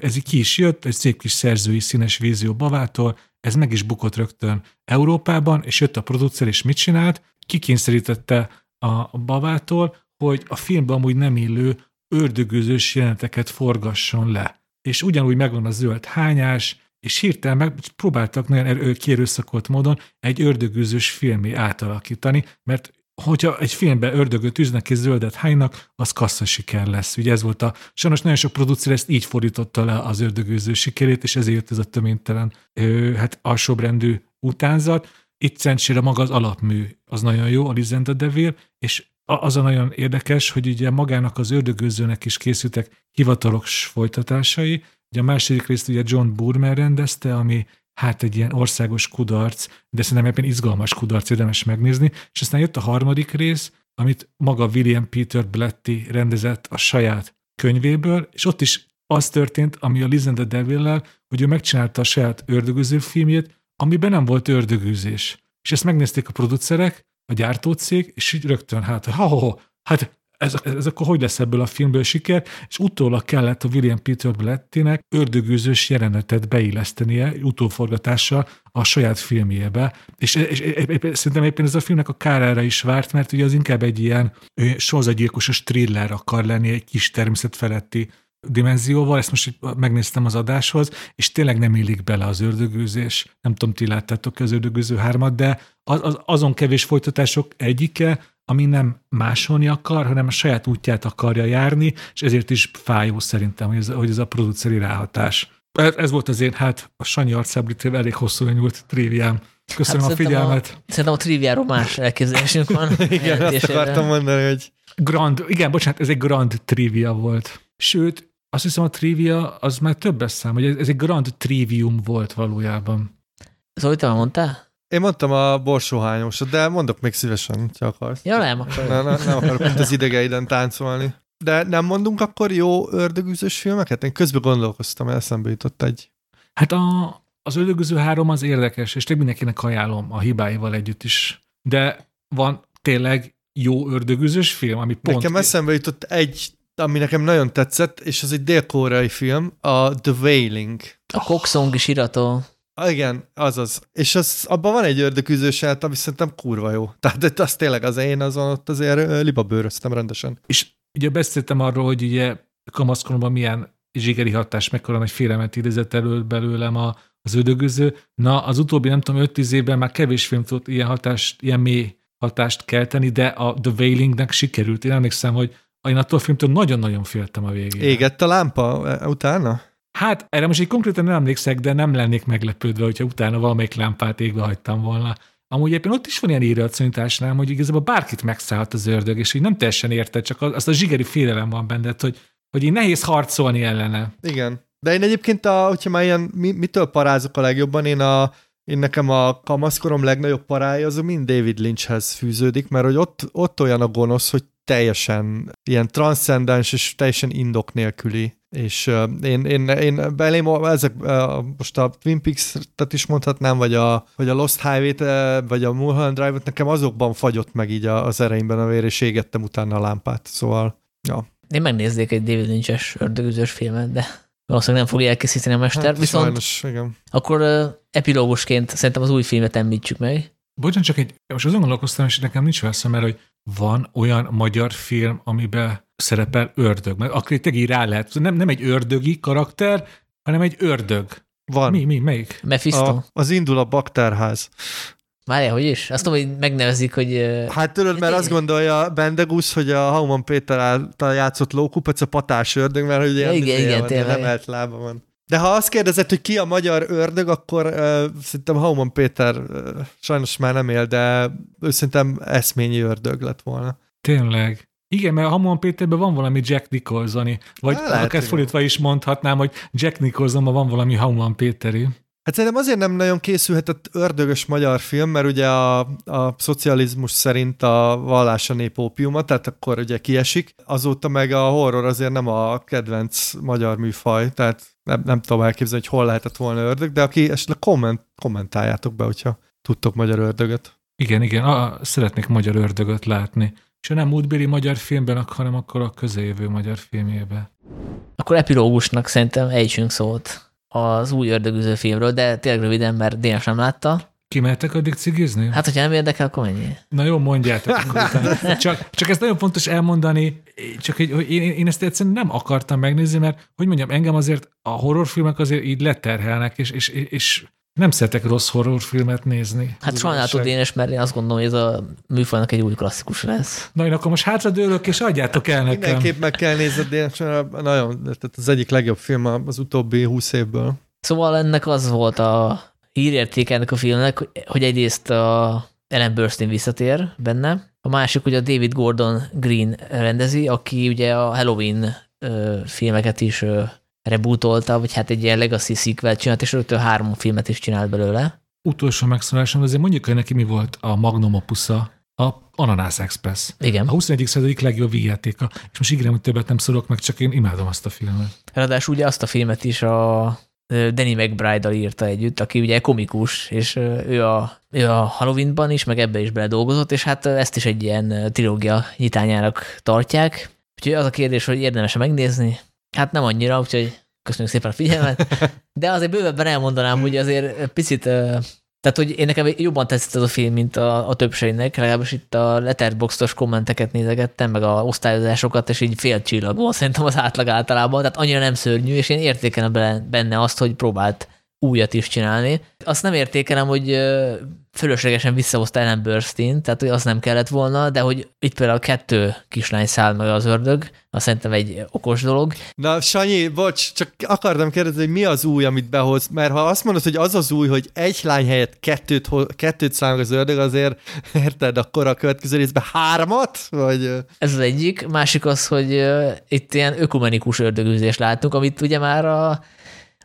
ez így ki is jött, egy szép kis szerzői színes vízió Bavától, ez meg is bukott rögtön Európában, és jött a producer, és mit csinált? Kikényszerítette a bavától, hogy a filmben amúgy nem illő ördögözős jeleneteket forgasson le. És ugyanúgy megvan a zöld hányás, és hirtelen meg próbáltak nagyon kérőszakolt módon egy ördögűzős filmé átalakítani, mert hogyha egy filmben ördögöt üznek és zöldet hánynak, az kassza siker lesz. Ugye ez volt a, sajnos nagyon sok producer ezt így fordította le az ördögőző sikerét, és ezért jött ez a töménytelen, hát alsóbrendű utánzat. Itt szerencsére maga az alapmű az nagyon jó, a Lizenda Devil, és az a nagyon érdekes, hogy ugye magának az ördögőzőnek is készültek hivatalos folytatásai. Ugye a második részt ugye John Burmer rendezte, ami hát egy ilyen országos kudarc, de szerintem ebben izgalmas kudarc érdemes megnézni, és aztán jött a harmadik rész, amit maga William Peter Blatty rendezett a saját könyvéből, és ott is az történt, ami a Lizenda Devil-lel, hogy ő megcsinálta a saját ördögöző filmjét, amiben nem volt ördögűzés. És ezt megnézték a producerek, a gyártócég, és így rögtön hát, ha, ha, ha hát ez, ez akkor hogy lesz ebből a filmből siker, és utólag kellett a William Peter Blattynek ördögűzős jelenetet beillesztenie utóforgatással a saját filmjébe, és, és, és, és szerintem éppen ez a filmnek a kárára is várt, mert ugye az inkább egy ilyen sorzagyilkosos thriller akar lenni, egy kis természet feletti dimenzióval, ezt most megnéztem az adáshoz, és tényleg nem illik bele az ördögőzés. Nem tudom, ti láttátok az ördögőző hármat, de az, az, azon kevés folytatások egyike, ami nem másolni akar, hanem a saját útját akarja járni, és ezért is fájó szerintem, hogy ez, hogy ez a produceri ráhatás. Ez volt az én, hát a Sanyi arcábrítél elég hosszú nyúlt triviám. Köszönöm hát a figyelmet. A, szerintem a triviáról más elképzelésünk van. igen, azt akartam mondani, hogy... Grand, igen, bocsánat, ez egy grand trivia volt. Sőt, azt hiszem a trivia az már többes szám, hogy ez egy grand trivium volt valójában. Zoli, te mondtál? Én mondtam a borsóhányosat, de mondok még szívesen, ha akarsz. Ja, nem akkor. Ne, ne, nem akarok mint az idegeiden táncolni. De nem mondunk akkor jó ördögűzős filmeket? Én közben gondolkoztam, eszembe jutott egy. Hát a, az ördögűző három az érdekes, és tényleg mindenkinek ajánlom a hibáival együtt is. De van tényleg jó ördögűzős film, ami pont... Nekem eszembe jutott egy ami nekem nagyon tetszett, és az egy dél-koreai film, a The Wailing. A Coxong is irató. Ah, igen, azaz. És az, abban van egy ördögűzős jelent, ami szerintem kurva jó. Tehát az tényleg az én azon ott azért libabőröztem rendesen. És ugye beszéltem arról, hogy ugye kamaszkoromban milyen zsigeri hatás, mekkora nagy félelmet idézett elő belőlem a, az ördögűző. Na, az utóbbi nem tudom, 5-10 évben már kevés film tudott ilyen hatást, ilyen mély hatást kelteni, de a The Wailingnek sikerült. Én emlékszem, hogy én attól a filmtől nagyon-nagyon féltem a végén. Égett a lámpa e, utána? Hát erre most így konkrétan nem emlékszek, de nem lennék meglepődve, hogyha utána valamelyik lámpát égve hagytam volna. Amúgy éppen ott is van ilyen írőasszonyításnál, hogy igazából bárkit megszállt az ördög, és így nem teljesen érted, csak azt a zsigeri félelem van benned, hogy, hogy így nehéz harcolni ellene. Igen. De én egyébként, a, hogyha már ilyen, mi, mitől parázok a legjobban, én a, én nekem a kamaszkorom legnagyobb parája az mind David Lynchhez fűződik, mert hogy ott, ott olyan a gonosz, hogy teljesen ilyen transzcendens és teljesen indok nélküli. És uh, én, én, én belém ezek, uh, most a Twin Peaks-et is mondhatnám, vagy a, vagy a Lost Highway-t, uh, vagy a Mulholland Drive-ot, nekem azokban fagyott meg így az ereimben a vér, és égettem utána a lámpát. Szóval, ja. Én megnézzék egy David Lynch-es ördögüzős filmet, de valószínűleg nem fogja elkészíteni a mester, Hát, viszont sajnos, igen. akkor uh, epilógusként szerintem az új filmet említsük meg. Bocsánat, csak egy, most azon gondolkoztam, és nekem nincs veszem, mert hogy van olyan magyar film, amiben szerepel ördög. Mert akkor itt rá lehet. Nem, nem egy ördögi karakter, hanem egy ördög. Van. Mi, mi, melyik? Mephisto. A, az indul a baktárház. Várjál, hogy is? Azt tudom, hogy megnevezik, hogy Hát tudod, mert azt gondolja Bendegusz, hogy a Hauman Péter által játszott lókupac a patás ördög, mert hogy ilyen Ja, igen, izé igen, van, emelt lába van. De ha azt kérdezed, hogy ki a magyar ördög, akkor uh, szerintem Hauman Péter uh, sajnos már nem él, de ő szerintem eszményi ördög lett volna. Tényleg. Igen, mert Hamon Péterben van valami Jack Nicholsoni, vagy hát, lehet, akár fordítva is mondhatnám, hogy Jack Nicholsonban van valami Hamon Péteri. Hát szerintem azért nem nagyon készülhetett ördögös magyar film, mert ugye a, a szocializmus szerint a vallás a nép ópiuma, tehát akkor ugye kiesik. Azóta meg a horror azért nem a kedvenc magyar műfaj, tehát nem, nem tudom elképzelni, hogy hol lehetett volna ördög, de aki esetleg komment, kommentáljátok be, hogyha tudtok magyar ördögöt. Igen, igen, a, szeretnék magyar ördögöt látni. És ha nem múltbéli magyar filmben, hanem akkor a közeljövő magyar filmjében. akkor epilógusnak szerintem ejtsünk szót az új ördögüző filmről, de tényleg röviden, mert Dénes nem látta. Kimehetek addig cigizni? Hát, hogyha nem érdekel, akkor mennyi? Na jó, mondjátok. akkor. Csak, csak ez nagyon fontos elmondani, csak hogy, hogy én, én ezt egyszerűen nem akartam megnézni, mert hogy mondjam, engem azért a horrorfilmek azért így leterhelnek, és, és, és nem szeretek rossz horrorfilmet nézni. Hát mert én azt gondolom, hogy ez a műfajnak egy új klasszikus lesz. Na én akkor most hátradőlök, és adjátok el nekem. Mindenképp meg kell nézned, de mert nagyon, tehát az egyik legjobb film az utóbbi húsz évből. Szóval ennek az volt a hírértéke ennek a filmnek, hogy- hogy egyrészt a Ellen Burstyn visszatér benne, a másik ugye a David Gordon Green rendezi, aki ugye a Halloween ö, filmeket is ö, rebootolta, vagy hát egy ilyen legacy sequel csinált, és rögtön három filmet is csinált belőle. Utolsó megszólásom, azért mondjuk, hogy neki mi volt a magnum opusza, a Ananász Express. Igen. A 21. századi legjobb vígjátéka. És most ígérem, hogy többet nem szólok meg, csak én imádom azt a filmet. Ráadásul ugye azt a filmet is a Danny McBride-dal írta együtt, aki ugye komikus, és ő a, ő a Halloweenban is, meg ebbe is beledolgozott, és hát ezt is egy ilyen trilógia nyitányának tartják. Úgyhogy az a kérdés, hogy érdemes megnézni? Hát nem annyira, úgyhogy köszönjük szépen a figyelmet. De azért bővebben elmondanám, hogy azért picit tehát, hogy én nekem jobban tetszett ez a film, mint a, a többségnek, legalábbis itt a letterboxos kommenteket nézegettem, meg a osztályozásokat, és így fél csillag volt szerintem az átlag általában, tehát annyira nem szörnyű, és én értékelem benne azt, hogy próbált újat is csinálni. Azt nem értékelem, hogy fölöslegesen visszahozta Ellen Burstyn, tehát hogy az nem kellett volna, de hogy itt például kettő kislány száll meg az ördög, azt szerintem egy okos dolog. Na, Sanyi, bocs, csak akartam kérdezni, hogy mi az új, amit behoz, mert ha azt mondod, hogy az az új, hogy egy lány helyett kettőt, ho- kettőt számol az ördög, azért érted, akkor a következő részben hármat? Vagy... Ez az egyik. Másik az, hogy itt ilyen ökumenikus ördögűzést látunk, amit ugye már a,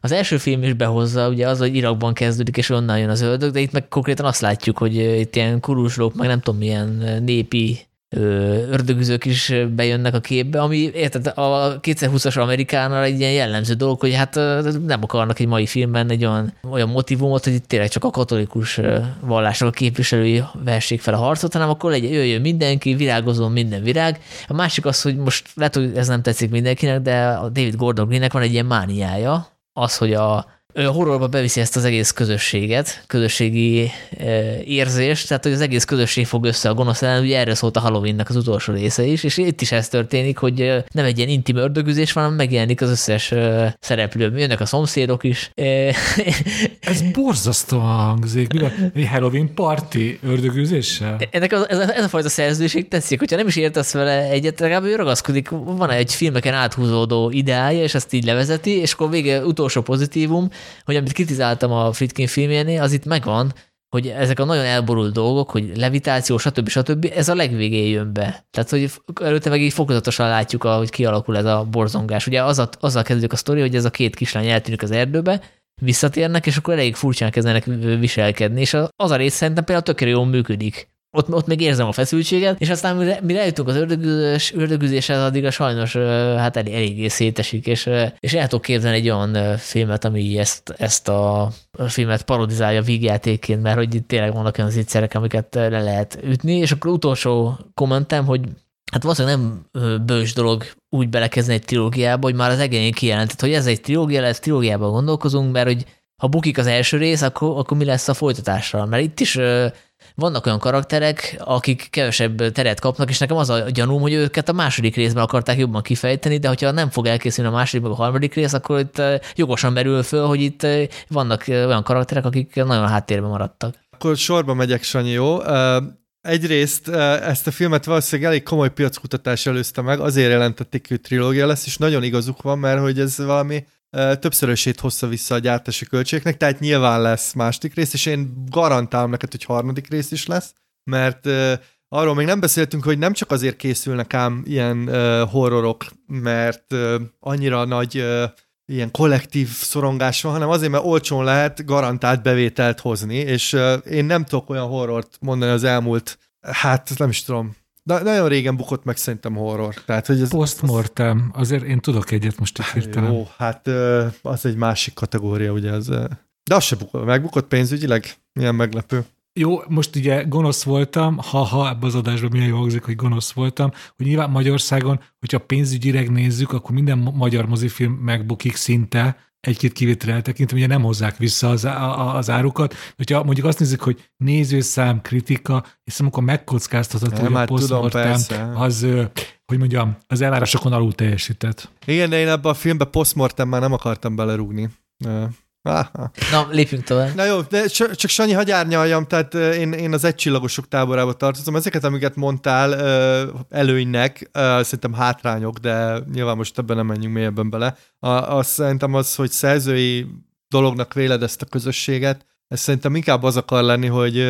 az első film is behozza, ugye az, hogy Irakban kezdődik, és onnan jön az ördög, de itt meg konkrétan azt látjuk, hogy itt ilyen kuruslók, meg nem tudom, milyen népi ördögüzők is bejönnek a képbe, ami érted, a 2020-as Amerikánál egy ilyen jellemző dolog, hogy hát nem akarnak egy mai filmben egy olyan, olyan motivumot, hogy itt tényleg csak a katolikus vallások a képviselői vessék fel a harcot, hanem akkor legyen, jöjjön mindenki, virágozom minden virág. A másik az, hogy most lehet, hogy ez nem tetszik mindenkinek, de a David Gordon Greennek van egy ilyen mániája, az, hogy a horrorba beviszi ezt az egész közösséget, közösségi e, érzést, tehát hogy az egész közösség fog össze a gonosz ellen, ugye erről szólt a Halloweennak az utolsó része is, és itt is ez történik, hogy e, nem egy ilyen intim ördögüzés van, hanem megjelenik az összes e, szereplő. Jönnek a szomszédok is. E, Ez borzasztóan hangzik. Mi Halloween party ördögűzéssel? ennek az, ez, a, ez a fajta szerződéség tetszik, hogyha nem is értesz vele egyet, legalább ő ragaszkodik, van egy filmeken áthúzódó ideája, és ezt így levezeti, és akkor vége utolsó pozitívum, hogy amit kritizáltam a Friedkin filmjénél, az itt megvan, hogy ezek a nagyon elborult dolgok, hogy levitáció, stb. stb. ez a legvégén jön be. Tehát, hogy előtte meg így fokozatosan látjuk, hogy kialakul ez a borzongás. Ugye az a, azzal kezdődik a sztori, hogy ez a két kislány eltűnik az erdőbe, visszatérnek, és akkor elég furcsán kezdenek viselkedni, és az a rész szerintem például tökéletesen jól működik. Ott, ott még érzem a feszültséget, és aztán mire, mire eljutunk az ördögüzés, ördögüzéshez, a sajnos hát elég, eléggé szétesik, és, és el tudok képzelni egy olyan filmet, ami ezt, ezt a filmet parodizálja vígjátékként, mert hogy itt tényleg vannak olyan zicserek, amiket le lehet ütni, és akkor utolsó kommentem, hogy hát valószínűleg nem bős dolog úgy belekezdeni egy trilógiába, hogy már az egészén kijelentett, hogy ez egy trilógia lesz, trilógiában gondolkozunk, mert hogy ha bukik az első rész, akkor, akkor mi lesz a folytatással? Mert itt is vannak olyan karakterek, akik kevesebb teret kapnak, és nekem az a gyanúm, hogy őket a második részben akarták jobban kifejteni, de hogyha nem fog elkészülni a második, meg a harmadik rész, akkor itt jogosan merül föl, hogy itt vannak olyan karakterek, akik nagyon háttérben maradtak. Akkor sorba megyek, Sanyi, jó? Egyrészt ezt a filmet valószínűleg elég komoly piackutatás előzte meg, azért jelentették, hogy trilógia lesz, és nagyon igazuk van, mert hogy ez valami többszörösét hozza vissza a gyártási költségeknek, tehát nyilván lesz második rész, és én garantálom neked, hogy harmadik rész is lesz, mert arról még nem beszéltünk, hogy nem csak azért készülnek ám ilyen horrorok, mert annyira nagy ilyen kollektív szorongás van, hanem azért, mert olcsón lehet garantált bevételt hozni, és én nem tudok olyan horrort mondani az elmúlt, hát nem is tudom, de nagyon régen bukott meg szerintem horror. Tehát, hogy ez, Postmortem, azért én tudok egyet most itt hirtelen. jó, hát az egy másik kategória, ugye az, de az se bukott, megbukott pénzügyileg, milyen meglepő. Jó, most ugye gonosz voltam, ha-ha ebbe az adásban milyen jól hangzik, hogy gonosz voltam, hogy nyilván Magyarországon, hogyha pénzügyileg nézzük, akkor minden ma- magyar mozifilm megbukik szinte, egy-két kivétel eltekintve, ugye nem hozzák vissza az, a, az árukat. Hogyha mondjuk azt nézzük, hogy nézőszám, kritika, és amikor megkockáztatható, hogy a hát persze. az, hogy mondjam, az elvárásokon alul teljesített. Igen, de én ebbe a filmbe postmortem már nem akartam belerúgni. Uh, ah, ah. Na, lépjünk tovább. Na jó, de csak, Sanyi, hagyj árnyaljam, tehát én, én az egycsillagosok táborába tartozom. Ezeket, amiket mondtál előnynek, szerintem hátrányok, de nyilván most ebben nem menjünk mélyebben bele. Azt szerintem az, hogy szerzői dolognak véled ezt a közösséget, ez szerintem inkább az akar lenni, hogy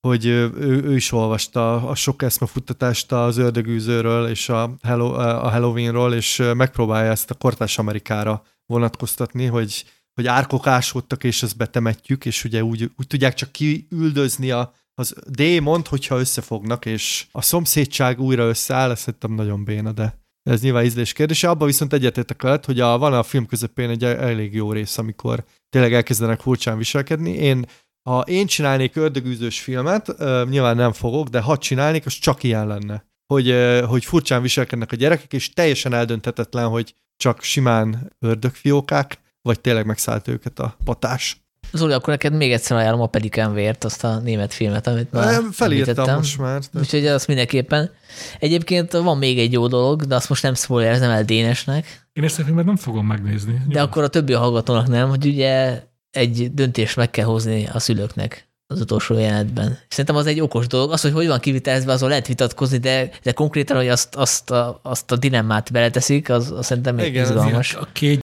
hogy ő, ő is olvasta a sok eszmefuttatást az ördögűzőről és a, Hello, a Halloweenról, és megpróbálja ezt a kortás Amerikára vonatkoztatni, hogy hogy árkok ásódtak, és ezt betemetjük, és ugye úgy, úgy tudják csak kiüldözni a, az démont, hogyha összefognak, és a szomszédság újra összeáll, ez szerintem nagyon béna, de ez nyilván ízlés kérdése. Abban viszont egyetértek veled, hogy a, van a film közepén egy elég jó rész, amikor tényleg elkezdenek furcsán viselkedni. Én, ha én csinálnék ördögűzős filmet, ö, nyilván nem fogok, de ha csinálnék, az csak ilyen lenne. Hogy, hogy furcsán viselkednek a gyerekek, és teljesen eldönthetetlen, hogy csak simán ördögfiókák, vagy tényleg megszállt őket a patás. Zoli, akkor neked még egyszer ajánlom a Pelikán vért, azt a német filmet, amit már Nem, Felírtam említettem. most már. De... Úgyhogy azt mindenképpen. Egyébként van még egy jó dolog, de azt most nem spoilerzem el Dénesnek, Én ezt a filmet nem fogom megnézni. de akkor a többi hallgatónak nem, hogy ugye egy döntést meg kell hozni a szülőknek az utolsó jelenetben. Szerintem az egy okos dolog. Az, hogy hogy van kivitelezve, azon lehet vitatkozni, de, de konkrétan, hogy azt, azt, a, azt a dilemmát beleteszik, az, az szerintem még Igen, izgalmas. A két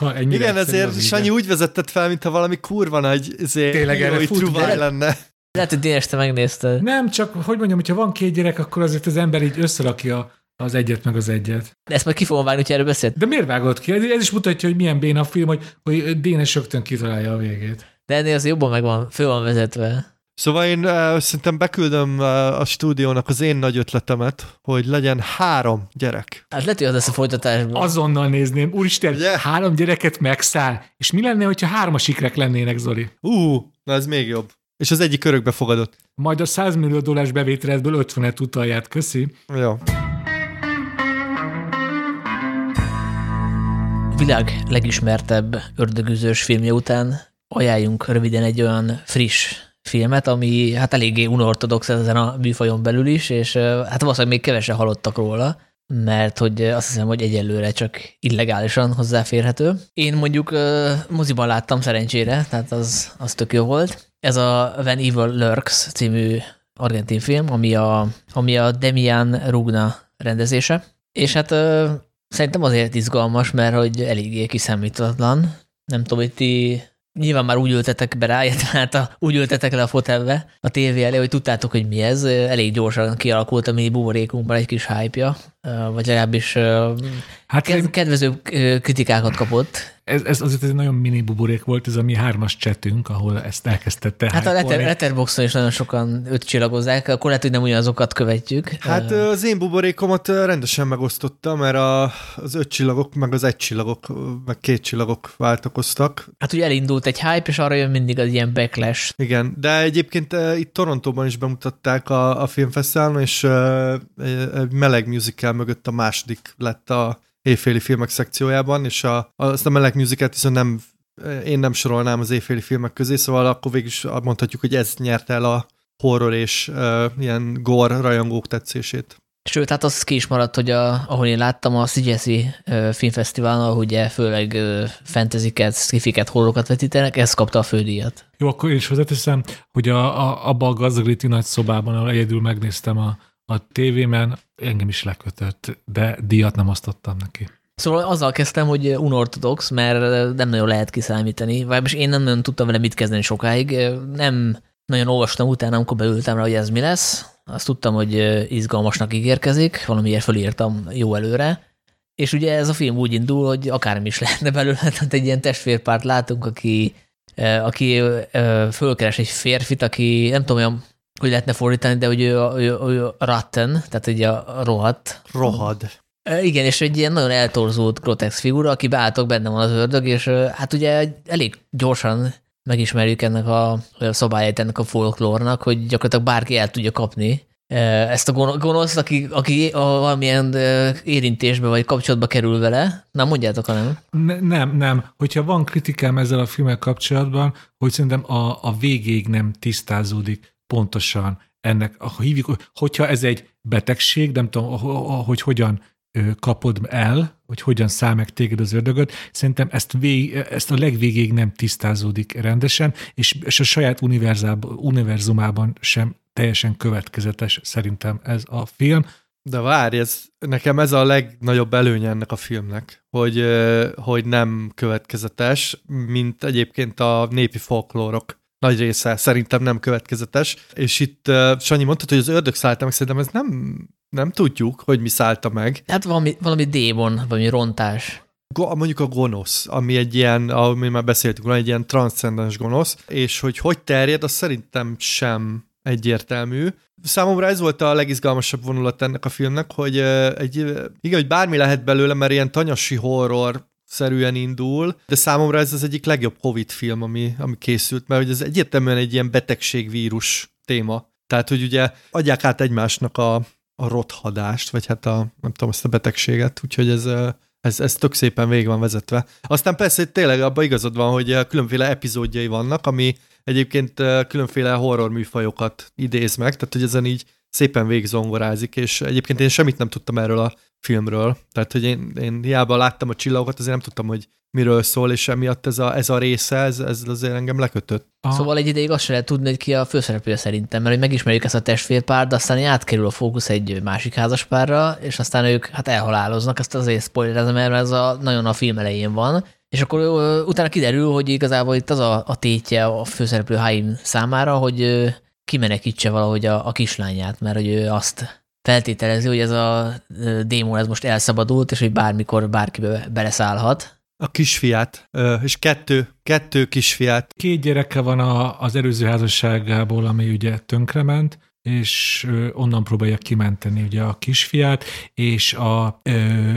Ha ennyire Igen, ezért az. Sanyi úgy vezetett fel, mintha valami kurva nagy ezért, Tényleg erre de- lenne. Lehet, hogy Dénes, te megnézted. Nem, csak hogy mondjam, hogyha van két gyerek, akkor azért az ember így összerakja az egyet meg az egyet. De ezt majd ki fogom vágni, hogy erről beszélt. De miért vágod ki? Ez is mutatja, hogy milyen béna a film, hogy, hogy Dénes rögtön kitalálja a végét. De ennél azért jobban meg van, föl van vezetve. Szóval én uh, szerintem beküldöm uh, a stúdiónak az én nagy ötletemet, hogy legyen három gyerek. Hát lehet, hogy az lesz a folytatásban. Azonnal nézném, úristen, Ugye? három gyereket megszáll. És mi lenne, hogyha hármas ikrek lennének, Zoli? Ú, na ez még jobb. És az egyik örökbe fogadott. Majd a 100 millió dollárs bevételedből 50-et utalját, köszi. Jó. A világ legismertebb ördögűzős filmje után ajánljunk röviden egy olyan friss filmet, ami hát eléggé unortodox ezen a műfajon belül is, és hát valószínűleg még kevesen hallottak róla, mert hogy azt hiszem, hogy egyelőre csak illegálisan hozzáférhető. Én mondjuk moziban láttam szerencsére, tehát az, az tök jó volt. Ez a When Evil Lurks című argentin film, ami a, ami a Demian Rugna rendezése. És hát szerintem azért izgalmas, mert hogy eléggé kiszámítatlan. Nem tudom, hogy ti nyilván már úgy ültetek be rá, illetve hát a, úgy ültetek le a fotelbe a tévé elé, hogy tudtátok, hogy mi ez. Elég gyorsan kialakult a mi buborékunkban egy kis hype vagy legalábbis Hát ked- kedvező kritikákat kapott. Ez, ez azért egy nagyon mini buborék volt, ez a mi hármas csetünk, ahol ezt elkezdte Hát a letter, Letterboxon is nagyon sokan öt csillagozzák, akkor lehet, hogy nem ugyanazokat követjük. Hát az én buborékomat rendesen megosztottam, mert a, az öt csillagok, meg az egy csillagok, meg két csillagok váltakoztak. Hát ugye elindult egy hype, és arra jön mindig az ilyen backlash. Igen, de egyébként itt Torontóban is bemutatták a, a filmfesztiválon, és egy meleg musical mögött a második lett a éjféli filmek szekciójában, és a, azt a meleg musicalt viszont nem, én nem sorolnám az éjféli filmek közé, szóval akkor végig is mondhatjuk, hogy ez nyert el a horror és uh, ilyen gore rajongók tetszését. Sőt, hát az ki is maradt, hogy a, ahol én láttam a Szigyeszi filmfesztiválon, ahol ugye főleg fantasyket, skifiket, horrorokat vetítenek, ez kapta a fődíjat. Jó, akkor én is hozzáteszem, hogy a, a, abba a gazdagréti nagy szobában, ahol egyedül megnéztem a, a tévében, engem is lekötött, de díjat nem osztottam neki. Szóval azzal kezdtem, hogy unortodox, mert nem nagyon lehet kiszámítani, vagy én nem nagyon tudtam vele mit kezdeni sokáig. Nem nagyon olvastam utána, amikor beültem rá, hogy ez mi lesz. Azt tudtam, hogy izgalmasnak ígérkezik, valamiért fölírtam jó előre. És ugye ez a film úgy indul, hogy akármi is lehetne belőle, tehát egy ilyen testvérpárt látunk, aki, aki fölkeres egy férfit, aki nem tudom, olyan hogy lehetne fordítani, de hogy ő, ő, ő ratten, tehát ugye a rohadt. Rohad. Igen, és egy ilyen nagyon eltorzult grotex figura, aki beálltok, benne van az ördög, és hát ugye elég gyorsan megismerjük ennek a, a szabályait ennek a folklórnak, hogy gyakorlatilag bárki el tudja kapni ezt a gonoszt, aki, aki a valamilyen érintésbe vagy kapcsolatba kerül vele. Na, mondjátok, hanem. Ne, nem, nem. Hogyha van kritikám ezzel a filmmel kapcsolatban, hogy szerintem a, a végéig nem tisztázódik pontosan ennek, hívjuk, hogyha ez egy betegség, nem tudom, hogy hogyan kapod el, hogy hogyan száll meg téged az ördögöt, szerintem ezt, vég, ezt a legvégéig nem tisztázódik rendesen, és, és a saját univerzumában sem teljesen következetes szerintem ez a film. De várj, ez, nekem ez a legnagyobb előnye ennek a filmnek, hogy, hogy nem következetes, mint egyébként a népi folklórok nagy része szerintem nem következetes, és itt uh, Sanyi mondta, hogy az ördög szállta meg, szerintem ez nem, nem tudjuk, hogy mi szállta meg. Hát valami, valami démon, valami rontás. Go, mondjuk a gonosz, ami egy ilyen, ami már beszéltünk, egy ilyen transzcendens gonosz, és hogy hogy terjed, az szerintem sem egyértelmű. Számomra ez volt a legizgalmasabb vonulat ennek a filmnek, hogy egy, igen, hogy bármi lehet belőle, mert ilyen tanyasi horror szerűen indul, de számomra ez az egyik legjobb Covid film, ami, ami készült, mert hogy ez egyértelműen egy ilyen betegségvírus téma. Tehát, hogy ugye adják át egymásnak a, a rothadást, vagy hát a, nem tudom, ezt a betegséget, úgyhogy ez, ez, ez tök szépen végig van vezetve. Aztán persze tényleg abban igazad van, hogy különféle epizódjai vannak, ami egyébként különféle horror műfajokat idéz meg, tehát hogy ezen így szépen végzongorázik, és egyébként én semmit nem tudtam erről a filmről. Tehát, hogy én, én hiába láttam a csillagokat, azért nem tudtam, hogy miről szól, és emiatt ez a, ez a része, ez, ez azért engem lekötött. Aha. Szóval egy ideig azt sem lehet tudni, hogy ki a főszereplő szerintem, mert hogy megismerjük ezt a testvérpárt, de aztán átkerül a fókusz egy másik házaspárra, és aztán ők hát elhaláloznak, ezt azért spoilerezem, mert ez a, nagyon a film elején van, és akkor utána kiderül, hogy igazából itt az a, a tétje a főszereplő Haim számára, hogy kimenekítse valahogy a, a kislányát, mert hogy ő azt feltételezi, hogy ez a démon ez most elszabadult, és hogy bármikor bárki beleszállhat. A kisfiát, és kettő, kettő kisfiát. Két gyereke van a, az előző házasságából, ami ugye tönkrement, és onnan próbálja kimenteni ugye a kisfiát, és a,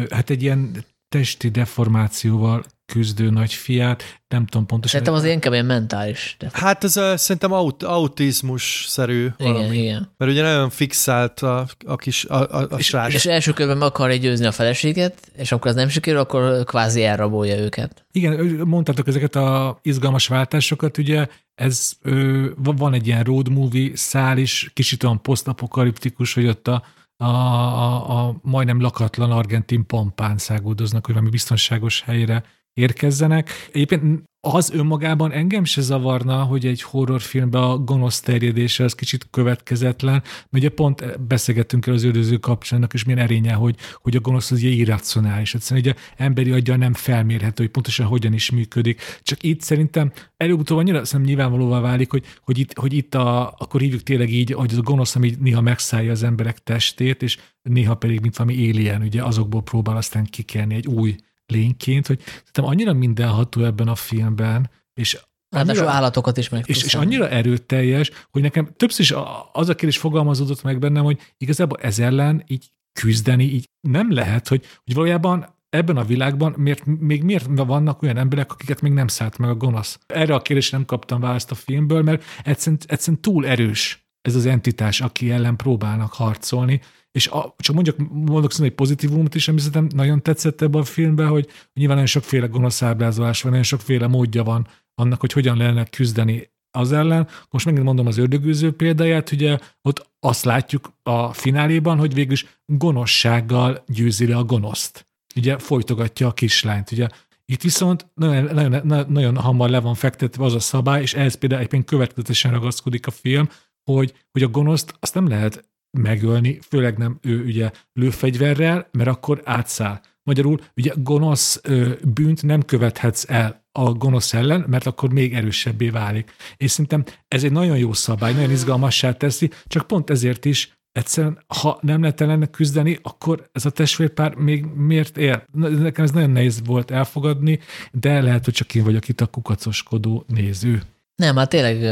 hát egy ilyen testi deformációval küzdő nagyfiát, nem tudom pontosan. Szerintem az inkább ilyen mentális. De... Hát ez a, szerintem aut, autizmus-szerű igen, valami. Igen. Mert ugye nagyon fixált a, a kis a, a, a és, srác. És első körben meg akarja győzni a feleséget, és akkor az nem sikerül, akkor kvázi elrabolja őket. Igen, mondtátok ezeket a izgalmas váltásokat, ugye ez ö, van egy ilyen road movie szál is, kicsit olyan posztapokaliptikus, hogy ott a a, a, a majdnem lakatlan argentin pampán szágódoznak, hogy valami biztonságos helyre érkezzenek. Egyébként az önmagában engem se zavarna, hogy egy horrorfilmben a gonosz terjedése az kicsit következetlen, mert ugye pont beszélgettünk el az őröző kapcsolatnak, és milyen erénye, hogy, hogy a gonosz az ilyen irracionális. Egyszerűen ugye emberi agya nem felmérhető, hogy pontosan hogyan is működik. Csak itt szerintem előbb-utóbb annyira szerintem nyilvánvalóvá válik, hogy, hogy itt, hogy itt a, akkor hívjuk tényleg így, hogy az a gonosz, ami néha megszállja az emberek testét, és néha pedig, mint valami alien, ugye azokból próbál aztán kikelni egy új lényként, hogy szerintem annyira mindenható ebben a filmben, és Ráadásul állatokat is meg és, és annyira erőteljes, hogy nekem többször is az a kérdés fogalmazódott meg bennem, hogy igazából ez ellen így küzdeni így nem lehet, hogy, hogy valójában ebben a világban miért, még miért vannak olyan emberek, akiket még nem szállt meg a gonosz? Erre a kérdésre nem kaptam választ a filmből, mert egyszerűen, egyszerűen túl erős ez az entitás, aki ellen próbálnak harcolni, és a, csak mondjuk, mondok szerintem egy pozitívumot is, ami szerintem nagyon tetszett ebben a filmben, hogy nyilván nagyon sokféle gonosz ábrázolás van, nagyon sokféle módja van annak, hogy hogyan lehetne küzdeni az ellen. Most megint mondom az ördögűző példáját, ugye ott azt látjuk a fináléban, hogy végülis gonoszsággal győzi le a gonoszt. Ugye folytogatja a kislányt. Ugye itt viszont nagyon, nagyon, nagyon hamar le van fektetve az a szabály, és ehhez például egyébként következetesen ragaszkodik a film, hogy, hogy a gonoszt azt nem lehet megölni, főleg nem ő ugye lőfegyverrel, mert akkor átszáll. Magyarul ugye gonosz bűnt nem követhetsz el a gonosz ellen, mert akkor még erősebbé válik. És szerintem ez egy nagyon jó szabály, nagyon izgalmassá teszi, csak pont ezért is egyszerűen, ha nem lehet ellene küzdeni, akkor ez a testvérpár még miért él? Nekem ez nagyon nehéz volt elfogadni, de lehet, hogy csak én vagyok itt a kukacoskodó néző. Nem, hát tényleg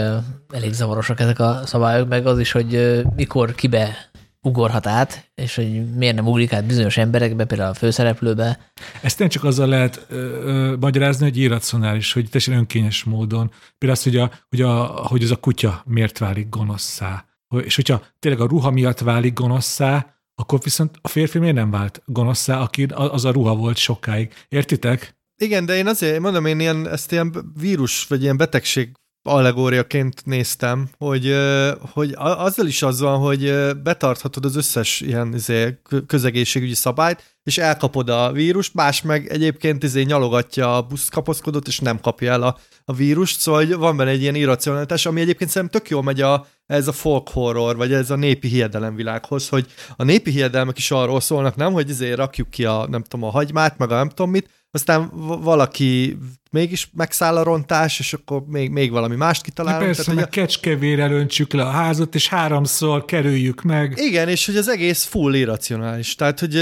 elég zavarosak ezek a szabályok, meg az is, hogy mikor kibe ugorhat át, és hogy miért nem ugrik át bizonyos emberekbe, például a főszereplőbe. Ezt nem csak azzal lehet ö, ö, magyarázni, hogy irracionális, hogy teljesen önkényes módon. Például az, hogy, a, hogy, a, hogy az a kutya miért válik gonoszszá. És hogyha tényleg a ruha miatt válik gonoszszá, akkor viszont a férfi miért nem vált gonoszszá, aki az a ruha volt sokáig. Értitek? Igen, de én azért mondom, én ilyen, ezt ilyen vírus, vagy ilyen betegség allegóriaként néztem, hogy, hogy azzal is az van, hogy betarthatod az összes ilyen izé, közegészségügyi szabályt, és elkapod a vírust, más meg egyébként izé nyalogatja a buszkapaszkodót, és nem kapja el a, a vírust, szóval van benne egy ilyen irracionalitás, ami egyébként szerintem tök jól megy a, ez a folk horror, vagy ez a népi hiedelemvilághoz, hogy a népi hiedelmek is arról szólnak, nem, hogy izé rakjuk ki a, nem tudom, a hagymát, meg a nem tudom mit, aztán valaki mégis megszáll a rontás, és akkor még, még valami mást kitalálunk. persze, tehát, meg a... kecskevére öntsük le a házat, és háromszor kerüljük meg. Igen, és hogy az egész full irracionális. Tehát, hogy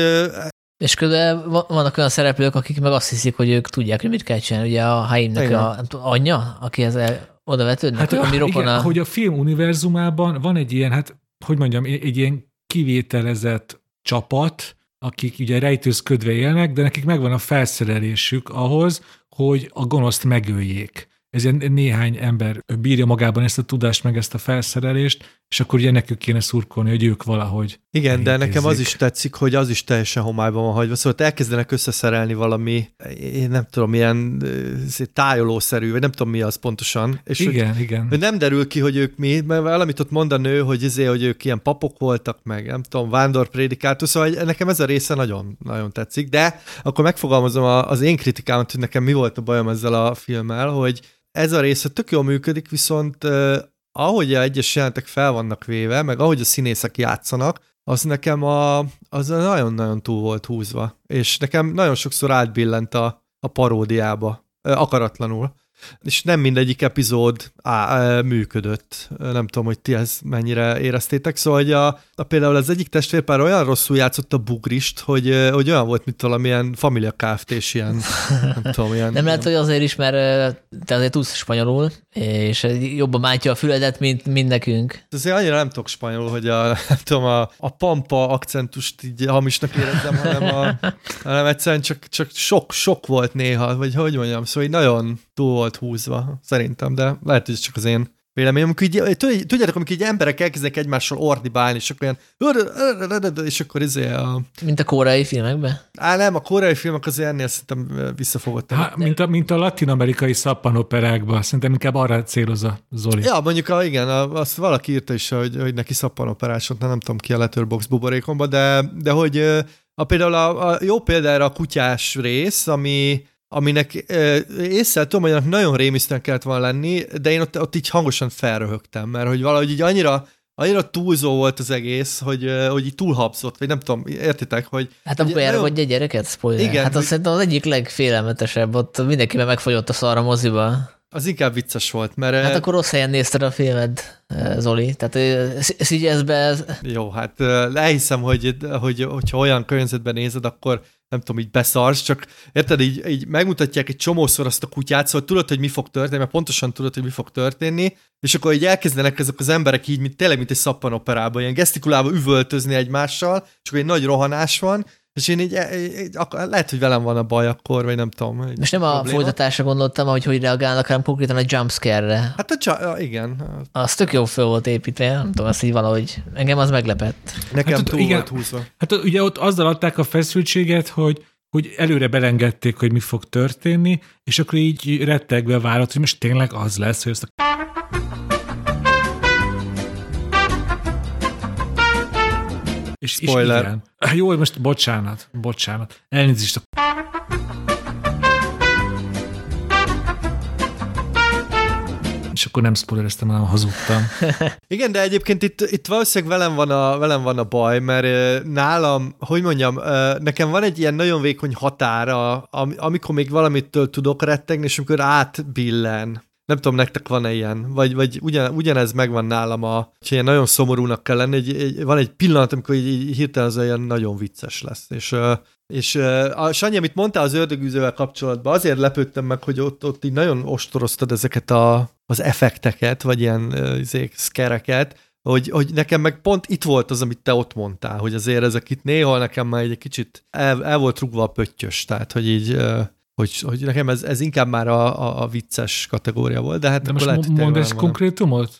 és közben vannak olyan szereplők, akik meg azt hiszik, hogy ők tudják, hogy mit kell csinálni. Ugye a Haimnek a anyja, aki ezzel oda vetődnek, hát, ami igen, a... hogy a film univerzumában van egy ilyen, hát hogy mondjam, egy ilyen kivételezett csapat, akik ugye rejtőzködve élnek, de nekik megvan a felszerelésük ahhoz, hogy a gonoszt megöljék. Ez néhány ember bírja magában ezt a tudást, meg ezt a felszerelést, és akkor ugye nekük kéne szurkolni, hogy ők valahogy Igen, de nekem az is tetszik, hogy az is teljesen homályban van hagyva, szóval elkezdenek összeszerelni valami, én nem tudom, ilyen tájolószerű, vagy nem tudom mi az pontosan. És igen, hogy, igen. Hogy nem derül ki, hogy ők mi, mert valamit ott mond a nő, hogy, izé, hogy ők ilyen papok voltak, meg nem tudom, vándorprédikátor, szóval nekem ez a része nagyon, nagyon tetszik, de akkor megfogalmazom az én kritikámat, hogy nekem mi volt a bajom ezzel a filmmel, hogy ez a része tök jól működik, viszont ahogy a egyes jelentek fel vannak véve, meg ahogy a színészek játszanak, az nekem a, az nagyon-nagyon túl volt húzva. És nekem nagyon sokszor átbillent a, a paródiába, akaratlanul és nem mindegyik epizód á, működött. Nem tudom, hogy ti ezt mennyire éreztétek. Szóval hogy a, a például az egyik testvérpár olyan rosszul játszott a bugrist, hogy, hogy olyan volt, mint valamilyen familia kft és ilyen, nem tudom, ilyen... Nem lehet, hogy azért is, mert te azért tudsz spanyolul, és jobban mátja a füledet, mint, mint nekünk. Azért annyira nem tudok spanyolul, hogy a, nem tudom, a, a pampa akcentust így hamisnak érezzem, hanem, a, hanem egyszerűen csak, csak sok, sok volt néha, vagy hogy mondjam, szóval így nagyon túl volt húzva, szerintem, de lehet, hogy ez csak az én véleményem. Amikor így, tudjátok, amikor így emberek elkezdenek egymással ordibálni, és akkor ilyen, és akkor izé a... Mint a koreai filmekben? Á, nem, a koreai filmek azért ennél szerintem visszafogott. Há, mint, a, mint a latin-amerikai szappanoperákban, szerintem inkább arra célozza Zoli. Ja, mondjuk a, igen, a, azt valaki írta is, hogy, hogy neki szappanoperás volt, nem tudom ki a Letterbox buborékomba, de, de hogy a, például a, a jó példára a kutyás rész, ami aminek észre tudom, hogy nagyon rémisztően kellett volna lenni, de én ott, ott így hangosan felröhögtem, mert hogy valahogy így annyira annyira túlzó volt az egész, hogy, hogy így túlhabszott, vagy nem tudom, értitek, hogy... Hát akkor nagyon... vagy egy gyereket, spoiler. Igen. Hát azt szerintem az egyik legfélelmetesebb, ott mindenkiben megfogyott a szar a moziba. Az inkább vicces volt, mert... Hát akkor rossz helyen nézted a filmed, Zoli, tehát szígyezz be... Ez... Jó, hát elhiszem, hogy, hogy hogyha olyan környezetben nézed, akkor nem tudom, így beszarsz, csak érted, így, így megmutatják egy csomószor azt a kutyát, szóval tudod, hogy mi fog történni, mert pontosan tudod, hogy mi fog történni, és akkor így elkezdenek ezek az emberek így, mint tényleg, mint egy szappanoperában, ilyen gesztikulálva üvöltözni egymással, csak egy nagy rohanás van, és én így, így akkor lehet, hogy velem van a baj akkor, vagy nem tudom. Most nem probléma. a folytatásra gondoltam, hogy hogy reagálnak, hanem konkrétan a jumpscare-re. Hát a csa- igen. Az tök jó föl volt építve, nem tudom, azt így valahogy, engem az meglepett. Nekem Hát ott túl igen. volt húzva. Hát ugye ott azzal adták a feszültséget, hogy hogy előre belengedték, hogy mi fog történni, és akkor így rettegve várott, hogy most tényleg az lesz, hogy ezt a És, és Spoiler. igen. Jó, most bocsánat, bocsánat. Elnézést a és akkor nem spoilereztem, hanem hazudtam. Igen, de egyébként itt, itt valószínűleg velem van, a, velem van a baj, mert nálam, hogy mondjam, nekem van egy ilyen nagyon vékony határa, am, amikor még valamitől tudok rettegni, és amikor átbillen. Nem tudom, nektek van-e ilyen? Vagy, vagy ugyan, ugyanez megvan nálam, a, hogy ilyen nagyon szomorúnak kell lenni. Egy, egy, van egy pillanat, amikor így, így hirtelen az olyan nagyon vicces lesz. És, és a Sanyi, amit mondtál az ördögűzővel kapcsolatban, azért lepődtem meg, hogy ott, ott így nagyon ostoroztad ezeket a, az effekteket, vagy ilyen izék, szkereket, hogy, hogy nekem meg pont itt volt az, amit te ott mondtál, hogy azért ezek itt néha nekem már egy kicsit el, el volt rúgva a pöttyös, tehát hogy így, hogy, hogy nekem ez, ez inkább már a, a, a vicces kategória volt, de hát De akkor most lehet, mondd van. konkrétumot?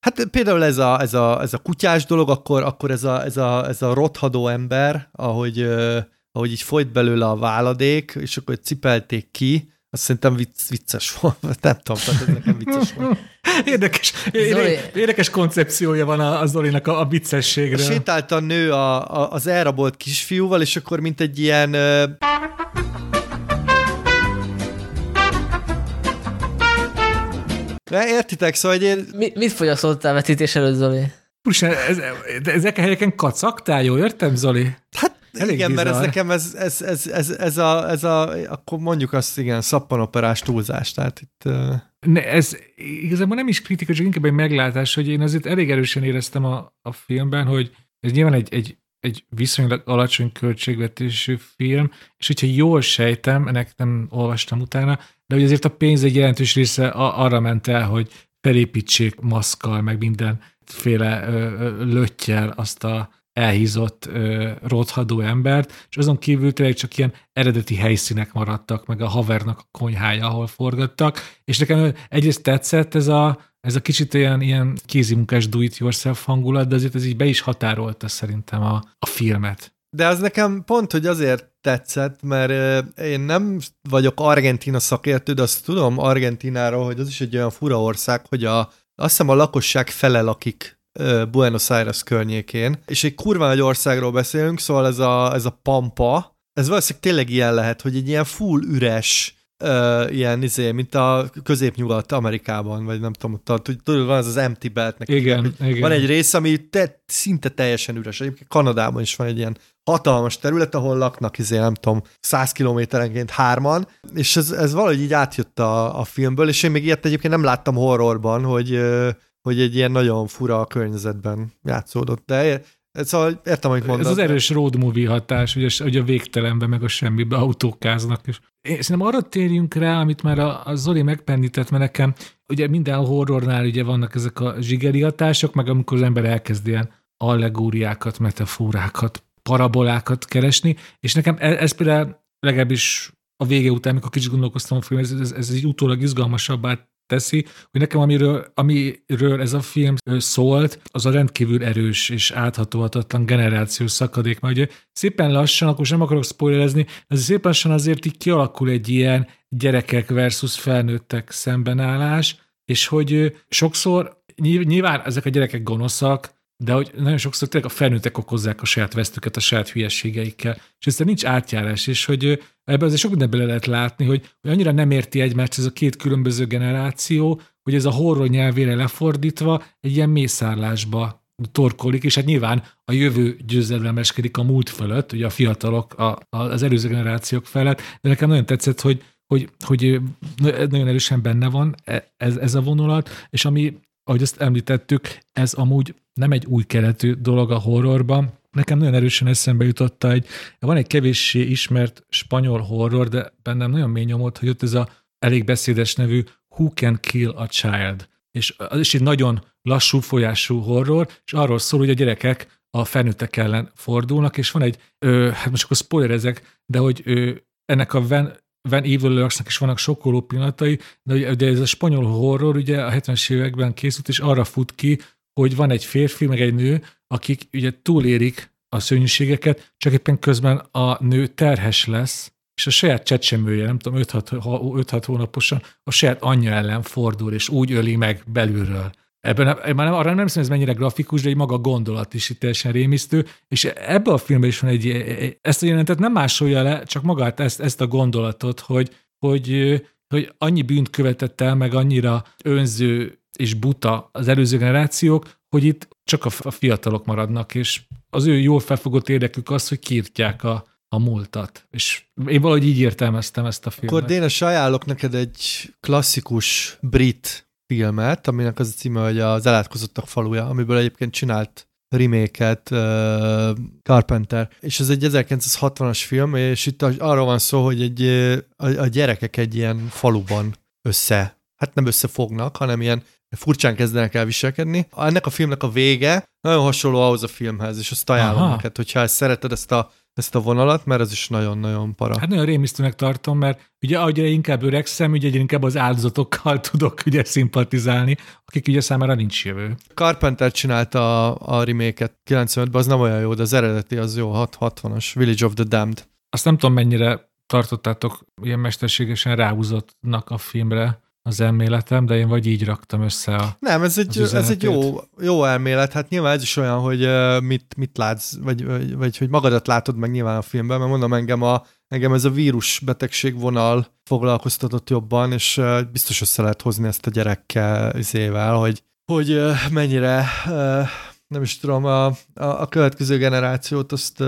Hát például ez a, ez a, ez a kutyás dolog, akkor, akkor ez, a, ez, a, ez a rothadó ember, ahogy, ö, ahogy így folyt belőle a váladék, és akkor cipelték ki, azt szerintem vicc, vicces volt. Nem tudom, tehát ez nekem vicces volt. Érdekes, Zoli- érdekes koncepciója van a, a Zolinak a, a viccességről. Sétált a nő a, a, az elrabolt kisfiúval, és akkor mint egy ilyen... ö, De értitek, szóval hogy én, Mi, mit fogyasztottál vetítés előtt, Zoli? Úristen, ez, de ezek a helyeken kacaktál, jó értem, Zoli? hát Elég igen, mert ez bizarr. nekem ez, ez, ez, ez, ez, a, ez a, akkor mondjuk azt igen, szappanoperás túlzás, tehát itt... Ne, ez igazából nem is kritika, csak inkább egy meglátás, hogy én azért elég erősen éreztem a, a filmben, hogy ez nyilván egy, egy, egy viszonylag alacsony költségvetésű film, és hogyha jól sejtem, ennek nem olvastam utána, de hogy azért a pénz egy jelentős része arra ment el, hogy felépítsék maszkkal, meg mindenféle löttyel azt a elhízott rothadó embert, és azon kívül tényleg csak ilyen eredeti helyszínek maradtak, meg a havernak a konyhája, ahol forgattak, és nekem egyrészt tetszett ez a, ez a kicsit ilyen, ilyen kézimunkás do-it-yourself hangulat, de azért ez így be is határolta szerintem a, a filmet. De az nekem pont, hogy azért tetszett, mert én nem vagyok Argentina szakértő, de azt tudom Argentináról, hogy az is egy olyan fura ország, hogy a, azt hiszem a lakosság fele lakik Buenos Aires környékén, és egy kurva nagy országról beszélünk, szóval ez a, ez a Pampa, ez valószínűleg tényleg ilyen lehet, hogy egy ilyen full üres, ö, ilyen izé, mint a középnyugat Amerikában, vagy nem tudom, ott, tudod, van az az empty beltnek. Igen, igen. Van egy rész, ami te, szinte teljesen üres. Egyébként Kanadában is van egy ilyen hatalmas terület, ahol laknak, izé, nem tudom, 100 kilométerenként hárman, és ez, ez valahogy így átjött a, a filmből, és én még ilyet egyébként nem láttam horrorban, hogy, hogy egy ilyen nagyon fura környezetben játszódott. De szóval értem, amit mondasz. Ez az erős road movie hatás, a, hogy a végtelenbe, meg a semmibe autókáznak. És szerintem arra térjünk rá, amit már a, a Zoli megpendített, mert nekem ugye minden horrornál ugye vannak ezek a zsigeri hatások, meg amikor az ember elkezd ilyen allegóriákat, metaforákat, parabolákat keresni, és nekem ez, ez például legalábbis a vége után, amikor kicsit gondolkoztam a film, ez, ez, ez egy utólag izgalmasabbá teszi, hogy nekem amiről, amiről ez a film szólt, az a rendkívül erős és áthatóhatatlan generációs szakadék, mert ugye szépen lassan, akkor sem akarok spoilerezni, azért szépen lassan azért így kialakul egy ilyen gyerekek versus felnőttek szembenállás, és hogy sokszor nyilv- nyilván ezek a gyerekek gonoszak, de hogy nagyon sokszor tényleg a felnőttek okozzák a saját vesztüket a saját hülyeségeikkel. És ezzel nincs átjárás, és hogy ebben azért sok bele lehet látni, hogy, hogy annyira nem érti egymást ez a két különböző generáció, hogy ez a horror nyelvére lefordítva egy ilyen mészárlásba torkolik, és hát nyilván a jövő győzedelmeskedik a múlt fölött, ugye a fiatalok a, a, az előző generációk felett, de nekem nagyon tetszett, hogy, hogy, hogy nagyon erősen benne van e- ez, ez a vonulat, és ami, ahogy azt említettük, ez amúgy nem egy új keletű dolog a horrorban, nekem nagyon erősen eszembe jutotta egy, van egy kevéssé ismert spanyol horror, de bennem nagyon mély nyomott, hogy ott ez a elég beszédes nevű Who Can Kill a Child. És az is egy nagyon lassú folyású horror, és arról szól, hogy a gyerekek a felnőttek ellen fordulnak, és van egy, ö, hát most akkor spoilerezek, de hogy ö, ennek a Van, Van Evil Lurksnak is vannak sokkoló pillanatai, de ugye ez a spanyol horror ugye a 70-es években készült, és arra fut ki, hogy van egy férfi, meg egy nő, akik ugye túlérik a szörnyűségeket, csak éppen közben a nő terhes lesz, és a saját csecsemője, nem tudom, 5-6 hónaposan a saját anyja ellen fordul, és úgy öli meg belülről. Ebben már nem, arra nem hiszem, ez mennyire grafikus, de egy maga gondolat is itt teljesen rémisztő, és ebben a filmben is van egy, ezt a jelentet nem másolja le, csak magát ezt, ezt a gondolatot, hogy, hogy, hogy annyi bűnt követett el, meg annyira önző és buta az előző generációk, hogy itt csak a fiatalok maradnak, és az ő jól felfogott érdekük az, hogy kiirtják a, a múltat. És én valahogy így értelmeztem ezt a filmet. Akkor Dénes, ajánlok neked egy klasszikus brit filmet, aminek az a címe, hogy az Elátkozottak faluja, amiből egyébként csinált remake uh, Carpenter. És ez egy 1960-as film, és itt arról van szó, hogy egy, a, a gyerekek egy ilyen faluban össze, hát nem összefognak, hanem ilyen furcsán kezdenek el viselkedni. Ennek a filmnek a vége nagyon hasonló ahhoz a filmhez, és azt ajánlom Aha. neked, hogyha ezt szereted ezt a ezt a vonalat, mert ez is nagyon-nagyon para. Hát nagyon rémisztőnek tartom, mert ugye ahogy inkább öregszem, ugye inkább az áldozatokkal tudok ugye szimpatizálni, akik ugye számára nincs jövő. Carpenter csinálta a, a remake-et 95-ben, az nem olyan jó, de az eredeti az jó, 60-as, Village of the Damned. Azt nem tudom, mennyire tartottátok ilyen mesterségesen ráhúzottnak a filmre, az elméletem, de én vagy így raktam össze a Nem, ez egy, ez egy jó, jó elmélet. Hát nyilván ez is olyan, hogy mit, mit látsz, vagy, vagy, vagy hogy magadat látod meg nyilván a filmben, mert mondom, engem, a, engem ez a vírus betegség vonal foglalkoztatott jobban, és biztos össze lehet hozni ezt a gyerekkel, izével, hogy, hogy mennyire, nem is tudom, a, a, a következő generációt azt,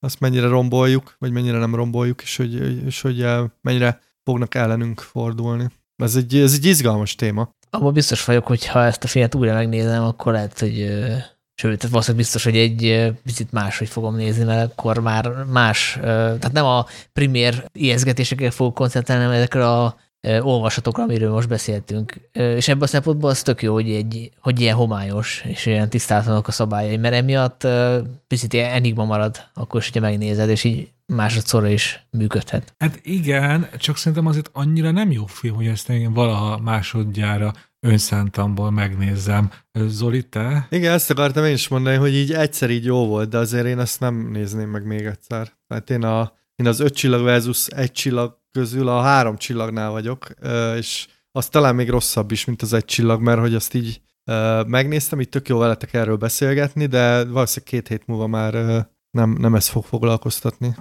azt mennyire romboljuk, vagy mennyire nem romboljuk, és hogy, és hogy mennyire fognak ellenünk fordulni. Ez egy, ez egy izgalmas téma. Abban biztos vagyok, hogy ha ezt a filmet újra megnézem, akkor lehet, hogy sőt, valószínűleg biztos, hogy egy picit máshogy fogom nézni, mert akkor már más, tehát nem a primér ijeszgetésekre fogok koncentrálni, hanem ezekre a olvasatokra, amiről most beszéltünk. És ebből a szempontból az tök jó, hogy, egy, hogy ilyen homályos, és ilyen tisztátlanok a szabályai, mert emiatt picit ilyen enigma marad, akkor is, hogyha megnézed, és így másodszorra is működhet. Hát igen, csak szerintem azért annyira nem jó film, hogy ezt én valaha másodjára önszántamból megnézzem. Zoli, te? Igen, ezt akartam én is mondani, hogy így egyszer így jó volt, de azért én ezt nem nézném meg még egyszer. Tehát én, a, én az öt csillag versus egy csillag közül a három csillagnál vagyok, és az talán még rosszabb is, mint az egy csillag, mert hogy azt így megnéztem, így tök jó veletek erről beszélgetni, de valószínűleg két hét múlva már nem, nem ez fog foglalkoztatni.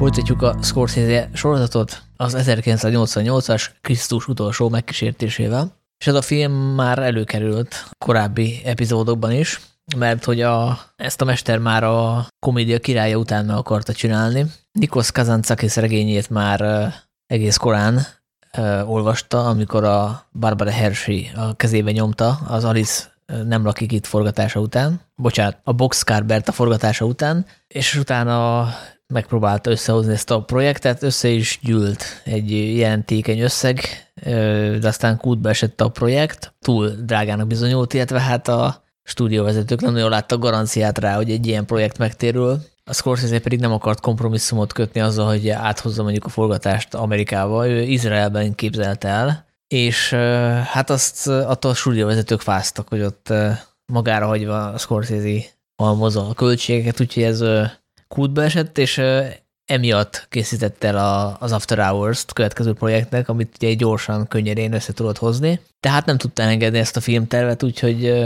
Folytatjuk a Scorsese sorozatot az 1988-as Krisztus utolsó megkísértésével, és ez a film már előkerült korábbi epizódokban is, mert hogy a, ezt a mester már a komédia királya után meg akarta csinálni. Nikos Kazantzakis regényét már egész korán olvasta, amikor a Barbara Hershey a kezébe nyomta az Alice nem lakik itt forgatása után, bocsánat, a Box Carbert a forgatása után, és utána megpróbálta összehozni ezt a projektet, össze is gyűlt egy jelentékeny összeg, de aztán kútba esett a projekt, túl drágának bizonyult, illetve hát a stúdióvezetők nem nagyon láttak garanciát rá, hogy egy ilyen projekt megtérül. A Scorsese pedig nem akart kompromisszumot kötni azzal, hogy áthozza mondjuk a forgatást Amerikába. Ő Izraelben képzelte el, és hát azt attól a stúdióvezetők fáztak, hogy ott magára hagyva a Scorsese halmozza a költségeket, úgyhogy ez kútba esett, és emiatt készítette el az After Hours-t következő projektnek, amit ugye gyorsan, könnyedén össze tudott hozni. Tehát nem tudta engedni ezt a filmtervet, úgyhogy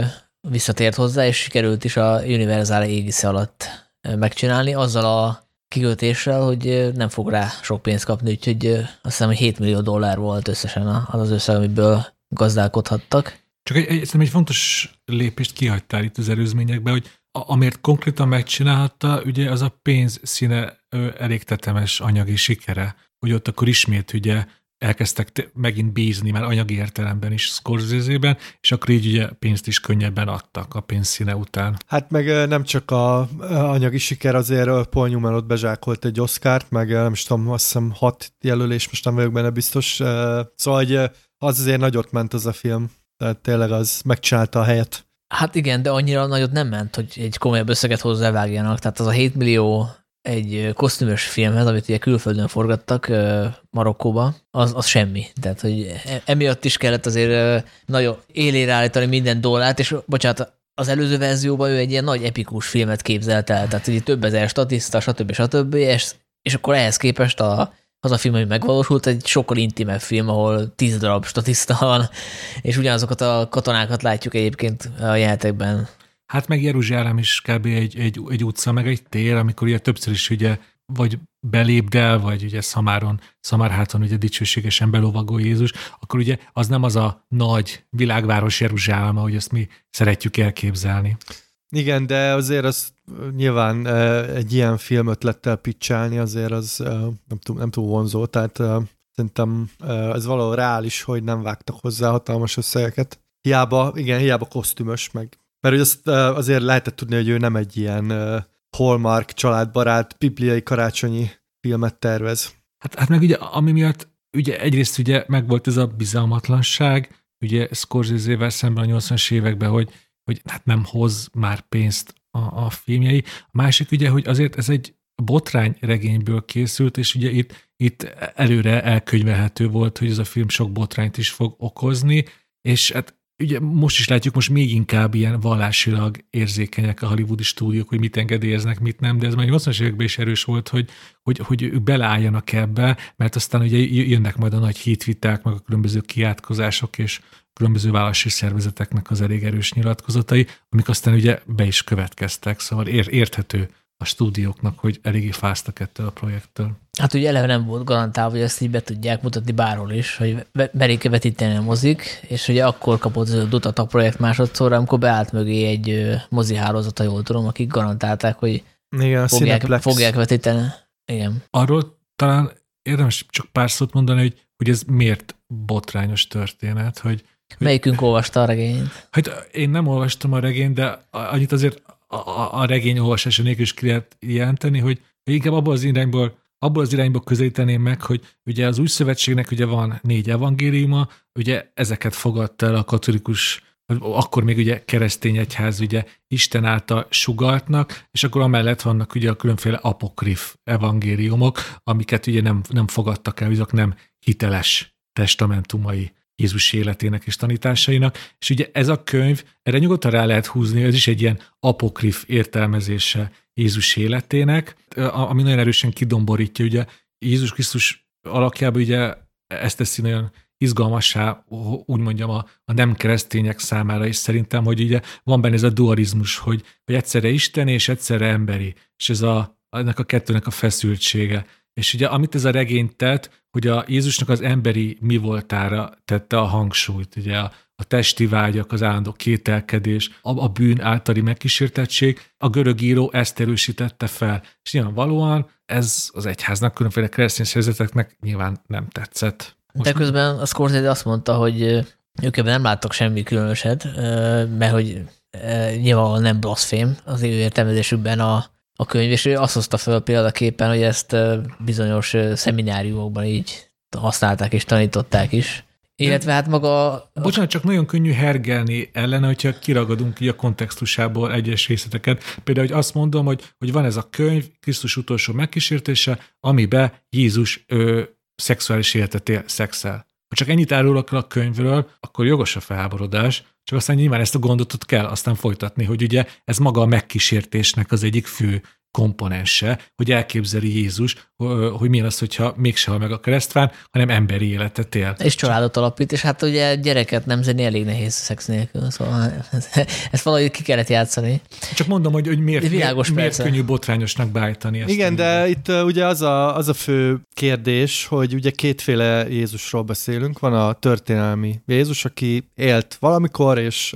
visszatért hozzá, és sikerült is a Universal égisze alatt megcsinálni, azzal a kikötéssel, hogy nem fog rá sok pénzt kapni, úgyhogy azt hiszem, hogy 7 millió dollár volt összesen az az összeg, amiből gazdálkodhattak. Csak egy, egy, egy fontos lépést kihagytál itt az előzményekbe, hogy a, amért konkrétan megcsinálta, ugye az a pénz színe elég tetemes anyagi sikere, hogy ott akkor ismét ugye elkezdtek megint bízni már anyagi értelemben is Scorsese-ben, és akkor így ugye pénzt is könnyebben adtak a pénzszíne után. Hát meg nem csak a anyagi siker, azért Paul Newman ott bezsákolt egy Oscárt, meg nem is tudom, azt hiszem hat jelölés, most nem vagyok benne biztos. Szóval hogy az azért nagyot ment az a film. Tehát tényleg az megcsinálta a helyet. Hát igen, de annyira nagyot nem ment, hogy egy komolyabb összeget hozzávágjanak. Tehát az a 7 millió egy kosztümös filmhez, amit ugye külföldön forgattak Marokkóba, az, az semmi. Tehát, hogy e, emiatt is kellett azért nagyon élére állítani minden dollárt, és bocsánat, az előző verzióban ő egy ilyen nagy epikus filmet képzelt el, tehát ugye több ezer statiszta, stb. stb. És, és akkor ehhez képest a, az a film, ami megvalósult, egy sokkal intimebb film, ahol tíz darab statiszta van, és ugyanazokat a katonákat látjuk egyébként a jelentekben. Hát meg Jeruzsálem is kb. egy, egy, egy utca, meg egy tér, amikor ugye többször is ugye vagy belépdel, vagy ugye Szamáron, Szamárháton ugye dicsőségesen belovagol Jézus, akkor ugye az nem az a nagy világváros Jeruzsálem, ahogy azt mi szeretjük elképzelni. Igen, de azért az nyilván egy ilyen film ötlettel pitchálni azért az nem túl, nem túl vonzó, tehát szerintem ez valahol reális, hogy nem vágtak hozzá hatalmas összegeket. Hiába, igen, hiába kosztümös, meg mert hogy azt azért lehetett tudni, hogy ő nem egy ilyen Hallmark családbarát, bibliai karácsonyi filmet tervez. Hát, hát meg ugye, ami miatt ugye egyrészt ugye megvolt ez a bizalmatlanság, ugye Scorsese-vel szemben a 80-as években, hogy, hogy hát nem hoz már pénzt a, a filmjei. A másik ugye, hogy azért ez egy botrány regényből készült, és ugye itt, itt előre elkönyvelhető volt, hogy ez a film sok botrányt is fog okozni, és hát ugye most is látjuk, most még inkább ilyen vallásilag érzékenyek a hollywoodi stúdiók, hogy mit engedélyeznek, mit nem, de ez már 80-as években is erős volt, hogy, hogy, hogy ők beleálljanak ebbe, mert aztán ugye jönnek majd a nagy hitviták, meg a különböző kiátkozások, és különböző vállalási szervezeteknek az elég erős nyilatkozatai, amik aztán ugye be is következtek, szóval érthető a stúdióknak, hogy eléggé fáztak ettől a projektől. Hát ugye eleve nem volt garantálva, hogy ezt így be tudják mutatni bárhol is, hogy merik vetíteni a mozik, és ugye akkor kapott az utat a projekt másodszor, amikor beállt mögé egy mozi hálózata, jól tudom, akik garantálták, hogy Igen, fogják, fogják vetíteni. Igen. Arról talán érdemes csak pár szót mondani, hogy, hogy ez miért botrányos történet, hogy Melyikünk olvasta a regényt? Hát én nem olvastam a regényt, de annyit azért a, a regény olvasása nélkül is ki lehet jelenteni, hogy inkább abból az irányból abból az irányból közelíteném meg, hogy ugye az új szövetségnek ugye van négy evangéliuma, ugye ezeket fogadta el a katolikus, akkor még ugye keresztény egyház ugye Isten által sugaltnak, és akkor amellett vannak ugye a különféle apokrif evangéliumok, amiket ugye nem, nem fogadtak el, azok nem hiteles testamentumai Jézus életének és tanításainak, és ugye ez a könyv, erre nyugodtan rá lehet húzni, ez is egy ilyen apokrif értelmezése Jézus életének, ami nagyon erősen kidomborítja, ugye Jézus Krisztus alakjában ugye ezt teszi nagyon izgalmassá, úgy mondjam, a, a nem keresztények számára is szerintem, hogy ugye van benne ez a dualizmus, hogy, hogy egyszerre Isten és egyszerre emberi, és ez a, ennek a kettőnek a feszültsége. És ugye amit ez a regény tett, hogy a Jézusnak az emberi mi voltára tette a hangsúlyt, ugye a, a testi vágyak, az állandó kételkedés, a, a bűn általi megkísértettség, a görög író ezt erősítette fel. És nyilvánvalóan ez az egyháznak, különféle keresztény szerzeteknek nyilván nem tetszett. Most De közben a Scorsese azt mondta, hogy ők ebben nem láttak semmi különöset, mert hogy nyilván nem blasfém az ő értelmezésükben a, a könyv, és ő azt hozta fel példaképpen, hogy ezt bizonyos szemináriumokban így használták és tanították is. Illetve hát maga... Bocsánat, csak nagyon könnyű hergelni ellene, hogyha kiragadunk így a kontextusából egyes részleteket. Például, hogy azt mondom, hogy, hogy van ez a könyv, Krisztus utolsó megkísértése, amiben Jézus ö, szexuális életet él, szexel. Ha csak ennyit árulok a könyvről, akkor jogos a felháborodás, csak aztán nyilván ezt a gondotot kell aztán folytatni, hogy ugye ez maga a megkísértésnek az egyik fő komponense, hogy elképzeli Jézus, hogy milyen az, hogyha mégse hal meg a keresztfán, hanem emberi életet él. És családot alapít, és hát ugye gyereket nemzeni elég nehéz szex nélkül, szóval ezt valahogy ki kellett játszani. Csak mondom, hogy, hogy miért, miért, miért könnyű botrányosnak beállítani ezt. Igen, de itt ugye az a, az a fő kérdés, hogy ugye kétféle Jézusról beszélünk. Van a történelmi Jézus, aki élt valamikor, és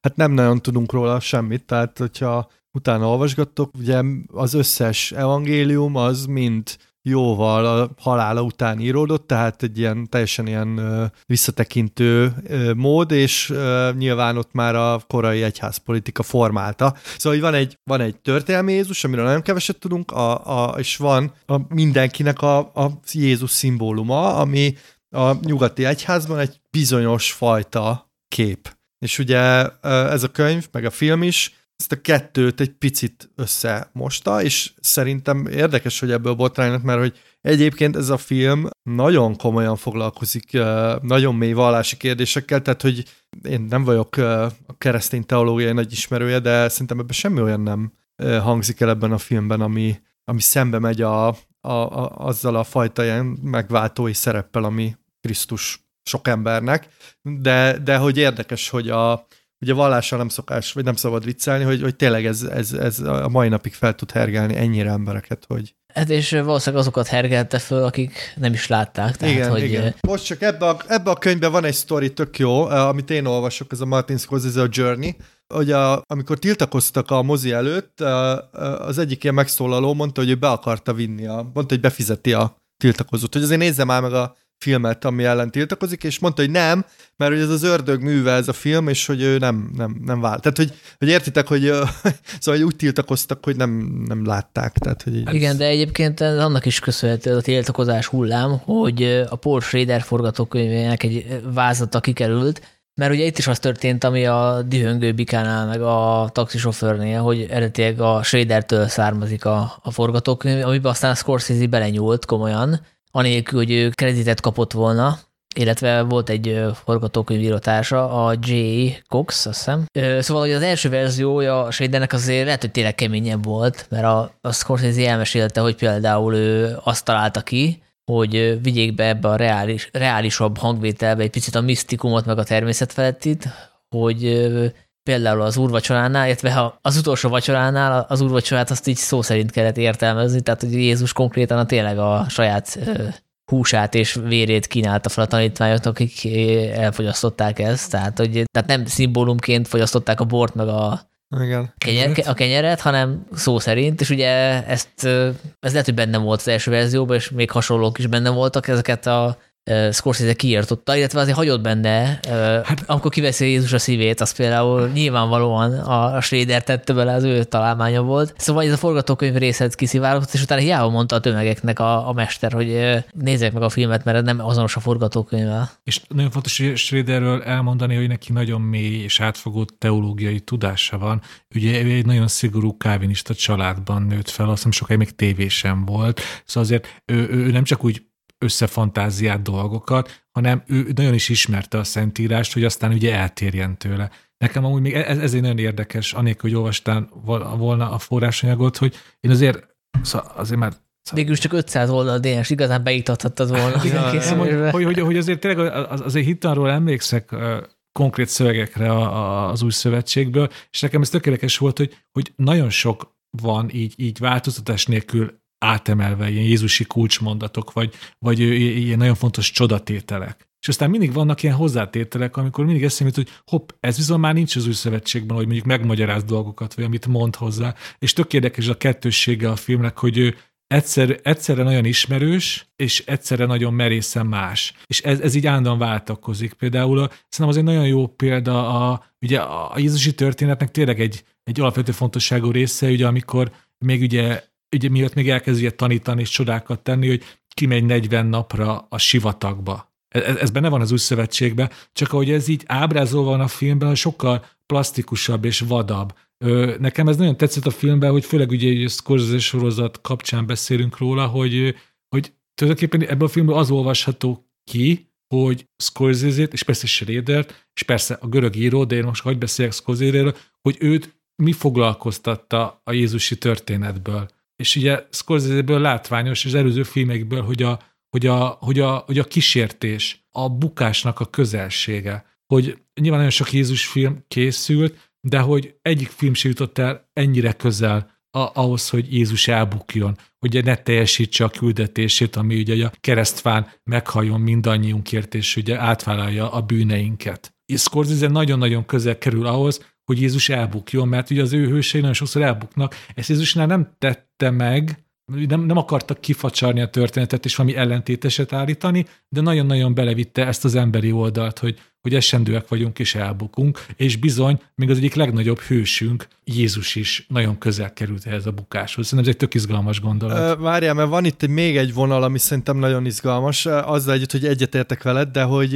hát nem nagyon tudunk róla semmit, tehát hogyha utána olvasgattok, ugye az összes evangélium az mind jóval a halála után íródott, tehát egy ilyen teljesen ilyen visszatekintő mód, és nyilván ott már a korai egyházpolitika formálta. Szóval van egy, van egy történelmi Jézus, amiről nagyon keveset tudunk, a, a, és van a mindenkinek a, a Jézus szimbóluma, ami a nyugati egyházban egy bizonyos fajta kép. És ugye ez a könyv, meg a film is ezt a kettőt egy picit összemosta, és szerintem érdekes, hogy ebből botránynak, mert hogy egyébként ez a film nagyon komolyan foglalkozik nagyon mély vallási kérdésekkel, tehát hogy én nem vagyok a keresztény teológiai nagy ismerője, de szerintem ebben semmi olyan nem hangzik el ebben a filmben, ami, ami szembe megy a, a, a, azzal a fajta ilyen megváltói szereppel, ami Krisztus sok embernek, de, de hogy érdekes, hogy a, ugye vallással nem szokás, vagy nem szabad viccelni, hogy, hogy tényleg ez, ez, ez a mai napig fel tud hergelni ennyire embereket, hogy... Hát és valószínűleg azokat hergelte föl, akik nem is látták. Tehát, igen, hogy... igen. Most csak ebbe a, ebbe a könyvben van egy sztori tök jó, eh, amit én olvasok, ez a Martin Scorsese a Journey, hogy a, amikor tiltakoztak a mozi előtt, eh, eh, az egyik ilyen megszólaló mondta, hogy ő be akarta vinni, a, mondta, hogy befizeti a tiltakozót, hogy azért nézze már meg a filmet, ami ellen tiltakozik, és mondta, hogy nem, mert hogy ez az ördög műve ez a film, és hogy ő nem, nem, nem vált. Tehát, hogy, hogy értitek, hogy szóval hogy úgy tiltakoztak, hogy nem, nem látták. Tehát, hogy. Igen, de egyébként annak is köszönhető a tiltakozás hullám, hogy a Paul Schrader forgatókönyvének egy vázata kikerült, mert ugye itt is az történt, ami a Dühöngő Bikánál, meg a taxisofőrnél, hogy eredetileg a Schradertől származik a, a forgatókönyv, amiben aztán a Scorsese belenyúlt komolyan, anélkül, hogy ő kreditet kapott volna, illetve volt egy forgatókönyvírótársa, a J. Cox, azt hiszem. Szóval, hogy az első verziója a Shadernek azért lehet, hogy tényleg keményebb volt, mert a, a Scorsese elmesélte, hogy például ő azt találta ki, hogy vigyék be ebbe a reális, reálisabb hangvételbe egy picit a misztikumot, meg a természetfelettit, hogy például az úrvacsoránál, illetve az utolsó vacsoránál az úrvacsorát azt így szó szerint kellett értelmezni, tehát hogy Jézus konkrétan a tényleg a saját húsát és vérét kínálta fel a tanítványoknak, akik elfogyasztották ezt, tehát, hogy, tehát nem szimbólumként fogyasztották a bort meg a, igen. Kenyer, a kenyeret, hanem szó szerint, és ugye ezt, ez lehet, hogy benne volt az első verzióban, és még hasonlók is benne voltak, ezeket a Scorsese kiirtotta, illetve azért hagyott benne, hát, amikor kiveszi Jézus a szívét, az például nyilvánvalóan a Schrader tette bele, az ő találmánya volt. Szóval ez a forgatókönyv részet kiszivárgott, és utána hiába mondta a tömegeknek a, a mester, hogy nézzék meg a filmet, mert nem azonos a forgatókönyvvel. És nagyon fontos hogy Schraderről elmondani, hogy neki nagyon mély és átfogó teológiai tudása van. Ugye ő egy nagyon szigorú kávinista családban nőtt fel, azt hiszem sokáig még tévésem volt. Szóval azért ő, ő nem csak úgy összefantáziált dolgokat, hanem ő nagyon is ismerte a Szentírást, hogy aztán ugye eltérjen tőle. Nekem amúgy még ez, ez egy nagyon érdekes, anélkül, hogy olvastál volna a forrásanyagot, hogy én azért, szóval azért már Szóval... Végül csak 500 oldal DNS, igazán beiktathattad volna. Ja, hogy, hogy, hogy, hogy azért tényleg az, azért hittanról emlékszek konkrét szövegekre az új szövetségből, és nekem ez tökéletes volt, hogy, hogy nagyon sok van így, így változtatás nélkül átemelve ilyen Jézusi kulcsmondatok, vagy, vagy ilyen nagyon fontos csodatételek. És aztán mindig vannak ilyen hozzátételek, amikor mindig eszembe hogy hopp, ez viszont már nincs az új szövetségben, hogy mondjuk megmagyaráz dolgokat, vagy amit mond hozzá. És tök érdekes a kettőssége a filmnek, hogy ő egyszer, egyszerre nagyon ismerős, és egyszerre nagyon merészen más. És ez, ez így állandóan váltakozik. Például a, szerintem az egy nagyon jó példa, a, ugye a Jézusi történetnek tényleg egy, egy alapvető fontosságú része, ugye amikor még ugye ugye miatt még elkezd tanítani és csodákat tenni, hogy kimegy 40 napra a sivatagba. Ez, ez benne van az új szövetségben, csak ahogy ez így ábrázolva van a filmben, sokkal plastikusabb és vadabb. Nekem ez nagyon tetszett a filmben, hogy főleg ugye a Scorsese sorozat kapcsán beszélünk róla, hogy, hogy tulajdonképpen ebből a filmből az olvasható ki, hogy Scorsese-t, és persze schrader és persze a görög író, de én most hagyj beszéljek Scorsese-ről, hogy őt mi foglalkoztatta a Jézusi történetből és ugye Scorsese-ből látványos, és az előző filmekből, hogy a, hogy, a, hogy, a, hogy a kísértés, a bukásnak a közelsége, hogy nyilván nagyon sok Jézus film készült, de hogy egyik film sem jutott el ennyire közel a, ahhoz, hogy Jézus elbukjon, hogy ne teljesítse a küldetését, ami ugye a keresztfán meghajjon mindannyiunkért, és ugye átvállalja a bűneinket. És Scorsese nagyon-nagyon közel kerül ahhoz, hogy Jézus elbukjon, mert ugye az ő hősei nagyon sokszor elbuknak. Ezt Jézusnál nem tette meg, nem, nem akartak kifacsarni a történetet és valami ellentéteset állítani, de nagyon-nagyon belevitte ezt az emberi oldalt, hogy, hogy esendőek vagyunk és elbukunk, és bizony, még az egyik legnagyobb hősünk, Jézus is nagyon közel került ehhez a bukáshoz. Szerintem ez egy tök izgalmas gondolat. Várjál, mert van itt még egy vonal, ami szerintem nagyon izgalmas, azzal együtt, hogy egyetértek veled, de hogy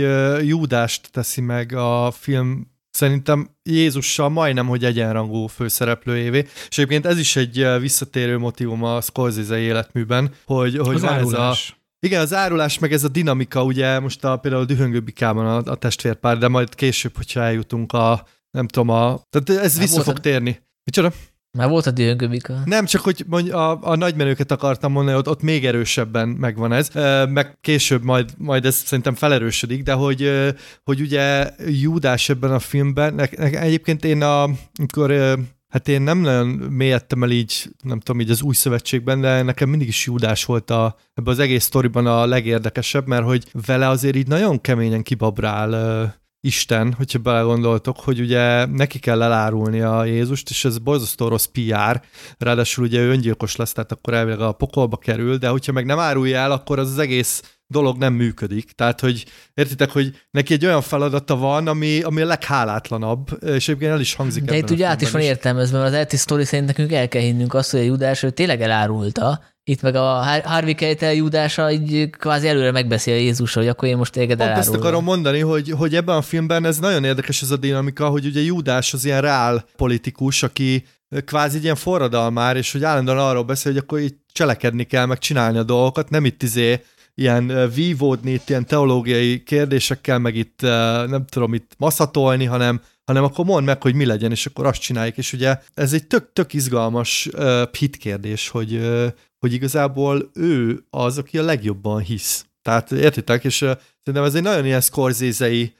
Júdást teszi meg a film szerintem Jézussal majdnem, hogy egyenrangú főszereplőjévé. És egyébként ez is egy visszatérő motivum a Scorsese életműben, hogy, hogy az van árulás. ez a igen, az árulás, meg ez a dinamika, ugye most a, például a Dühöngő Bikában a, a testvérpár, de majd később, hogyha eljutunk a, nem tudom, a, tehát ez vissza fog térni. Micsoda? Már volt a dühöngőbika. Nem, csak hogy mondj, a, a nagymenőket akartam mondani, ott, ott még erősebben megvan ez, meg később majd, majd ez szerintem felerősödik, de hogy, hogy ugye Júdás ebben a filmben, ne, ne, egyébként én a, amikor Hát én nem nagyon mélyedtem el így, nem tudom, így az új szövetségben, de nekem mindig is Júdás volt a, ebben az egész sztoriban a legérdekesebb, mert hogy vele azért így nagyon keményen kibabrál Isten, hogyha belegondoltok, hogy ugye neki kell elárulni a Jézust, és ez borzasztó rossz PR, ráadásul ugye ő öngyilkos lesz, tehát akkor elvileg a pokolba kerül, de hogyha meg nem árulja el, akkor az az egész dolog nem működik. Tehát, hogy értitek, hogy neki egy olyan feladata van, ami, ami a leghálátlanabb, és egyébként el is hangzik. De itt ugye át is van értelmezve, mert az Elti Story szerint nekünk el kell hinnünk azt, hogy a Judás ő tényleg elárulta, itt meg a Harvey Keitel Judása így kvázi előre megbeszél Jézus, hogy akkor én most téged Pont ezt akarom mondani, hogy, hogy ebben a filmben ez nagyon érdekes ez a dinamika, hogy ugye Judás az ilyen reál politikus, aki kvázi egy ilyen forradalmár, és hogy állandóan arról beszél, hogy akkor így cselekedni kell, meg csinálni a dolgokat, nem itt izé ilyen vívódni, itt ilyen teológiai kérdésekkel, meg itt nem tudom, itt maszatolni, hanem, hanem akkor mondd meg, hogy mi legyen, és akkor azt csináljuk. És ugye ez egy tök, tök izgalmas uh, hit kérdés, hogy, uh, hogy igazából ő az, aki a legjobban hisz. Tehát értitek, és uh, szerintem ez egy nagyon ilyen scorsese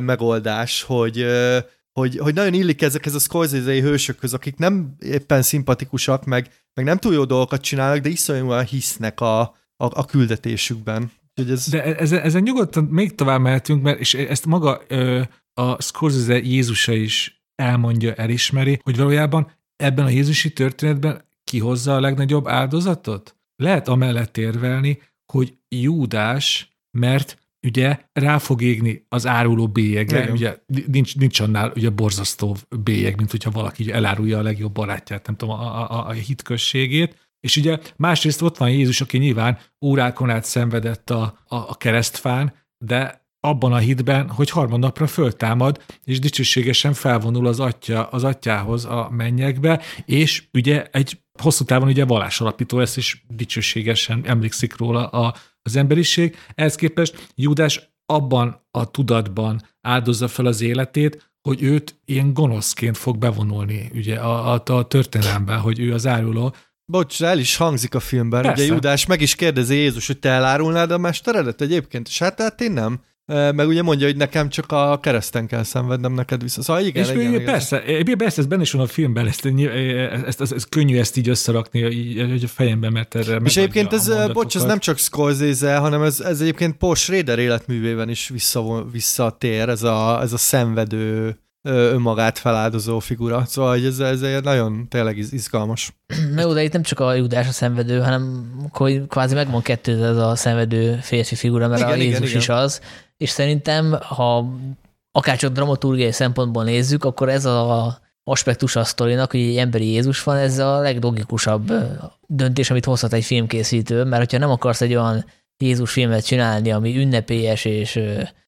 megoldás, hogy uh, hogy, hogy nagyon illik ezekhez a scorsese hősökhöz, akik nem éppen szimpatikusak, meg, meg nem túl jó dolgokat csinálnak, de iszonyúan hisznek a, a, a küldetésükben. ez... De ezen, ezen nyugodtan még tovább mehetünk, mert és ezt maga ö, a Scorsese Jézusa is elmondja, elismeri, hogy valójában ebben a Jézusi történetben kihozza a legnagyobb áldozatot? Lehet amellett érvelni, hogy Júdás, mert ugye rá fog égni az áruló bélyegre, Igen. ugye nincs, nincs annál ugye borzasztó bélyeg, mint hogyha valaki elárulja a legjobb barátját, nem tudom, a, a, a hitközségét, és ugye másrészt ott van Jézus, aki nyilván órákon át szenvedett a, a, a keresztfán, de abban a hitben, hogy harmadnapra föltámad, és dicsőségesen felvonul az, atya, az atyához a mennyekbe, és ugye egy hosszú távon ugye vallás alapító lesz, és dicsőségesen emlékszik róla a, az emberiség. Ehhez képest Júdás abban a tudatban áldozza fel az életét, hogy őt ilyen gonoszként fog bevonulni ugye a, a, a történelemben, hogy ő az áruló. Bocs, el is hangzik a filmben. Persze. Ugye Júdás meg is kérdezi Jézus, hogy te elárulnád a mesteredet egyébként, és hát, hát én nem meg ugye mondja, hogy nekem csak a kereszten kell szenvednem neked vissza. Szóval igen, és igen, igen, persze, igen. persze, ez benne is van a filmben, ezt, ezt, ezt, ezt könnyű ezt így összerakni így a fejembe, mert erre És egyébként ez, bocs, ez nem csak Scorsese, hanem ez, ez egyébként Paul Schrader életművében is vissza, visszatér, ez a, ez a szenvedő önmagát feláldozó figura. Szóval hogy ez, ez nagyon tényleg izgalmas. Na jó, de itt nem csak a Judás a szenvedő, hanem kvázi megvan kettő ez a szenvedő férfi figura, mert igen, a Jézus igen, is igen. az. És szerintem, ha akárcsak dramaturgiai szempontból nézzük, akkor ez a aspektus a sztorinak, hogy egy emberi Jézus van, ez a leglogikusabb döntés, amit hozhat egy filmkészítő, mert hogyha nem akarsz egy olyan Jézus filmet csinálni, ami ünnepélyes és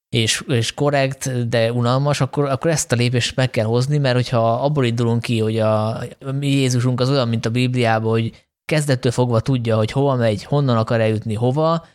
és, és korrekt, de unalmas, akkor, akkor ezt a lépést meg kell hozni, mert hogyha abból indulunk ki, hogy a, a mi Jézusunk az olyan, mint a Bibliában, hogy kezdettől fogva tudja, hogy hova megy, honnan akar eljutni, hova,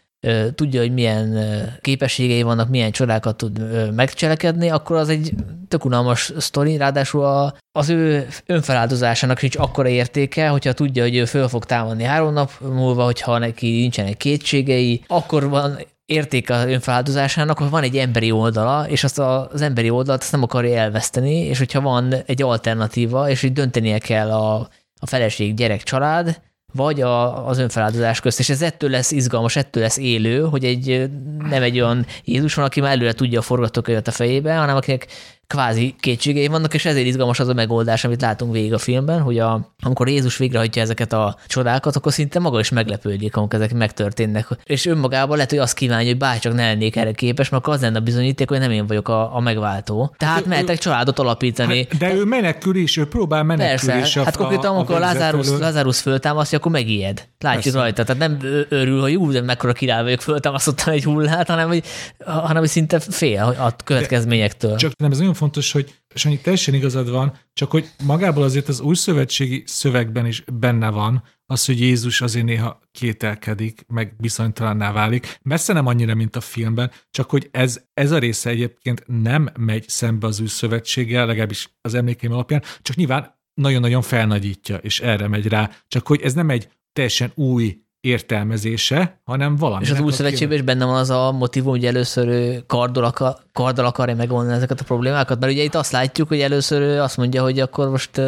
tudja, hogy milyen képességei vannak, milyen csodákat tud megcselekedni, akkor az egy tök unalmas sztori, ráadásul a, az ő önfeláldozásának sincs akkora értéke, hogyha tudja, hogy ő föl fog támadni három nap múlva, hogyha neki nincsenek kétségei, akkor van értéke az önfeláldozásának, hogy van egy emberi oldala, és azt az emberi oldalt azt nem akarja elveszteni, és hogyha van egy alternatíva, és hogy döntenie kell a, a feleség, gyerek, család, vagy a, az önfeláldozás közt, és ez ettől lesz izgalmas, ettől lesz élő, hogy egy nem egy olyan Jézus van, aki már előre tudja a forgatókönyvet a fejébe, hanem akinek kvázi kétségei vannak, és ezért izgalmas az a megoldás, amit látunk végig a filmben, hogy a, amikor Jézus végrehajtja ezeket a csodákat, akkor szinte maga is meglepődik, amikor ezek megtörténnek. És önmagában lehet, hogy azt kívánja, hogy bárcsak ne lennék erre képes, mert az lenne a bizonyíték, hogy nem én vagyok a, a megváltó. Tehát ő, mehetek családot alapítani. Hát, de ő menekül is, ő próbál menekülni. Persze, a, hát konkrétan, amikor a Lázárus, Lázárus föltámasztja, akkor megijed. Látjuk Persze. rajta. Tehát nem örül, hogy úgy, mekkora király vagyok, föltámasztottam egy hullát, hanem hogy, hanem hogy szinte fél a következményektől. Csak nem, ez nagyon fontos, hogy Sanyi, teljesen igazad van, csak hogy magából azért az új szövetségi szövegben is benne van az, hogy Jézus azért néha kételkedik, meg bizonytalanná válik. Messze nem annyira, mint a filmben, csak hogy ez, ez a része egyébként nem megy szembe az új szövetséggel, legalábbis az emlékeim alapján, csak nyilván nagyon-nagyon felnagyítja, és erre megy rá. Csak hogy ez nem egy teljesen új értelmezése, hanem valami. És az új szövetségben is benne van az a motivum, hogy először karddal, akar, karddal akarja megoldani ezeket a problémákat, mert ugye itt azt látjuk, hogy először azt mondja, hogy akkor most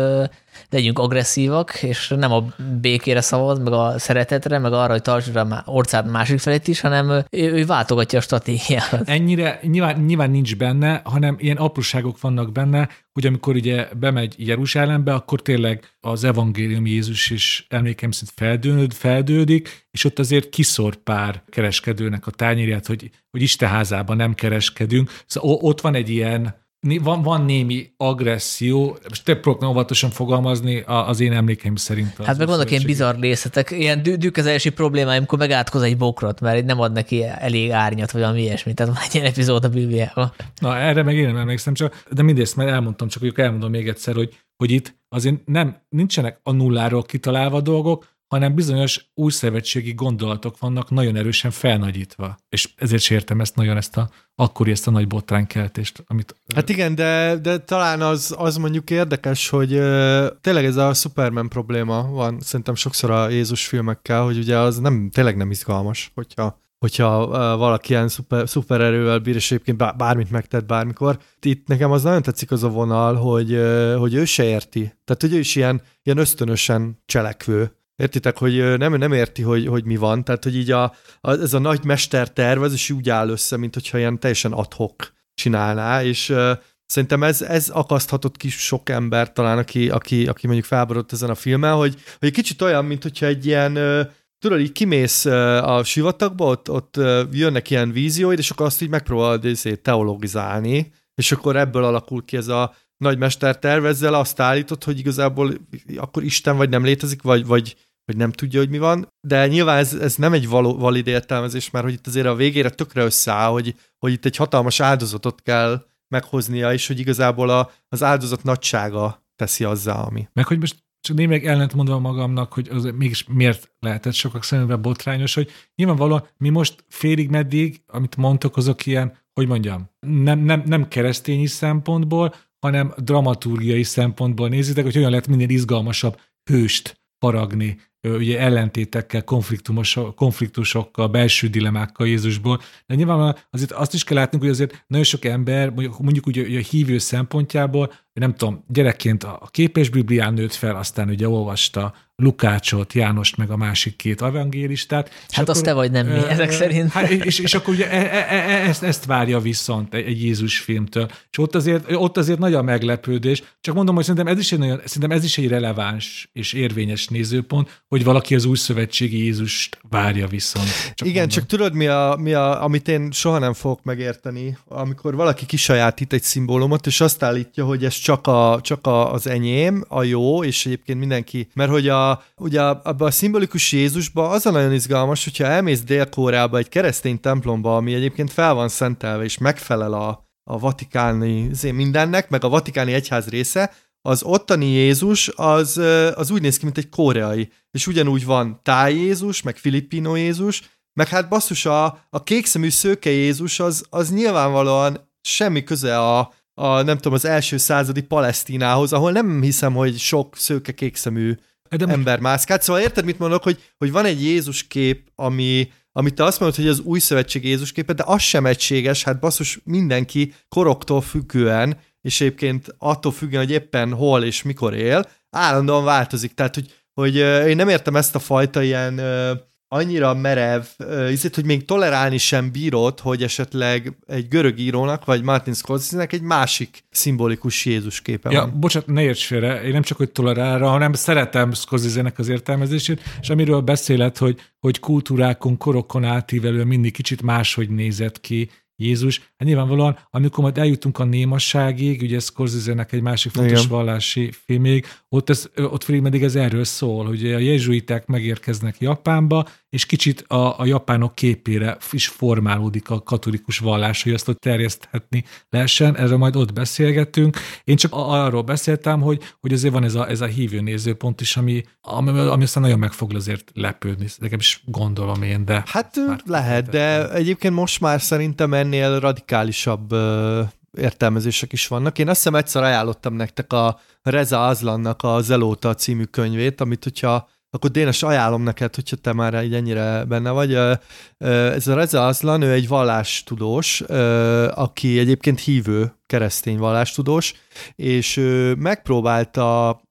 legyünk agresszívak, és nem a békére szavaz, meg a szeretetre, meg arra, hogy tartsd a orcád másik felét is, hanem ő, ő váltogatja a stratégiát. Ennyire nyilván, nyilván nincs benne, hanem ilyen apróságok vannak benne, hogy amikor ugye bemegy Jeruzsálembe, akkor tényleg az evangélium Jézus is emlékeim szerint feldőd, feldődik, és ott azért kiszor pár kereskedőnek a tányérját, hogy, hogy Isten házában nem kereskedünk. Szóval ott van egy ilyen van, van némi agresszió, most te próbálok óvatosan fogalmazni az én emlékeim szerint. Hát meg vannak ilyen bizarr részletek, ilyen dűkezelési problémáim, amikor megátkoz egy bokrot, mert nem ad neki elég árnyat, vagy valami ilyesmi. Tehát van egy ilyen epizód a Bibliában. Na, erre meg én nem emlékszem, csak, de mindezt már elmondtam, csak hogy elmondom még egyszer, hogy, hogy itt azért nem, nincsenek a nulláról kitalálva dolgok, hanem bizonyos új szövetségi gondolatok vannak nagyon erősen felnagyítva. És ezért sértem ezt nagyon, ezt a akkori ezt a nagy botránykeltést. Amit, hát igen, de, de talán az, az mondjuk érdekes, hogy uh, tényleg ez a Superman probléma van szerintem sokszor a Jézus filmekkel, hogy ugye az nem, tényleg nem izgalmas, hogyha hogyha valaki ilyen szuper, szupererővel bír, és egyébként bármit megtett bármikor. Itt nekem az nagyon tetszik az a vonal, hogy, hogy ő se érti. Tehát, hogy ő is ilyen, ilyen ösztönösen cselekvő, Értitek, hogy nem, nem érti, hogy, hogy mi van, tehát hogy így a, a, ez a nagy mester terv, ez is úgy áll össze, mint hogyha ilyen teljesen adhok csinálná, és uh, szerintem ez, ez akaszthatott ki sok ember talán, aki, aki, aki mondjuk felborodott ezen a filmen, hogy, hogy kicsit olyan, mint hogyha egy ilyen uh, tudod, így kimész a sivatagba, ott, ott jönnek ilyen vízióid, és akkor azt így megpróbálod izé, teologizálni, és akkor ebből alakul ki ez a nagy mester terv, ezzel azt állított, hogy igazából akkor Isten vagy nem létezik, vagy, vagy, hogy nem tudja, hogy mi van, de nyilván ez, ez nem egy való, valid értelmezés, mert hogy itt azért a végére tökre összeáll, hogy, hogy itt egy hatalmas áldozatot kell meghoznia, és hogy igazából a, az áldozat nagysága teszi azzá, ami. Meg hogy most csak némileg ellent mondva magamnak, hogy az mégis miért lehetett sokak szemben botrányos, hogy nyilvánvalóan mi most félig meddig, amit mondtok, azok ilyen, hogy mondjam, nem, nem, nem keresztényi szempontból, hanem dramaturgiai szempontból nézitek, hogy olyan lehet minél izgalmasabb hőst faragni ugye ellentétekkel, konfliktusokkal, belső dilemákkal Jézusból. De nyilván azért azt is kell látnunk, hogy azért nagyon sok ember, mondjuk, mondjuk ugye, a hívő szempontjából, nem tudom, gyerekként a képes Biblián nőtt fel, aztán ugye olvasta Lukácsot, Jánost, meg a másik két evangélistát. Hát akkor, azt te vagy nem mi, ezek szerint. Hát, és, és akkor ugye e, e, e, ezt, ezt várja viszont egy Jézus filmtől. És ott azért, ott azért nagy a meglepődés. Csak mondom, hogy szerintem ez is egy, nagyon, szerintem ez is egy releváns és érvényes nézőpont, hogy valaki az új szövetségi Jézust várja viszont. Csak Igen, mondom. csak tudod, mi a, mi a, amit én soha nem fogok megérteni, amikor valaki kisajátít egy szimbólumot, és azt állítja, hogy ez csak, a, csak a, az enyém, a jó, és egyébként mindenki, mert hogy a, ugye abban a szimbolikus Jézusban az a nagyon izgalmas, hogyha elmész Dél-Koreába egy keresztény templomba, ami egyébként fel van szentelve, és megfelel a, a vatikáni mindennek, meg a vatikáni egyház része, az ottani Jézus az, az úgy néz ki, mint egy koreai. És ugyanúgy van táj Jézus, meg filippino Jézus, meg hát basszus a, a kékszemű szőke Jézus az, az nyilvánvalóan semmi köze a, a, nem tudom, az első századi Palesztinához, ahol nem hiszem, hogy sok szőke kékszemű de ember mászkált. Szóval érted, mit mondok, hogy, hogy van egy Jézus kép, ami, amit te azt mondod, hogy az új szövetség Jézus képe, de az sem egységes, hát basszus mindenki koroktól függően, és egyébként attól függően, hogy éppen hol és mikor él, állandóan változik. Tehát, hogy, hogy én nem értem ezt a fajta ilyen annyira merev, ízét, hogy még tolerálni sem bírod, hogy esetleg egy görög írónak, vagy Martin Scorsese-nek egy másik szimbolikus Jézus képe ja, van. bocsánat, ne érts félre, én nem csak, hogy tolerálra, hanem szeretem Scorsese-nek az értelmezését, és amiről beszélet, hogy, hogy kultúrákon, korokon átívelően mindig kicsit máshogy nézett ki, Jézus. Hát nyilvánvalóan, amikor majd eljutunk a némasságig, ugye Scorsese-nek egy másik fontos Igen. vallási filmig, ott, ez, ott meddig ez erről szól, hogy a jezsuiták megérkeznek Japánba, és kicsit a, a japánok képére is formálódik a katolikus vallás, hogy azt ott terjeszthetni lehessen, erről majd ott beszélgetünk. Én csak arról beszéltem, hogy, hogy azért van ez a, ez a hívő nézőpont is, ami, ami, ami aztán nagyon meg fog azért lepődni, nekem is gondolom én, de... Hát lehet, de egyébként most már szerintem ennél radikálisabb értelmezések is vannak. Én azt hiszem egyszer ajánlottam nektek a Reza Azlannak a Zelóta című könyvét, amit hogyha akkor Dénes ajánlom neked, hogyha te már egy ennyire benne vagy. Ez a Reza Azlan, ő egy vallástudós, aki egyébként hívő keresztény vallástudós, és megpróbálta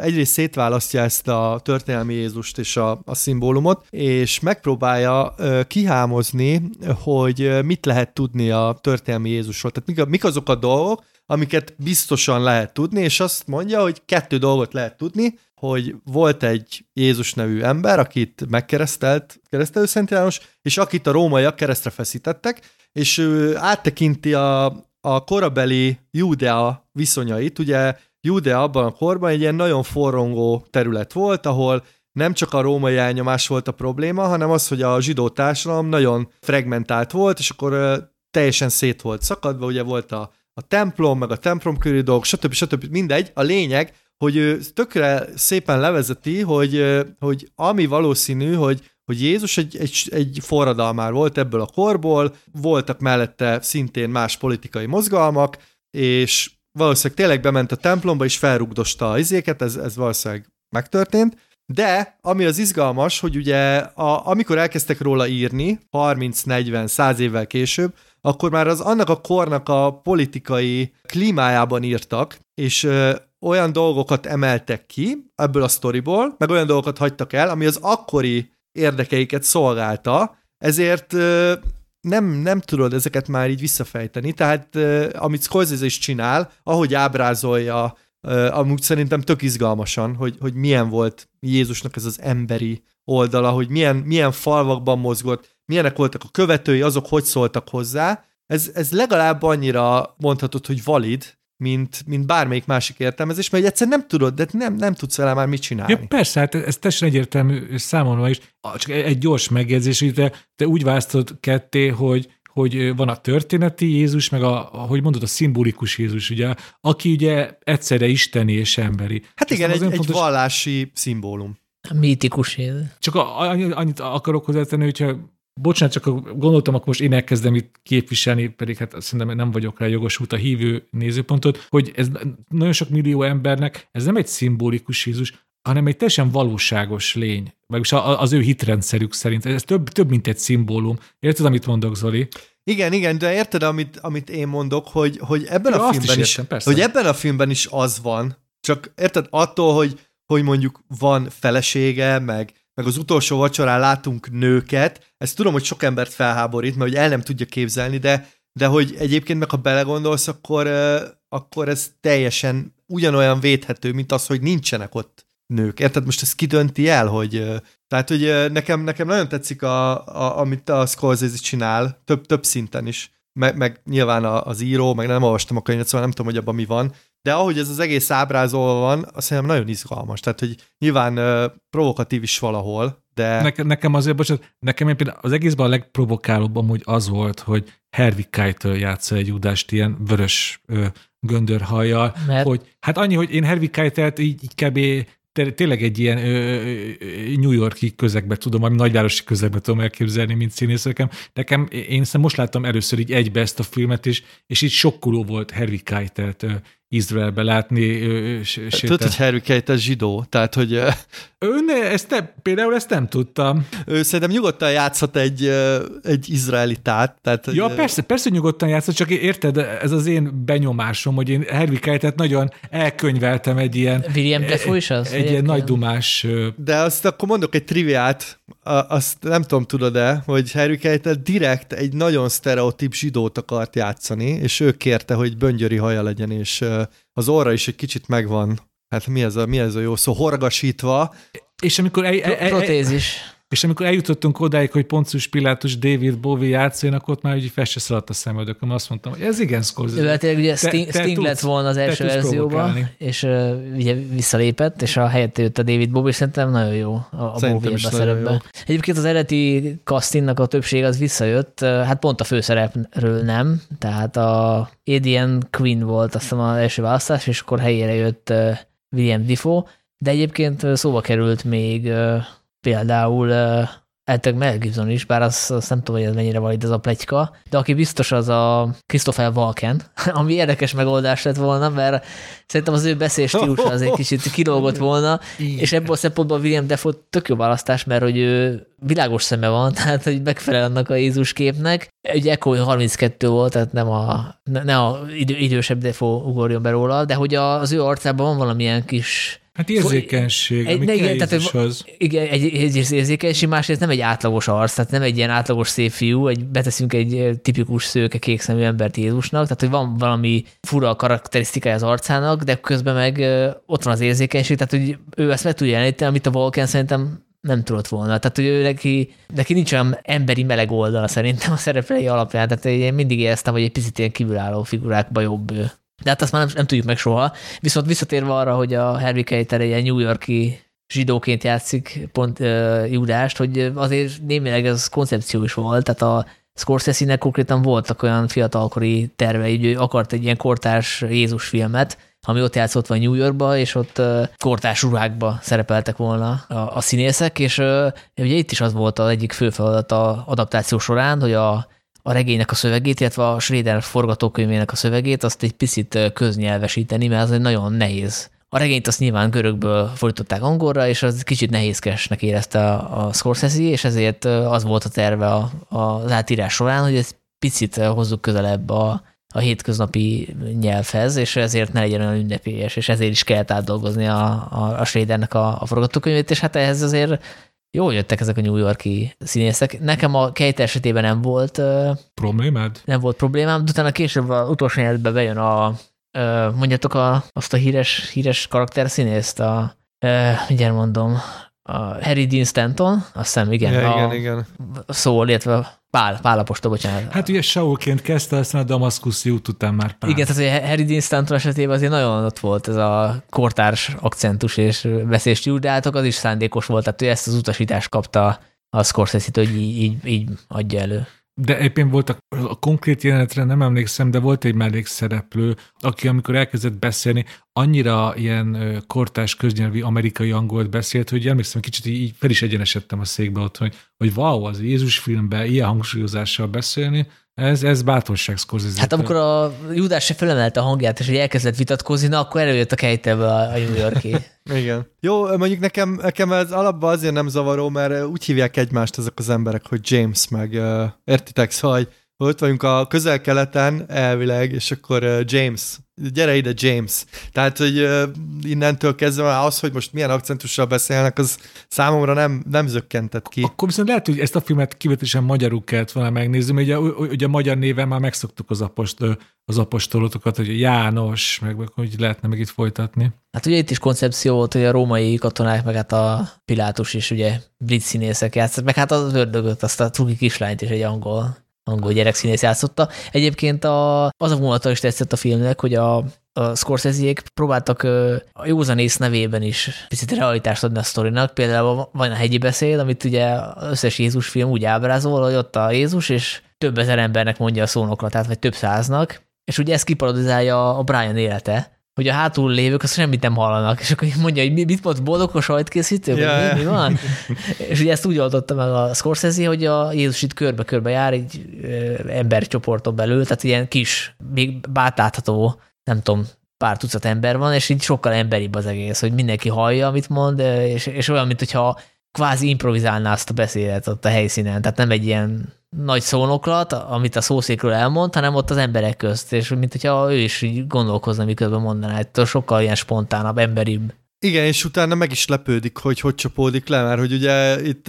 egyrészt szétválasztja ezt a történelmi Jézust és a, a szimbólumot, és megpróbálja kihámozni, hogy mit lehet tudni a történelmi Jézusról. Tehát mik, azok a dolgok, amiket biztosan lehet tudni, és azt mondja, hogy kettő dolgot lehet tudni, hogy volt egy Jézus nevű ember, akit megkeresztelt keresztelő Szent János, és akit a rómaiak keresztre feszítettek, és ő áttekinti a, a korabeli Judea viszonyait, ugye Judea abban a korban egy ilyen nagyon forrongó terület volt, ahol nem csak a római elnyomás volt a probléma, hanem az, hogy a zsidó társadalom nagyon fragmentált volt, és akkor teljesen szét volt szakadva, ugye volt a, a templom, meg a templom körüli dolgok, stb. stb. mindegy. A lényeg, hogy ő tökre szépen levezeti, hogy, hogy ami valószínű, hogy, hogy Jézus egy, egy, egy forradalmár volt ebből a korból, voltak mellette szintén más politikai mozgalmak, és valószínűleg tényleg bement a templomba, és felrugdosta az izéket, ez, ez valószínűleg megtörtént, de ami az izgalmas, hogy ugye a, amikor elkezdtek róla írni, 30-40-100 évvel később, akkor már az annak a kornak a politikai klímájában írtak, és ö, olyan dolgokat emeltek ki ebből a sztoriból, meg olyan dolgokat hagytak el, ami az akkori érdekeiket szolgálta, ezért nem, nem tudod ezeket már így visszafejteni, tehát amit Scorsese is csinál, ahogy ábrázolja, amúgy szerintem tök izgalmasan, hogy, hogy milyen volt Jézusnak ez az emberi oldala, hogy milyen, milyen falvakban mozgott, milyenek voltak a követői, azok hogy szóltak hozzá, ez, ez legalább annyira mondhatod, hogy valid, mint, mint bármelyik másik értelmezés, mert egyszer nem tudod, de nem, nem tudsz vele már mit csinálni. Ja, persze, hát ez teljesen egyértelmű számomra is. Csak egy gyors megjegyzés, hogy te, te úgy választod ketté, hogy, hogy van a történeti Jézus, meg a, hogy mondod, a szimbolikus Jézus, ugye, aki ugye egyszerre isteni és emberi. Hát igen, egy, fontos... egy vallási szimbólum. Mítikus Jézus. Csak a, annyit akarok hozzátenni, hogyha bocsánat, csak gondoltam, akkor most én elkezdem itt képviselni, pedig hát szerintem nem vagyok rá jogosult a hívő nézőpontot, hogy ez nagyon sok millió embernek, ez nem egy szimbolikus Jézus, hanem egy teljesen valóságos lény. Vagyis az ő hitrendszerük szerint. Ez több, több mint egy szimbólum. Érted, amit mondok, Zoli? Igen, igen, de érted, amit, amit én mondok, hogy, hogy ebben ja, a filmben is, is hogy ebben a filmben is az van, csak érted, attól, hogy, hogy mondjuk van felesége, meg meg az utolsó vacsorán látunk nőket, ezt tudom, hogy sok embert felháborít, mert hogy el nem tudja képzelni, de, de hogy egyébként meg ha belegondolsz, akkor, akkor ez teljesen ugyanolyan védhető, mint az, hogy nincsenek ott nők. Érted? Most ez kidönti el, hogy tehát, hogy nekem, nekem nagyon tetszik, a, a, amit a Scorsese csinál, több, több szinten is. Meg, meg nyilván az író, meg nem olvastam a könyvet, szóval nem tudom, hogy abban mi van, de ahogy ez az egész ábrázolva van, azt hiszem nagyon izgalmas. Tehát, hogy nyilván uh, provokatív is valahol, de... Nekem, nekem azért, bocsánat, nekem én például az egészben a legprovokálóbb amúgy az volt, hogy Harvey Keitel játsza egy udást ilyen vörös ö, göndörhajjal, Mert... hogy hát annyi, hogy én Harvey Keitelt így, így kb tényleg egy ilyen ö, New Yorki közegbe tudom, ami nagyvárosi közegbe tudom elképzelni, mint színész nekem. Én szerintem most láttam először így egybe ezt a filmet, és, és így sokkoló volt Harvey Keitelt Izraelbe látni. Tudod, hogy Harry Keitel zsidó, tehát hogy... Ő ne, ezt ne, például ezt nem tudtam. Ő szerintem nyugodtan játszhat egy, egy izraelitát. Tehát, ja, persze, persze nyugodtan játszhat, csak érted, ez az én benyomásom, hogy én Harry Keitelt nagyon elkönyveltem egy ilyen... William Defoe is az? Egy ilyen nagy dumás... De azt akkor mondok egy triviát, a, azt nem tudom, tudod-e, hogy Harry Keitel direkt egy nagyon sztereotíp zsidót akart játszani, és ő kérte, hogy böngyöri haja legyen, és az orra is egy kicsit megvan. Hát mi ez a, mi ez a jó szó? Horgasítva. És amikor... E, e, e, Protézis. És amikor eljutottunk odáig, hogy Poncius Pilátus, David Bowie játszón, akkor ott már így fel se szaladt a szemöldököm. Azt mondtam, hogy ez igen Scorsese. Ő hát ugye Sting, te, Sting lett volna az első verzióban, és uh, ugye visszalépett, és a helyette jött a David Bowie, és szerintem nagyon jó a, a Bowie a szerepben. Egyébként az eredeti castingnak a többség az visszajött, hát pont a főszerepről nem, tehát a Adrian Queen volt azt hiszem az első választás, és akkor helyére jött William Defoe, de egyébként szóba került még például elteg Mel Gibson is, bár azt, azt nem tudom, hogy ez mennyire valid ez a pletyka, de aki biztos az a Christopher Walken, ami érdekes megoldás lett volna, mert szerintem az ő beszélés stílusa az egy kicsit kilógott volna, és ebből a szempontból William Defoe tök jó választás, mert hogy ő világos szeme van, tehát hogy megfelel annak a Jézus képnek. Ugye Echo 32 volt, tehát nem a, ne a idő, idősebb Defoe ugorjon be róla, de hogy az ő arcában van valamilyen kis Hát érzékenység, egy, ami igen, tehát, az. Igen, egy, egy, érzékenység, másrészt nem egy átlagos arc, tehát nem egy ilyen átlagos szép fiú, egy, beteszünk egy tipikus szőke kékszemű embert Jézusnak, tehát hogy van valami fura karakterisztikája az arcának, de közben meg ott van az érzékenység, tehát hogy ő ezt meg tudja jeleníteni, amit a Volken szerintem nem tudott volna. Tehát, hogy ő neki, neki nincs olyan emberi meleg oldala szerintem a szereplői alapján. Tehát én mindig éreztem, hogy egy picit ilyen kívülálló figurákba jobb ő. De hát azt már nem, nem tudjuk meg soha. Viszont visszatérve arra, hogy a Harvey Keitel egy New Yorki zsidóként játszik pont uh, Judást, hogy azért némileg ez koncepció is volt, tehát a Scorsese-nek konkrétan voltak olyan fiatalkori tervei, hogy ő akart egy ilyen kortárs Jézus filmet, ami ott játszott van New Yorkba, és ott uh, kortárs ruhákba szerepeltek volna a, a színészek, és uh, ugye itt is az volt az egyik fő feladat a adaptáció során, hogy a a regénynek a szövegét, illetve a Schrader forgatókönyvének a szövegét, azt egy picit köznyelvesíteni, mert az egy nagyon nehéz. A regényt azt nyilván görögből fordították angolra, és az kicsit nehézkesnek érezte a, a Scorsese, és ezért az volt a terve a, a, az átírás során, hogy ezt picit hozzuk közelebb a, a hétköznapi nyelvhez, és ezért ne legyen olyan ünnepélyes, és ezért is kellett átdolgozni a, a, a Schradernek a, a forgatókönyvét, és hát ehhez azért jól jöttek ezek a New Yorki színészek. Nekem a Kate esetében nem volt problémád? Nem volt problémám, de utána később az utolsó életben bejön a mondjátok a, azt a híres, híres karakterszínészt, a, mindjárt mondom, a Harry Dean Stanton, azt hiszem, igen. Ja, a, igen, igen. Szól, illetve Pál, Pál apostol, bocsánat. Hát ugye Saulként kezdte, aztán a Damaszkuszi út után már Pál. Igen, tehát hogy Harry Dean Stanton esetében azért nagyon ott volt ez a kortárs akcentus és beszélés de hát az is szándékos volt, tehát ő ezt az utasítást kapta a scorsese hogy így, így, így adja elő. De éppen volt a, konkrét jelenetre, nem emlékszem, de volt egy mellékszereplő, aki amikor elkezdett beszélni, annyira ilyen kortás köznyelvi amerikai angolt beszélt, hogy emlékszem, kicsit így fel is egyenesedtem a székbe ott, hogy, hogy wow, az Jézus filmben ilyen hangsúlyozással beszélni, ez, ez bátorság Scorsese. Hát amikor a Judás se felemelte a hangját, és hogy elkezdett vitatkozni, na akkor előjött a kejtebe a, a New Yorki. Igen. Jó, mondjuk nekem, nekem ez alapban azért nem zavaró, mert úgy hívják egymást ezek az emberek, hogy James, meg uh, értitek, szóval, hogy ott vagyunk a közel-keleten elvileg, és akkor uh, James, gyere ide James. Tehát, hogy uh, innentől kezdve az, hogy most milyen akcentussal beszélnek, az számomra nem, nem zökkentett ki. Akkor viszont lehet, hogy ezt a filmet kivetesen magyarul kellett volna megnézni, mert ugye, ugye a magyar néven már megszoktuk az, apost, az apostolotokat, hogy János, meg, meg hogy lehetne meg itt folytatni. Hát ugye itt is koncepció volt, hogy a római katonák, meg hát a Pilátus is ugye brit színészek játszott, meg hát az ördögöt, azt a truki kislányt is egy angol angol gyerekszínész játszotta. Egyébként a, az a vonata is tetszett a filmnek, hogy a, a Scorsese-ék próbáltak a józanész nevében is picit realitást adni a sztorinak. Például van a hegyi beszéd, amit ugye az összes Jézus film úgy ábrázol, hogy ott a Jézus, és több ezer embernek mondja a szónoklatát, vagy több száznak, és ugye ezt kiparodizálja a Brian élete, hogy a hátul lévők azt semmit nem hallanak, és akkor mondja, hogy mit mond, boldog a sajtkészítő, yeah. mi, mi van? és ugye ezt úgy oldotta meg a Scorsese, hogy a Jézus itt körbe-körbe jár egy embercsoporton belül, tehát ilyen kis, még bátátható, nem tudom, pár tucat ember van, és így sokkal emberibb az egész, hogy mindenki hallja, amit mond, és, és olyan, mint hogyha kvázi improvizálná azt a beszédet ott a helyszínen, tehát nem egy ilyen nagy szónoklat, amit a szószékről elmond, hanem ott az emberek közt, és mint hogyha ő is így gondolkozna, miközben mondaná, hogy sokkal ilyen spontánabb, emberibb. Igen, és utána meg is lepődik, hogy hogy csapódik le, mert hogy ugye itt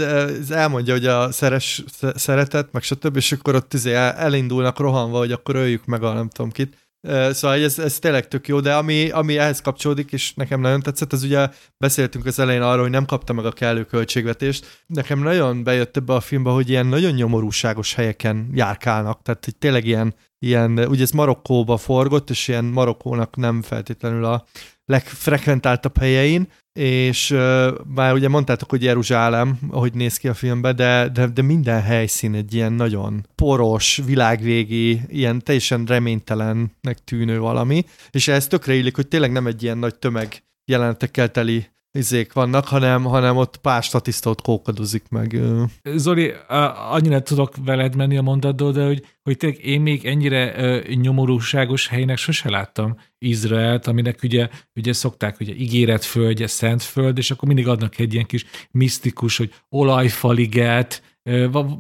elmondja, hogy a szeres, szeretet, meg stb., és akkor ott izé elindulnak rohanva, hogy akkor öljük meg a nem tudom kit. Szóval ez, ez tényleg tök jó, de ami, ami ehhez kapcsolódik, és nekem nagyon tetszett, az ugye beszéltünk az elején arról, hogy nem kapta meg a kellő költségvetést. Nekem nagyon bejött ebbe a filmbe, hogy ilyen nagyon nyomorúságos helyeken járkálnak, tehát hogy tényleg ilyen, ilyen ugye ez Marokkóba forgott, és ilyen Marokkónak nem feltétlenül a legfrekventáltabb helyein, és uh, már ugye mondtátok, hogy Jeruzsálem, ahogy néz ki a filmben, de, de, de minden helyszín egy ilyen nagyon poros, világvégi, ilyen teljesen reménytelennek tűnő valami, és ez tökre illik, hogy tényleg nem egy ilyen nagy tömeg jelenetekkel teli izék vannak, hanem, hanem ott pár statisztót kókadozik meg. Zoli, annyira tudok veled menni a mondatból, de hogy, hogy tényleg én még ennyire nyomorúságos helynek sose láttam Izraelt, aminek ugye, ugye szokták ugye ígéretföldje, szentföld, és akkor mindig adnak egy ilyen kis misztikus, hogy olajfaliget,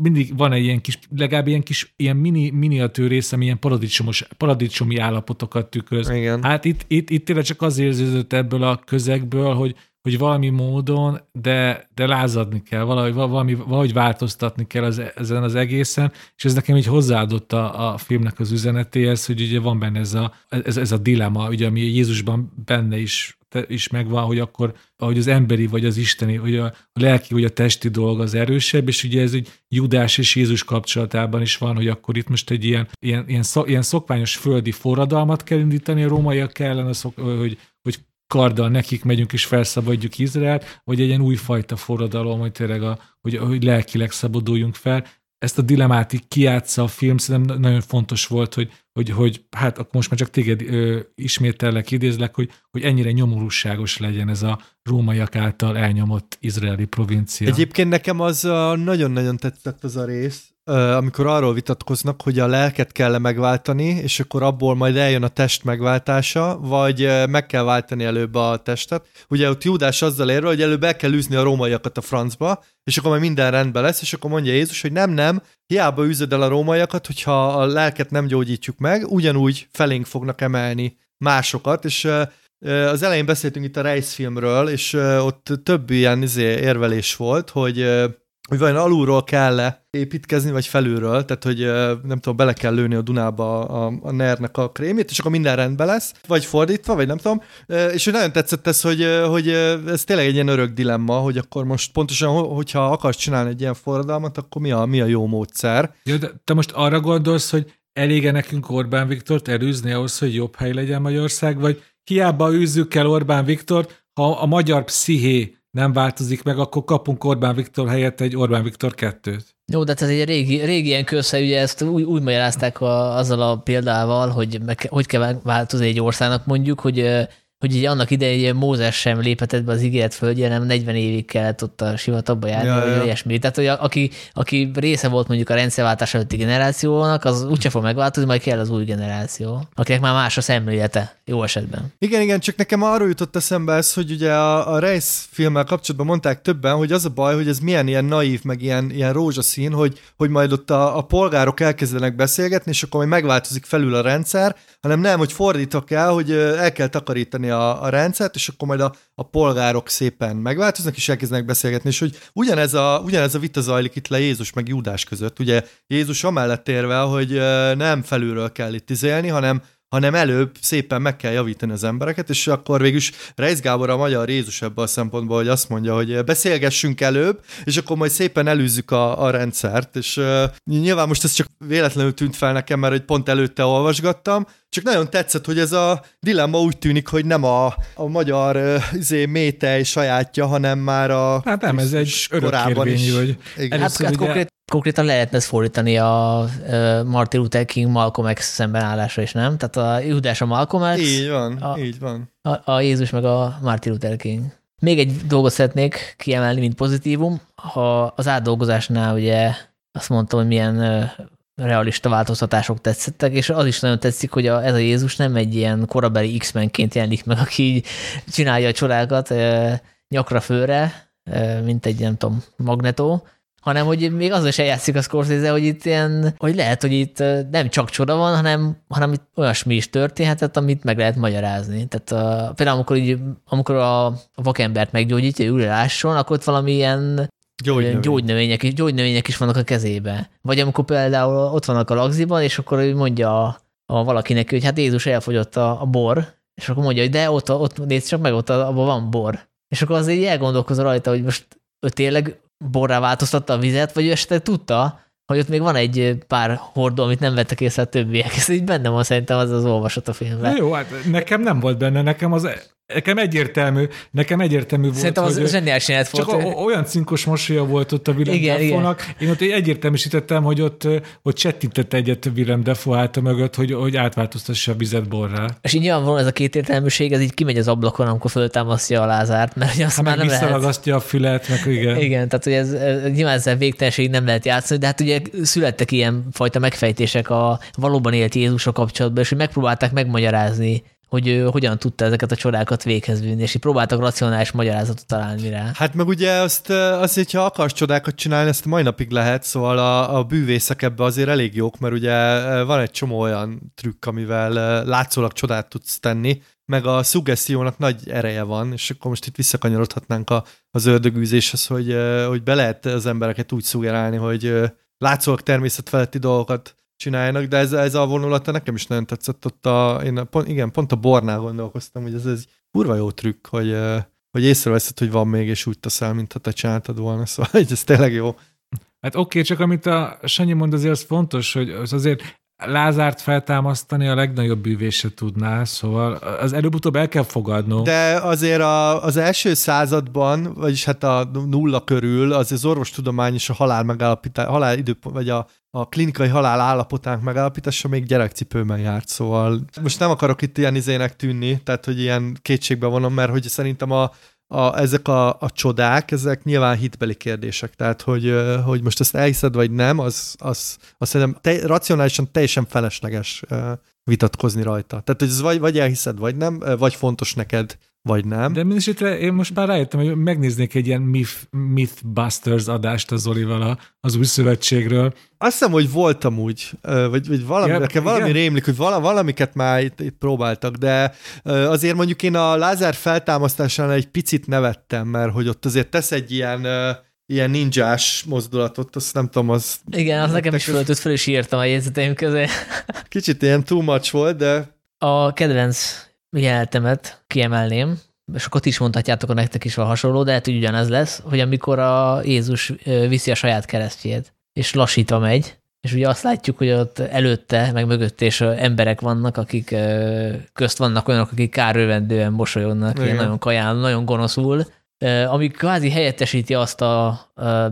mindig van egy ilyen kis, legalább ilyen kis ilyen mini, miniatűr rész, ami ilyen paradicsomos, paradicsomi állapotokat tükröz. Igen. Hát itt, itt, itt tényleg csak az érződött ebből a közegből, hogy, hogy valami módon, de, de lázadni kell, valahogy, valami, valahogy változtatni kell az, ezen az egészen, és ez nekem így hozzáadott a, a filmnek az üzenetéhez, hogy ugye van benne ez a, ez, ez a dilema, ugye, ami Jézusban benne is, is megvan, hogy akkor, ahogy az emberi vagy az isteni, hogy a, a lelki vagy a testi dolog az erősebb, és ugye ez egy Judás és Jézus kapcsolatában is van, hogy akkor itt most egy ilyen, ilyen, ilyen, szok, ilyen szokványos földi forradalmat kell indítani a rómaiak ellen, hogy, hogy karddal nekik megyünk és felszabadjuk Izraelt, vagy egy ilyen újfajta forradalom, hogy tényleg a, hogy, hogy lelkileg szabaduljunk fel. Ezt a dilemát így kiátsza a film, szerintem nagyon fontos volt, hogy, hogy, hogy hát akkor most már csak téged ö, ismétellek, idézlek, hogy, hogy ennyire nyomorúságos legyen ez a rómaiak által elnyomott izraeli provincia. Egyébként nekem az nagyon-nagyon tetszett az a rész, amikor arról vitatkoznak, hogy a lelket kell -e megváltani, és akkor abból majd eljön a test megváltása, vagy meg kell váltani előbb a testet. Ugye ott Júdás azzal érve, hogy előbb el kell űzni a rómaiakat a francba, és akkor majd minden rendben lesz, és akkor mondja Jézus, hogy nem, nem, hiába űzöd el a rómaiakat, hogyha a lelket nem gyógyítjuk meg, ugyanúgy felénk fognak emelni másokat, és az elején beszéltünk itt a Reis filmről, és ott több ilyen izé, érvelés volt, hogy hogy vajon alulról kell -e építkezni, vagy felülről, tehát hogy nem tudom, bele kell lőni a Dunába a, a nernek a krémét, és akkor minden rendben lesz, vagy fordítva, vagy nem tudom, és hogy nagyon tetszett ez, hogy, hogy ez tényleg egy ilyen örök dilemma, hogy akkor most pontosan, hogyha akarsz csinálni egy ilyen forradalmat, akkor mi a, mi a jó módszer. Ja, de te most arra gondolsz, hogy elége nekünk Orbán Viktort elűzni ahhoz, hogy jobb hely legyen Magyarország, vagy hiába űzzük el Orbán Viktort, ha a magyar psziché nem változik meg, akkor kapunk Orbán Viktor helyett egy Orbán Viktor kettőt. Jó, de ez egy régi, régi ilyen közsze, ugye ezt úgy, úgy magyarázták a, azzal a példával, hogy meg, hogy kell változni egy országnak mondjuk, hogy hogy így annak idején Mózes sem léphetett be az ígéret földje, nem 40 évig kellett ott a sivatagba járni, ja, vagy ja. ilyesmi. Tehát, hogy a, aki, aki része volt mondjuk a rendszerváltás előtti generációnak, az úgyse fog megváltozni, majd kell az új generáció, akinek már más a szemlélete, jó esetben. Igen, igen, csak nekem arról jutott eszembe ez, hogy ugye a, a Reis filmmel kapcsolatban mondták többen, hogy az a baj, hogy ez milyen ilyen naív, meg ilyen, ilyen rózsaszín, hogy, hogy majd ott a, a polgárok elkezdenek beszélgetni, és akkor majd megváltozik felül a rendszer, hanem nem, hogy fordítva kell, hogy el kell takarítani a, a rendszert, és akkor majd a, a polgárok szépen megváltoznak, és elkezdenek beszélgetni, és hogy ugyanez a, ugyanez a vita zajlik itt le Jézus meg Júdás között. Ugye Jézus amellett érve, hogy nem felülről kell itt izélni, hanem hanem előbb szépen meg kell javítani az embereket, és akkor végül is Reis Gábor a magyar Jézus ebből a szempontból, hogy azt mondja, hogy beszélgessünk előbb, és akkor majd szépen előzzük a, a rendszert, és uh, nyilván most ez csak véletlenül tűnt fel nekem, mert hogy pont előtte olvasgattam, csak nagyon tetszett, hogy ez a dilemma úgy tűnik, hogy nem a, a magyar uh, izé, métej sajátja, hanem már a... Hát nem, ez egy örökkérvényű, hogy... Igen. Hát, hát konkrét, konkrétan lehetne ezt fordítani a Martin Luther King Malcolm X szembenállásra is, nem? Tehát a Judás a Malcolm X. Így van, a, így van. A, a Jézus meg a Martin Luther King. Még egy dolgot szeretnék kiemelni, mint pozitívum. Ha az átdolgozásnál ugye azt mondtam, hogy milyen realista változtatások tetszettek, és az is nagyon tetszik, hogy a, ez a Jézus nem egy ilyen korabeli X-menként jelenik meg, aki így csinálja a csodákat nyakra főre, mint egy, nem tudom, magnetó, hanem hogy még az is eljátszik a Scorsese, hogy itt ilyen, hogy lehet, hogy itt nem csak csoda van, hanem, hanem itt olyasmi is történhetett, amit meg lehet magyarázni. Tehát a, például amikor, így, amikor a, a vakembert meggyógyítja ülőláson, akkor ott valami ilyen Gyógynövény. gyógynövények, is, gyógynövények is vannak a kezébe. Vagy amikor például ott vannak a lagziban, és akkor mondja a, a valakinek, hogy hát Jézus elfogyott a, a bor, és akkor mondja, hogy de ott, ott nézd csak meg, ott abban van bor. És akkor azért így elgondolkozol rajta, hogy most ő tényleg borrá változtatta a vizet, vagy ő esetleg tudta, hogy ott még van egy pár hordó, amit nem vettek észre a többiek. Ez így benne van szerintem az az olvasat a filmben. Na jó, hát nekem nem volt benne, nekem az Nekem egyértelmű, nekem egyértelmű volt, Szerintem az hogy zseniális volt. Csak olyan cinkos mosolya volt ott a Willem igen, Defoe-nak. Igen. Én ott egyértelműsítettem, hogy ott, hogy csettintett egyet Willem Defoe által mögött, hogy, hogy átváltoztassa a vizet borrá. És így nyilvánvalóan ez a két értelműség, ez így kimegy az ablakon, amikor föltámasztja a Lázárt, mert hogy azt hát már nem lehet. a fület, meg igen. Igen, tehát hogy ez, nyilván ezzel végtelenség nem lehet játszani, de hát ugye születtek ilyen fajta megfejtések a valóban élt Jézusra kapcsolatban, és hogy megpróbálták megmagyarázni hogy ő hogyan tudta ezeket a csodákat véghez vinni, és így próbáltak racionális magyarázatot találni rá. Hát meg ugye azt, azt hogyha akarsz csodákat csinálni, ezt mai napig lehet, szóval a, a bűvészek ebbe azért elég jók, mert ugye van egy csomó olyan trükk, amivel látszólag csodát tudsz tenni, meg a szuggesztiónak nagy ereje van, és akkor most itt visszakanyarodhatnánk a, az ördögűzéshez, hogy, hogy be lehet az embereket úgy szuggerálni, hogy látszólag természetfeletti dolgokat csináljanak, de ez, ez a vonulata nekem is nagyon tetszett. Ott a, én pont, igen, pont a bornál gondolkoztam, hogy ez egy kurva jó trükk, hogy, hogy észreveszed, hogy van még, és úgy teszel, mintha te csináltad volna, szóval ez tényleg jó. Hát oké, okay, csak amit a Sanyi mond, azért az fontos, hogy az azért Lázárt feltámasztani a legnagyobb bűvése tudná, szóval az előbb-utóbb el kell fogadnunk. De azért a, az első században, vagyis hát a nulla körül, az az orvostudomány és a halál megállapítás, halál időpont, vagy a, a klinikai halál állapotának megállapítása még gyerekcipőben járt, szóval most nem akarok itt ilyen izének tűnni, tehát hogy ilyen kétségbe vonom, mert hogy szerintem a, a, ezek a, a csodák, ezek nyilván hitbeli kérdések, tehát hogy, hogy most ezt elhiszed vagy nem, az, az, az szerintem te, racionálisan teljesen felesleges vitatkozni rajta. Tehát, hogy ez vagy, vagy elhiszed, vagy nem, vagy fontos neked vagy nem. De mindesetre én most már rájöttem, hogy megnéznék egy ilyen Myth, Mythbusters adást az Olival az új szövetségről. Azt hiszem, hogy voltam úgy, vagy, vagy valami, ja, nekem valami igen. rémlik, hogy vala, valamiket már itt, itt próbáltak, de azért mondjuk én a Lázár feltámasztásánál egy picit nevettem, mert hogy ott azért tesz egy ilyen ilyen ninjás mozdulatot, azt nem tudom, az... Igen, az nekem is föltött, föl is írtam a jegyzeteim közé. Kicsit ilyen too much volt, de... A kedvenc jelenetemet kiemelném, és akkor is mondhatjátok, hogy nektek is van hasonló, de hogy ugyanez lesz, hogy amikor a Jézus viszi a saját keresztjét, és lassítva megy, és ugye azt látjuk, hogy ott előtte, meg mögötte és emberek vannak, akik közt vannak olyanok, akik kárővendően mosolyognak, ilyen nagyon kaján, nagyon gonoszul, ami kvázi helyettesíti azt a,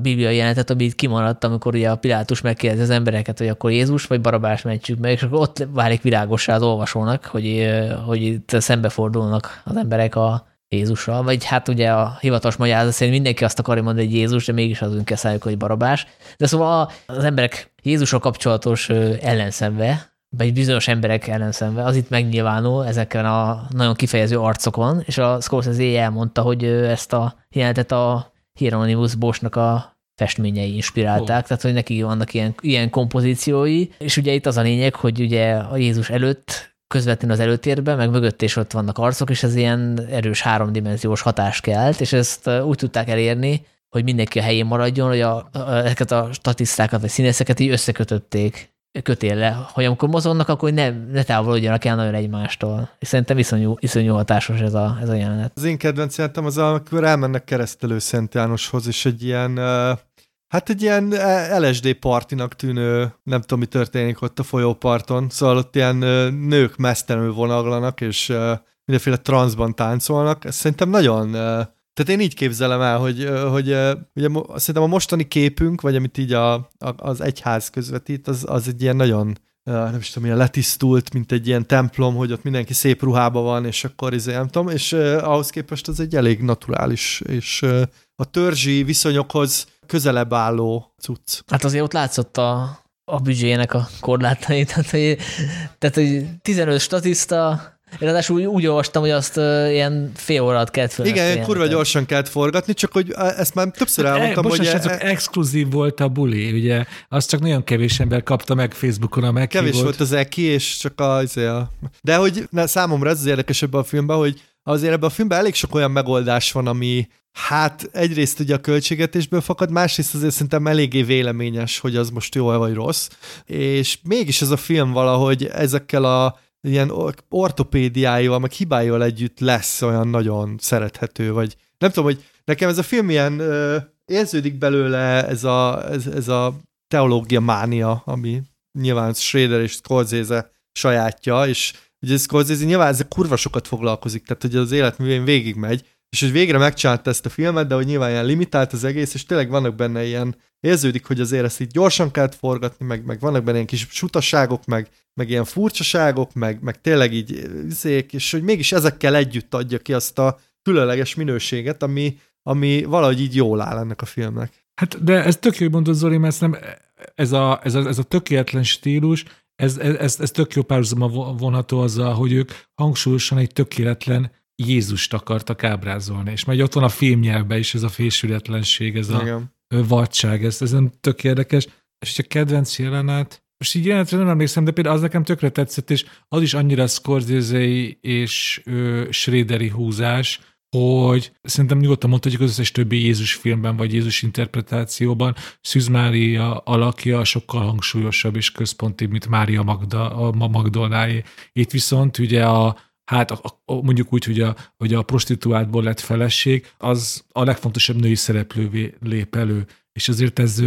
bibliai jelenetet, ami itt kimaradt, amikor ugye a Pilátus megkérdezi az embereket, hogy akkor Jézus vagy Barabás mentsük meg, és akkor ott válik világossá az olvasónak, hogy, hogy itt szembefordulnak az emberek a Jézussal, vagy hát ugye a hivatalos magyarázat szerint mindenki azt akarja mondani, hogy Jézus, de mégis az önkeszálljuk, hogy Barabás. De szóval az emberek Jézussal kapcsolatos ellenszemve, vagy bizonyos emberek ellenszenve, az itt megnyilvánul ezeken a nagyon kifejező arcokon, és a Scorsese elmondta, hogy ezt a jelenetet a Hieronymus Bosnak a festményei inspirálták, oh. tehát hogy neki vannak ilyen, ilyen kompozíciói, és ugye itt az a lényeg, hogy ugye a Jézus előtt közvetlenül az előtérben, meg mögött is ott vannak arcok, és ez ilyen erős háromdimenziós hatást kelt, és ezt úgy tudták elérni, hogy mindenki a helyén maradjon, hogy a, a, ezeket a statisztákat vagy színészeket így összekötötték kötélle, hogy amikor mozognak, akkor ne, ne távolodjanak el nagyon egymástól. És szerintem iszonyú, iszonyú hatásos ez a, ez a jelenet. Az én kedvenc jelenetem az, amikor elmennek keresztelő Szent Jánoshoz, és egy ilyen, hát egy ilyen LSD partinak tűnő, nem tudom, mi történik ott a folyóparton, szóval ott ilyen nők mesztelenül vonaglanak, és mindenféle transzban táncolnak. Ez szerintem nagyon tehát én így képzelem el, hogy, hogy ugye szerintem a mostani képünk, vagy amit így a, a, az egyház közvetít, az, az egy ilyen nagyon nem is tudom, ilyen letisztult, mint egy ilyen templom, hogy ott mindenki szép ruhában van, és akkor izé, nem tudom, és ahhoz képest az egy elég naturális, és a törzsi viszonyokhoz közelebb álló cucc. Hát azért ott látszott a, a büdzsének a korlátai, tehát hogy, tehát, hogy 15 statiszta, Ráadásul úgy, úgy olvastam, hogy azt uh, ilyen fél órát kellett fel. Igen, kurva gyorsan kellett forgatni, csak hogy ezt már többször Hát, elmondtam, e, hogy... bocsánat, csak exkluzív volt a buli, ugye, azt csak nagyon kevés ember kapta meg Facebookon a meg. Kevés volt az eki, és csak az... De hogy na, számomra ez az érdekes ebben a filmben, hogy azért ebben a filmben elég sok olyan megoldás van, ami hát egyrészt ugye a költségetésből fakad, másrészt azért szerintem eléggé véleményes, hogy az most jó vagy rossz, és mégis ez a film valahogy ezekkel a ilyen ortopédiáival, meg hibáival együtt lesz olyan nagyon szerethető, vagy nem tudom, hogy nekem ez a film ilyen ö, érződik belőle ez a, ez, ez a teológia mánia, ami nyilván Schrader és Scorsese sajátja, és ugye Scorsese nyilván ezzel kurva sokat foglalkozik, tehát hogy az életművén végigmegy, és hogy végre megcsinálta ezt a filmet, de hogy nyilván ilyen limitált az egész, és tényleg vannak benne ilyen, érződik, hogy azért ezt így gyorsan kellett forgatni, meg, meg vannak benne ilyen kis sutaságok, meg, meg ilyen furcsaságok, meg, meg tényleg így izék, és hogy mégis ezekkel együtt adja ki azt a különleges minőséget, ami, ami valahogy így jól áll ennek a filmnek. Hát de ez tök jó, mondod Zoli, mert nem ez a, ez a, ez a tökéletlen stílus, ez, ez, ez tök jó párhuzama vonható azzal, hogy ők hangsúlyosan egy tökéletlen Jézust akartak ábrázolni, és majd ott van a filmnyelvben is ez a fésületlenség, ez a Igen. vadság, ez, ez nem tök érdekes. És a kedvenc jelenet, most így jelenetre nem emlékszem, de például az nekem tökre tetszett, és az is annyira scorsese és ö, Schraderi húzás, hogy szerintem nyugodtan mondhatjuk az összes többi Jézus filmben, vagy Jézus interpretációban Szűz Mária alakja sokkal hangsúlyosabb és központibb, mint Mária Magda, a Magdolnáé. Itt viszont ugye a, hát a, a, mondjuk úgy, hogy a, hogy a prostituáltból lett feleség, az a legfontosabb női szereplővé lép elő, és azért ez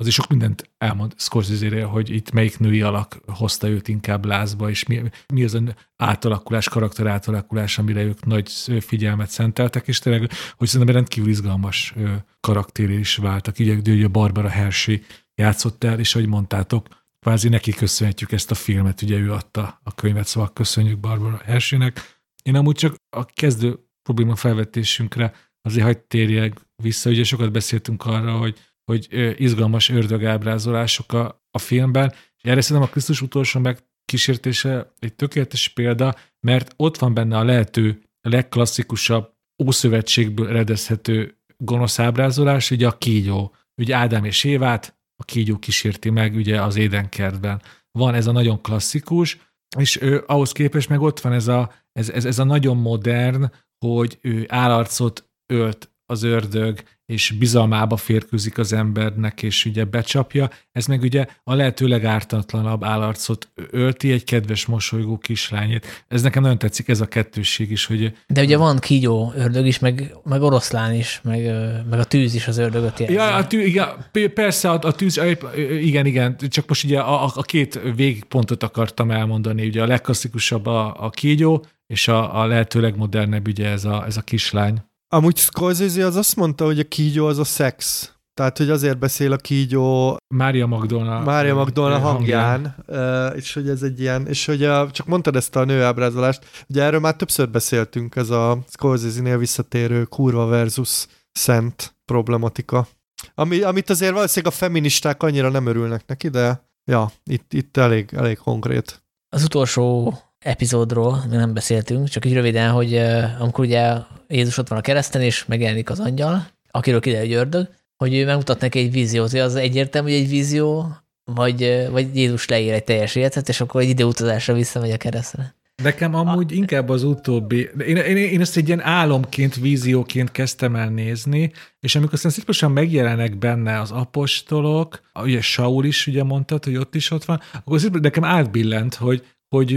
azért sok mindent elmond scorsese hogy itt melyik női alak hozta őt inkább lázba, és mi, mi az a átalakulás, karakter átalakulás, amire ők nagy figyelmet szenteltek, és tényleg, hogy szerintem rendkívül izgalmas karaktér is váltak. Így, hogy a Barbara Hershey játszott el, és ahogy mondtátok, kvázi neki köszönhetjük ezt a filmet, ugye ő adta a könyvet, szóval köszönjük Barbara Hersheynek. Én amúgy csak a kezdő probléma felvetésünkre azért hagyd térjek vissza, ugye sokat beszéltünk arra, hogy, hogy izgalmas ördögábrázolások a, a filmben, és erre szerintem a Krisztus utolsó megkísértése egy tökéletes példa, mert ott van benne a lehető legklasszikusabb Ószövetségből eredezhető gonosz ábrázolás, ugye a kígyó. Ugye Ádám és Évát a kígyó kísérti meg ugye az édenkertben. Van ez a nagyon klasszikus, és ő, ahhoz képest meg ott van ez a, ez, ez, ez a nagyon modern, hogy ő állarcot ölt az ördög, és bizalmába férkőzik az embernek, és ugye becsapja. Ez meg ugye a lehető legártatlanabb állarcot ölti egy kedves mosolygó kislányét. Ez nekem nagyon tetszik, ez a kettősség is, hogy... De ugye van kígyó ördög is, meg, meg oroszlán is, meg, meg a tűz is az ördögöt jelzi. Ja, a tű, igen, persze a, a tűz, igen, igen, csak most ugye a, a két végpontot akartam elmondani, ugye a legklasszikusabb a, a kígyó, és a, a lehető legmodernebb ugye ez a, ez a kislány. Amúgy Scorsese az azt mondta, hogy a kígyó az a szex. Tehát, hogy azért beszél a kígyó Mária Magdolna, Mária Magdolna hangján, hangján, és hogy ez egy ilyen, és hogy a, csak mondtad ezt a nőábrázolást, ugye erről már többször beszéltünk, ez a Scorsese-nél visszatérő kurva versus szent problematika. Ami, amit azért valószínűleg a feministák annyira nem örülnek neki, de ja, itt, itt elég, elég konkrét. Az utolsó epizódról még nem beszéltünk, csak így röviden, hogy amikor ugye Jézus ott van a kereszten, és megjelenik az angyal, akiről kiderül, hogy ördög, hogy ő megmutat neki egy víziót, hogy az egyértelmű, hogy egy vízió, vagy, vagy Jézus leír egy teljes életet, és akkor egy időutazásra visszamegy a keresztre. Nekem amúgy a... inkább az utóbbi. Én, én, én ezt egy ilyen álomként, vízióként kezdtem el nézni, és amikor aztán szépen megjelenek benne az apostolok, ugye Saul is ugye mondtad, hogy ott is ott van, akkor nekem átbillent, hogy, hogy,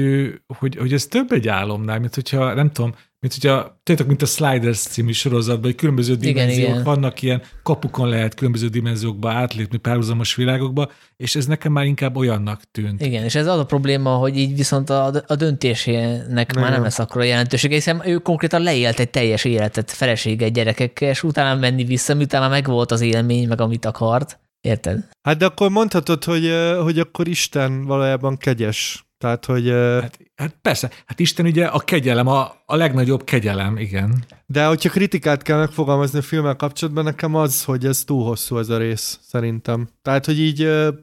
hogy, hogy ez több egy álomnál, mint hogyha, nem tudom, mint hogyha, tudjátok, mint a Sliders című sorozatban, hogy különböző dimenziók igen, igen. vannak, ilyen kapukon lehet különböző dimenziókba átlépni párhuzamos világokba, és ez nekem már inkább olyannak tűnt. Igen, és ez az a probléma, hogy így viszont a, a döntésének nem. már nem lesz akkora jelentősége, hiszen ő konkrétan leélt egy teljes életet feleséget gyerekekkel, és utána menni vissza, miután már megvolt az élmény, meg amit akart. Érted? Hát de akkor mondhatod, hogy, hogy akkor Isten valójában kegyes tehát, hogy... Hát, hát persze, hát Isten ugye a kegyelem, a, a legnagyobb kegyelem, igen. De hogyha kritikát kell megfogalmazni a filmmel kapcsolatban, nekem az, hogy ez túl hosszú ez a rész, szerintem. Tehát, hogy így,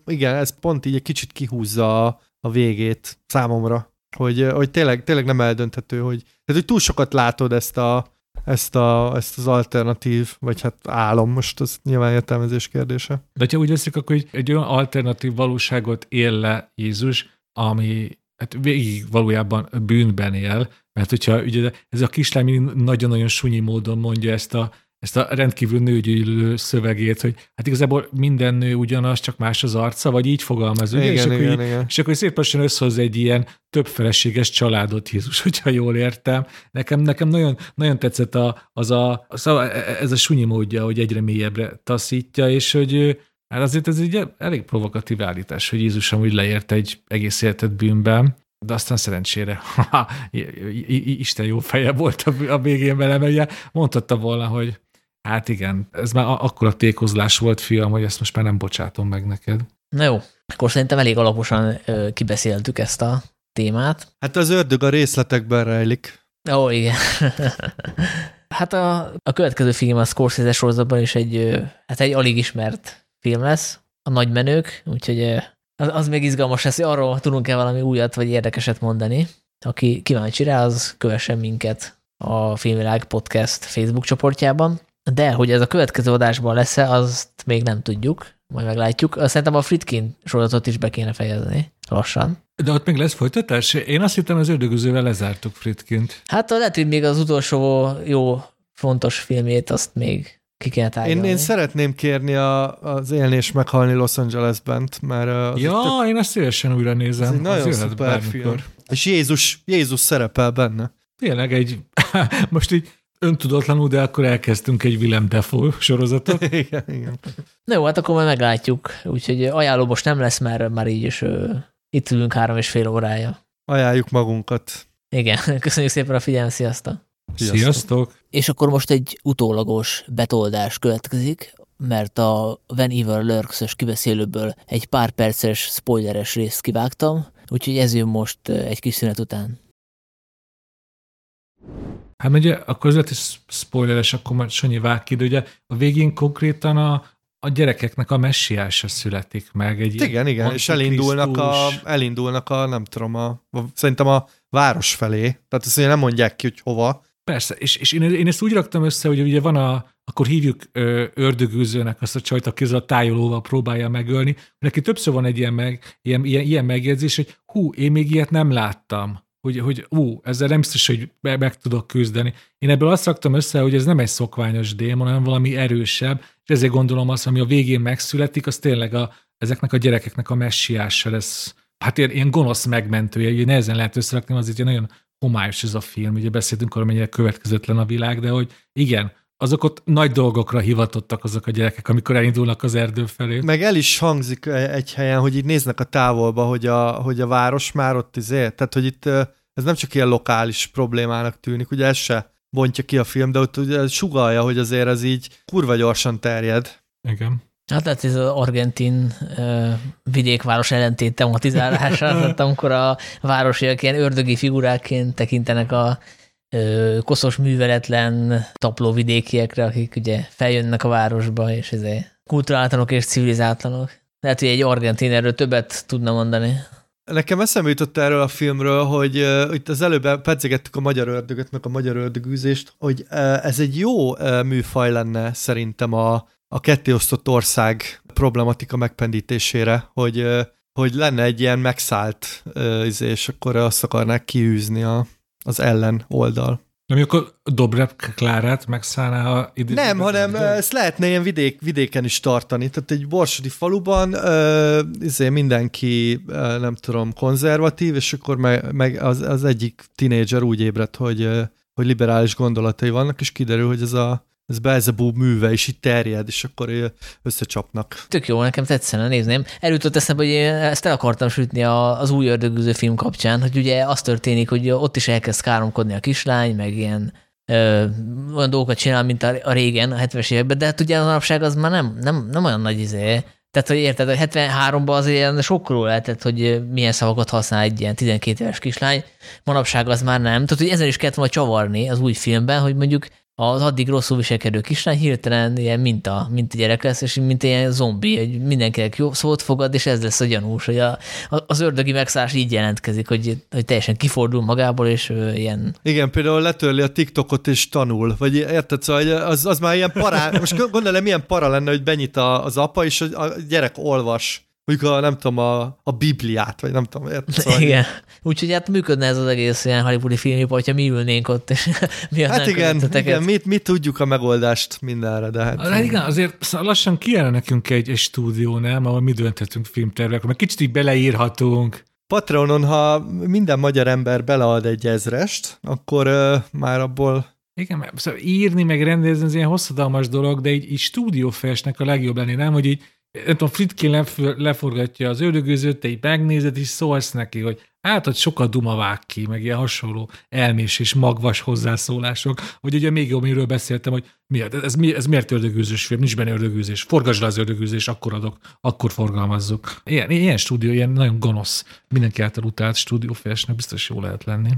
igen, ez pont így egy kicsit kihúzza a, a végét számomra. hogy, hogy tényleg, tényleg nem eldönthető, hogy, tehát, hogy túl sokat látod ezt a, ezt, a, ezt az alternatív, vagy hát álom, most az nyilván értelmezés kérdése. De ha úgy veszik, akkor egy olyan alternatív valóságot él le Jézus, ami hát végig valójában bűnben él, mert hogyha ugye ez a kislány nagyon-nagyon sunyi módon mondja ezt a ezt a rendkívül nőgyűlő szövegét, hogy hát igazából minden nő ugyanaz, csak más az arca, vagy így fogalmaz. Ugye? Igen, és, igen, akkor, igen. és akkor szépen összehoz egy ilyen több feleséges családot Jézus, hogyha jól értem. Nekem, nekem nagyon, nagyon tetszett a, az a, az a, ez a sunyi módja, hogy egyre mélyebbre taszítja, és hogy hát azért ez egy elég provokatív állítás, hogy Jézus amúgy leért egy egész életet bűnben, de aztán szerencsére Isten jó feje volt a végén vele, mert ugye mondhatta volna, hogy Hát igen, ez már akkora tékozlás volt, fiam, hogy ezt most már nem bocsátom meg neked. Na jó, akkor szerintem elég alaposan ö, kibeszéltük ezt a témát. Hát az ördög a részletekben rejlik. Ó, igen. hát a, a következő film a Scorsese sorozatban is egy, hát egy alig ismert film lesz, a Nagy Menők, úgyhogy az, az még izgalmas lesz, hogy arról tudunk-e valami újat vagy érdekeset mondani. Aki kíváncsi rá, az kövessen minket a Filmvilág Podcast Facebook csoportjában. De hogy ez a következő adásban lesz-e, azt még nem tudjuk, majd meglátjuk. Szerintem a Fritkin sorozatot is be kéne fejezni lassan. De ott még lesz folytatás? Én azt hittem, az ördögözővel lezártuk Fritkint. Hát lehet, hogy még az utolsó jó, fontos filmét azt még ki kéne tárgyalni. Én, én szeretném kérni a, az élni és meghalni Los Angeles-ben, mert... Az ja, tök, én azt szívesen újra nézem. Ez egy nagyon szuper film. És Jézus, Jézus szerepel benne. Tényleg egy, most így öntudatlanul, de akkor elkezdtünk egy Willem Dafoe sorozatot. igen, igen. Na jó, hát akkor majd meglátjuk. Úgyhogy ajánló most nem lesz, mert már így is ö, itt ülünk három és fél órája. Ajánljuk magunkat. Igen, köszönjük szépen a figyelmet, sziasztok! Sziasztok! Sziasztok. És akkor most egy utólagos betoldás következik, mert a Van Ever Lurks-ös kibeszélőből egy pár perces spoileres részt kivágtam, úgyhogy ez jön most egy kis szünet után. Hát ugye akkor az is spoileres, akkor majd Sanyi vág ki, de ugye a végén konkrétan a, a gyerekeknek a messiása születik meg. Egy igen, igen, és elindulnak a, elindulnak a, nem tudom, a, a, szerintem a város felé. Tehát azt ugye nem mondják ki, hogy hova. Persze, és, és én, én ezt úgy raktam össze, hogy ugye van a, akkor hívjuk ö, ördögűzőnek azt a csajt, aki a tájolóval próbálja megölni. Neki többször van egy ilyen, meg, ilyen, ilyen, ilyen megjegyzés, hogy hú, én még ilyet nem láttam hogy, hogy ú, ezzel nem biztos, hogy meg, tudok küzdeni. Én ebből azt raktam össze, hogy ez nem egy szokványos démon, hanem valami erősebb, és ezért gondolom azt, ami a végén megszületik, az tényleg a, ezeknek a gyerekeknek a messiása lesz. Hát ilyen, ilyen gonosz megmentője, ugye nehezen lehet összerakni, azért nagyon homályos ez a film, ugye beszéltünk arról, mennyire következetlen a világ, de hogy igen, azok ott nagy dolgokra hivatottak azok a gyerekek, amikor elindulnak az erdő felé. Meg el is hangzik egy helyen, hogy így néznek a távolba, hogy a, hogy a város már ott izé, tehát hogy itt ez nem csak ilyen lokális problémának tűnik, ugye ez se bontja ki a film, de ott ugye sugalja, hogy azért ez így kurva gyorsan terjed. Igen. Hát lehet, ez az argentin uh, vidékváros ellentét tematizálása, tehát amikor a városiak ilyen ördögi figuráként tekintenek a uh, koszos műveletlen taplóvidékiekre, akik ugye feljönnek a városba, és ezért kulturáltanok és civilizátlanok. Lehet, hogy egy argentin erről többet tudna mondani. Nekem eszembe jutott erről a filmről, hogy uh, itt az előbb pedzegettük a magyar ördögöt, meg a magyar ördögűzést, hogy uh, ez egy jó uh, műfaj lenne szerintem a, a kettéosztott ország problematika megpendítésére, hogy, hogy lenne egy ilyen megszállt izé, és akkor azt akarnák kiűzni a, az ellen oldal. Nem, akkor Dobrev Klárát megszállná a idő. Nem, hanem de? ezt lehetne ilyen vidék, vidéken is tartani. Tehát egy borsodi faluban uh, izé mindenki, nem tudom, konzervatív, és akkor meg, meg az, az egyik tinédzser úgy ébredt, hogy, hogy liberális gondolatai vannak, és kiderül, hogy ez a ez Belzebub műve is itt terjed, és akkor összecsapnak. Tök jó, nekem tetszene, nézném. Eljutott eszembe, hogy én ezt el akartam sütni az új ördögűző film kapcsán, hogy ugye az történik, hogy ott is elkezd káromkodni a kislány, meg ilyen ö, olyan dolgokat csinál, mint a, a régen, a 70-es években, de hát ugye a manapság az már nem, nem, nem olyan nagy izé. Tehát, hogy érted, hogy 73-ban azért ilyen sokkoló lehetett, hogy milyen szavakat használ egy ilyen 12 éves kislány, manapság az már nem. Tehát, hogy ezen is kellett volna csavarni az új filmben, hogy mondjuk az addig rosszul viselkedő kislány hirtelen ilyen mint a, mint a gyerek lesz, és mint ilyen zombi, hogy mindenkinek jó szót fogad, és ez lesz a gyanús, hogy a, az ördögi megszállás így jelentkezik, hogy, hogy teljesen kifordul magából, és ilyen... Igen, például letörli a TikTokot és tanul, vagy érted, szóval az, az már ilyen pará, most gondolom, milyen para lenne, hogy benyit az apa, és a gyerek olvas mondjuk a, nem tudom, a, a Bibliát, vagy nem tudom, érted? Szóval igen. Úgyhogy hát működne ez az egész ilyen hollywoodi film, hogyha mi ülnénk ott, és mi Hát igen, igen mi, mi, tudjuk a megoldást mindenre, de hát... Hát igen, azért lassan kijelen nekünk egy, egy stúdió, nem, ahol mi dönthetünk filmtervekről, mert kicsit így beleírhatunk. Patreonon, ha minden magyar ember belead egy ezrest, akkor uh, már abból igen, mert szóval írni, meg rendezni, ez ilyen hosszadalmas dolog, de így, így stúdiófestnek a legjobb lenni, nem, hogy így nem tudom, Fritkin leforgatja az ördögőzőt, te így megnézed, és szólsz neki, hogy hát, hogy sokat duma vág ki, meg ilyen hasonló elmés és magvas hozzászólások, hogy ugye még jobb, miről beszéltem, hogy miért, ez, ez, ez miért ördögőzős film, nincs benne ördögőzés, forgasd le az ördögőzés, akkor adok, akkor forgalmazzuk. Ilyen, ilyen stúdió, ilyen nagyon gonosz, mindenki által utált stúdiófestnek biztos jó lehet lenni.